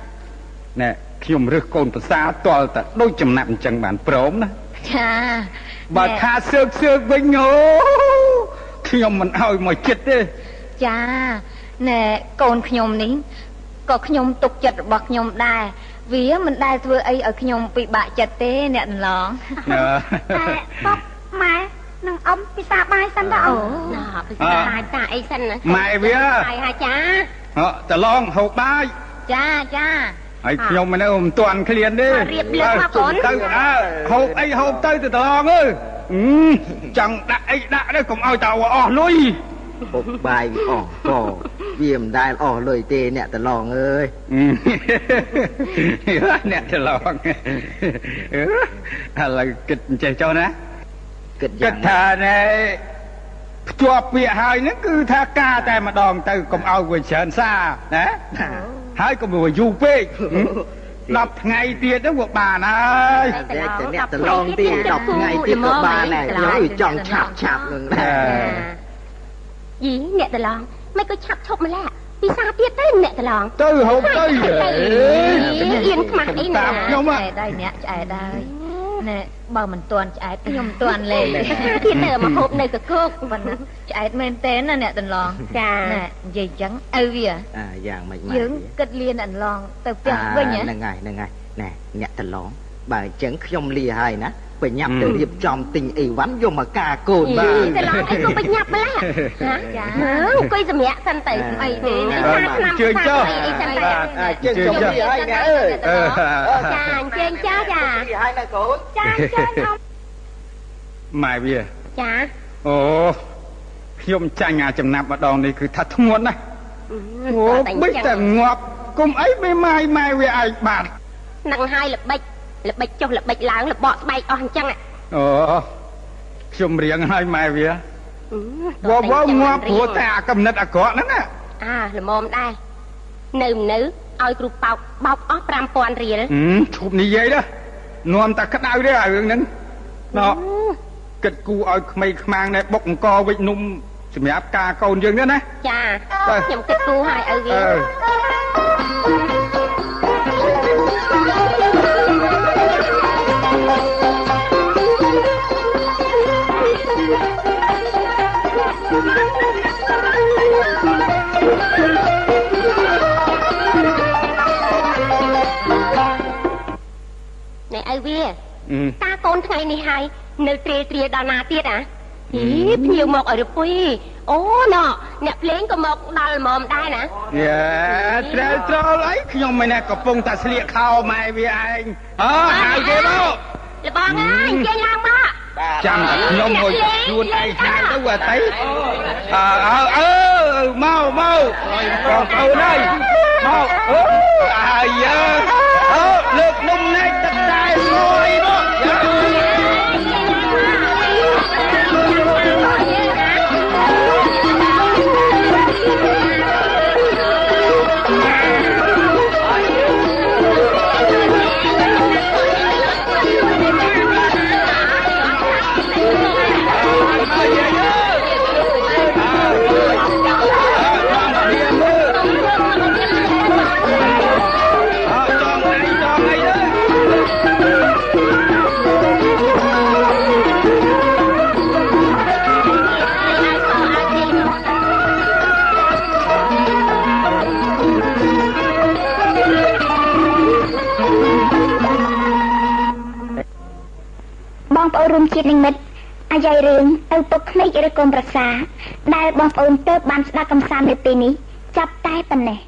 Speaker 2: ណែខ្ញុំរើសកូនប្រសាតល់តែដូចចំណាប់អញ្ចឹងបានព្រមណា
Speaker 7: ចា
Speaker 2: បើថាសើកសើកវិញអូខ្ញុំមិនឲ្យមកចិត្តទេ
Speaker 7: ចាណែកូនខ្ញុំនេះក៏ខ្ញុំទុកចិត្តរបស់ខ្ញុំដែរវាមិនដែលធ្វើអីឲ្យខ្ញុំពិបាកចិត្តទេអ្នកដន្លង
Speaker 2: អឺ
Speaker 11: តែពុកម៉ែនឹងអ៊ំពិសាបាយសិនតើអូ
Speaker 3: ណាពិសាអាចតាអីសិនណា
Speaker 2: ម៉ែវា
Speaker 3: ហើយហើយចា
Speaker 2: អត់តឡងហូបបាយ
Speaker 7: ចាចា
Speaker 2: ហើយខ្ញុំមិននៅមិនទាន់ឃ្លានទេ
Speaker 3: រៀបលឹកមកកូន
Speaker 2: ទៅអើហូបអីហូបទៅទៅតឡងអើយអឺចង់ដាក់អីដាក់ទៅកុំឲ្យតើអស់លុយ
Speaker 6: ពុកបាយអស់ក៏វាមិនដែលអស់លុយទេអ្នកតឡងអើយ
Speaker 2: អ្នកតឡងឥឡូវគិតអញ្ចេះចុះណា
Speaker 6: គិត
Speaker 2: គិ
Speaker 6: យ៉ាង
Speaker 2: តថាណែ ភ្ជាប់ពាក្យហើយហ្នឹងគឺថាការតែម្ដងទៅកុំឲ្យវាច្រើនសារណាហើយកុំវាយូរពេក10ថ្ងៃទៀតទៅវាបានហើយ
Speaker 6: តែតែអ្នកតឡងទៀត10ថ្ងៃទៀតក៏បានដែរខ្ញុំចង់ឆាប់ឆាប់នឹងដែរ
Speaker 3: យីអ្នកតឡងមិនក៏ឆាប់ឈប់ម្ល៉េះពិសាទៀតទៅអ្នកតឡង
Speaker 2: ទៅហូបទៅ
Speaker 3: អៀនខ្មាស់អីណា
Speaker 2: តាមខ្ញុំ
Speaker 7: ឆ្អែតហើយអ្នកឆ្អែតហើយ ណែបើមិនទាន់ឆ្អែតខ្ញុំមិនទាន់លេង
Speaker 3: ទៀតទៅមកហូបនៅកកោក
Speaker 7: ប៉ុន្តែឆ្អែតមែនទេណាអ្នកដន្លង
Speaker 3: ចា
Speaker 7: ណែនិយាយអញ្ចឹងឪវា
Speaker 6: អាយ៉ាងម៉េចមក
Speaker 7: យើងគិតលៀនអន្លងទៅផ្ទះវិញហ៎
Speaker 6: ហ្នឹងហើយហ្នឹងហើយណែអ្នកតឡង បើអញ្ចឹងខ្ញុំលាហើយណាបញ្ញាប់ទៅរៀបចំទិញអីវ៉ាន់យកមកការកូនបាទ
Speaker 3: តឡងអីក៏បញ្ញាប់ម្ល៉េះណាចាអង្គុយសម្រាកសិនទៅអីទេនេះថាឆ្នាំអីសិនទៅ
Speaker 6: អញ្ចឹងខ្ញុំលាហើយណែអើយ
Speaker 3: ចាអញ្ជើញចាចា
Speaker 6: លាហើយណែកូន
Speaker 3: ចាអញ្ជើញអ៊ំ
Speaker 2: ម៉ែវា
Speaker 3: ចា
Speaker 2: អូខ្ញុំចាញ់អាចំណាប់ម្ដងនេះគឺថាធ្ងន់ណាស់អូបិចតែងាប់គុំអីមិនម៉ាយម៉ែវាឯងបាទ
Speaker 3: នឹងហើយល្បិច ល្បិចចុះល្បិចឡើងល្បកស្បែកអស់អញ្ចឹង
Speaker 2: អូខ្ញុំរៀងឲ្យម៉ែវាវវងាប់ព្រោះតែអាកំណត់អាក្រក់ហ្នឹងណា
Speaker 3: អាល្មមដែរនៅមិននៅឲ្យគ្រូប៉ោកបោកអស់5000រៀល
Speaker 2: ហឹមឈប់និយាយទៅនាំតែក្តៅទេអារឿងហ្នឹងណោគិតគូឲ្យក្មេងខ្មាំងណែបុកអង្គវិចនំសម្រាប់ការកូនយើងនេះណា
Speaker 3: ចាខ្ញុំគិតគូឲ្យឲ្យ វា
Speaker 2: អឺ
Speaker 3: ណែឲ្យវាតាកូនថ្ងៃនេះហើយនៅត្រៀលត្រៀលដល់ណាទៀតអាហីភ្ញៀវមកអរពុយអូណ៎អ្នកភ្លេងក៏មកដល់ហ្មមដែរណា
Speaker 2: យ៉ាត្រែលត្រលអីខ្ញុំមិនណាកំពុងតែស្លៀកខោម៉ែវាឯងអើហៅគេមក
Speaker 3: លបងអើយចេញឡើងមក
Speaker 2: ចាំតែខ្ញុំមកខ្លួនឯងហៅទៅអត់ទៅអើអើអើមកមកបងប្អូនអើយមកអូអាយ៉ាអូលើកនំណែកទឹកតែមួយ
Speaker 11: បងប្អូនរួមជាតិនិងមិត្តអាយ៉ៃរឿងឪពុកក្មេកឬកូនប្រសា ដែលបងប្អូនទៅបានស្ដាប់កំសាន្តនៅពេលនេះចាប់តែប៉ុណ្ណេះ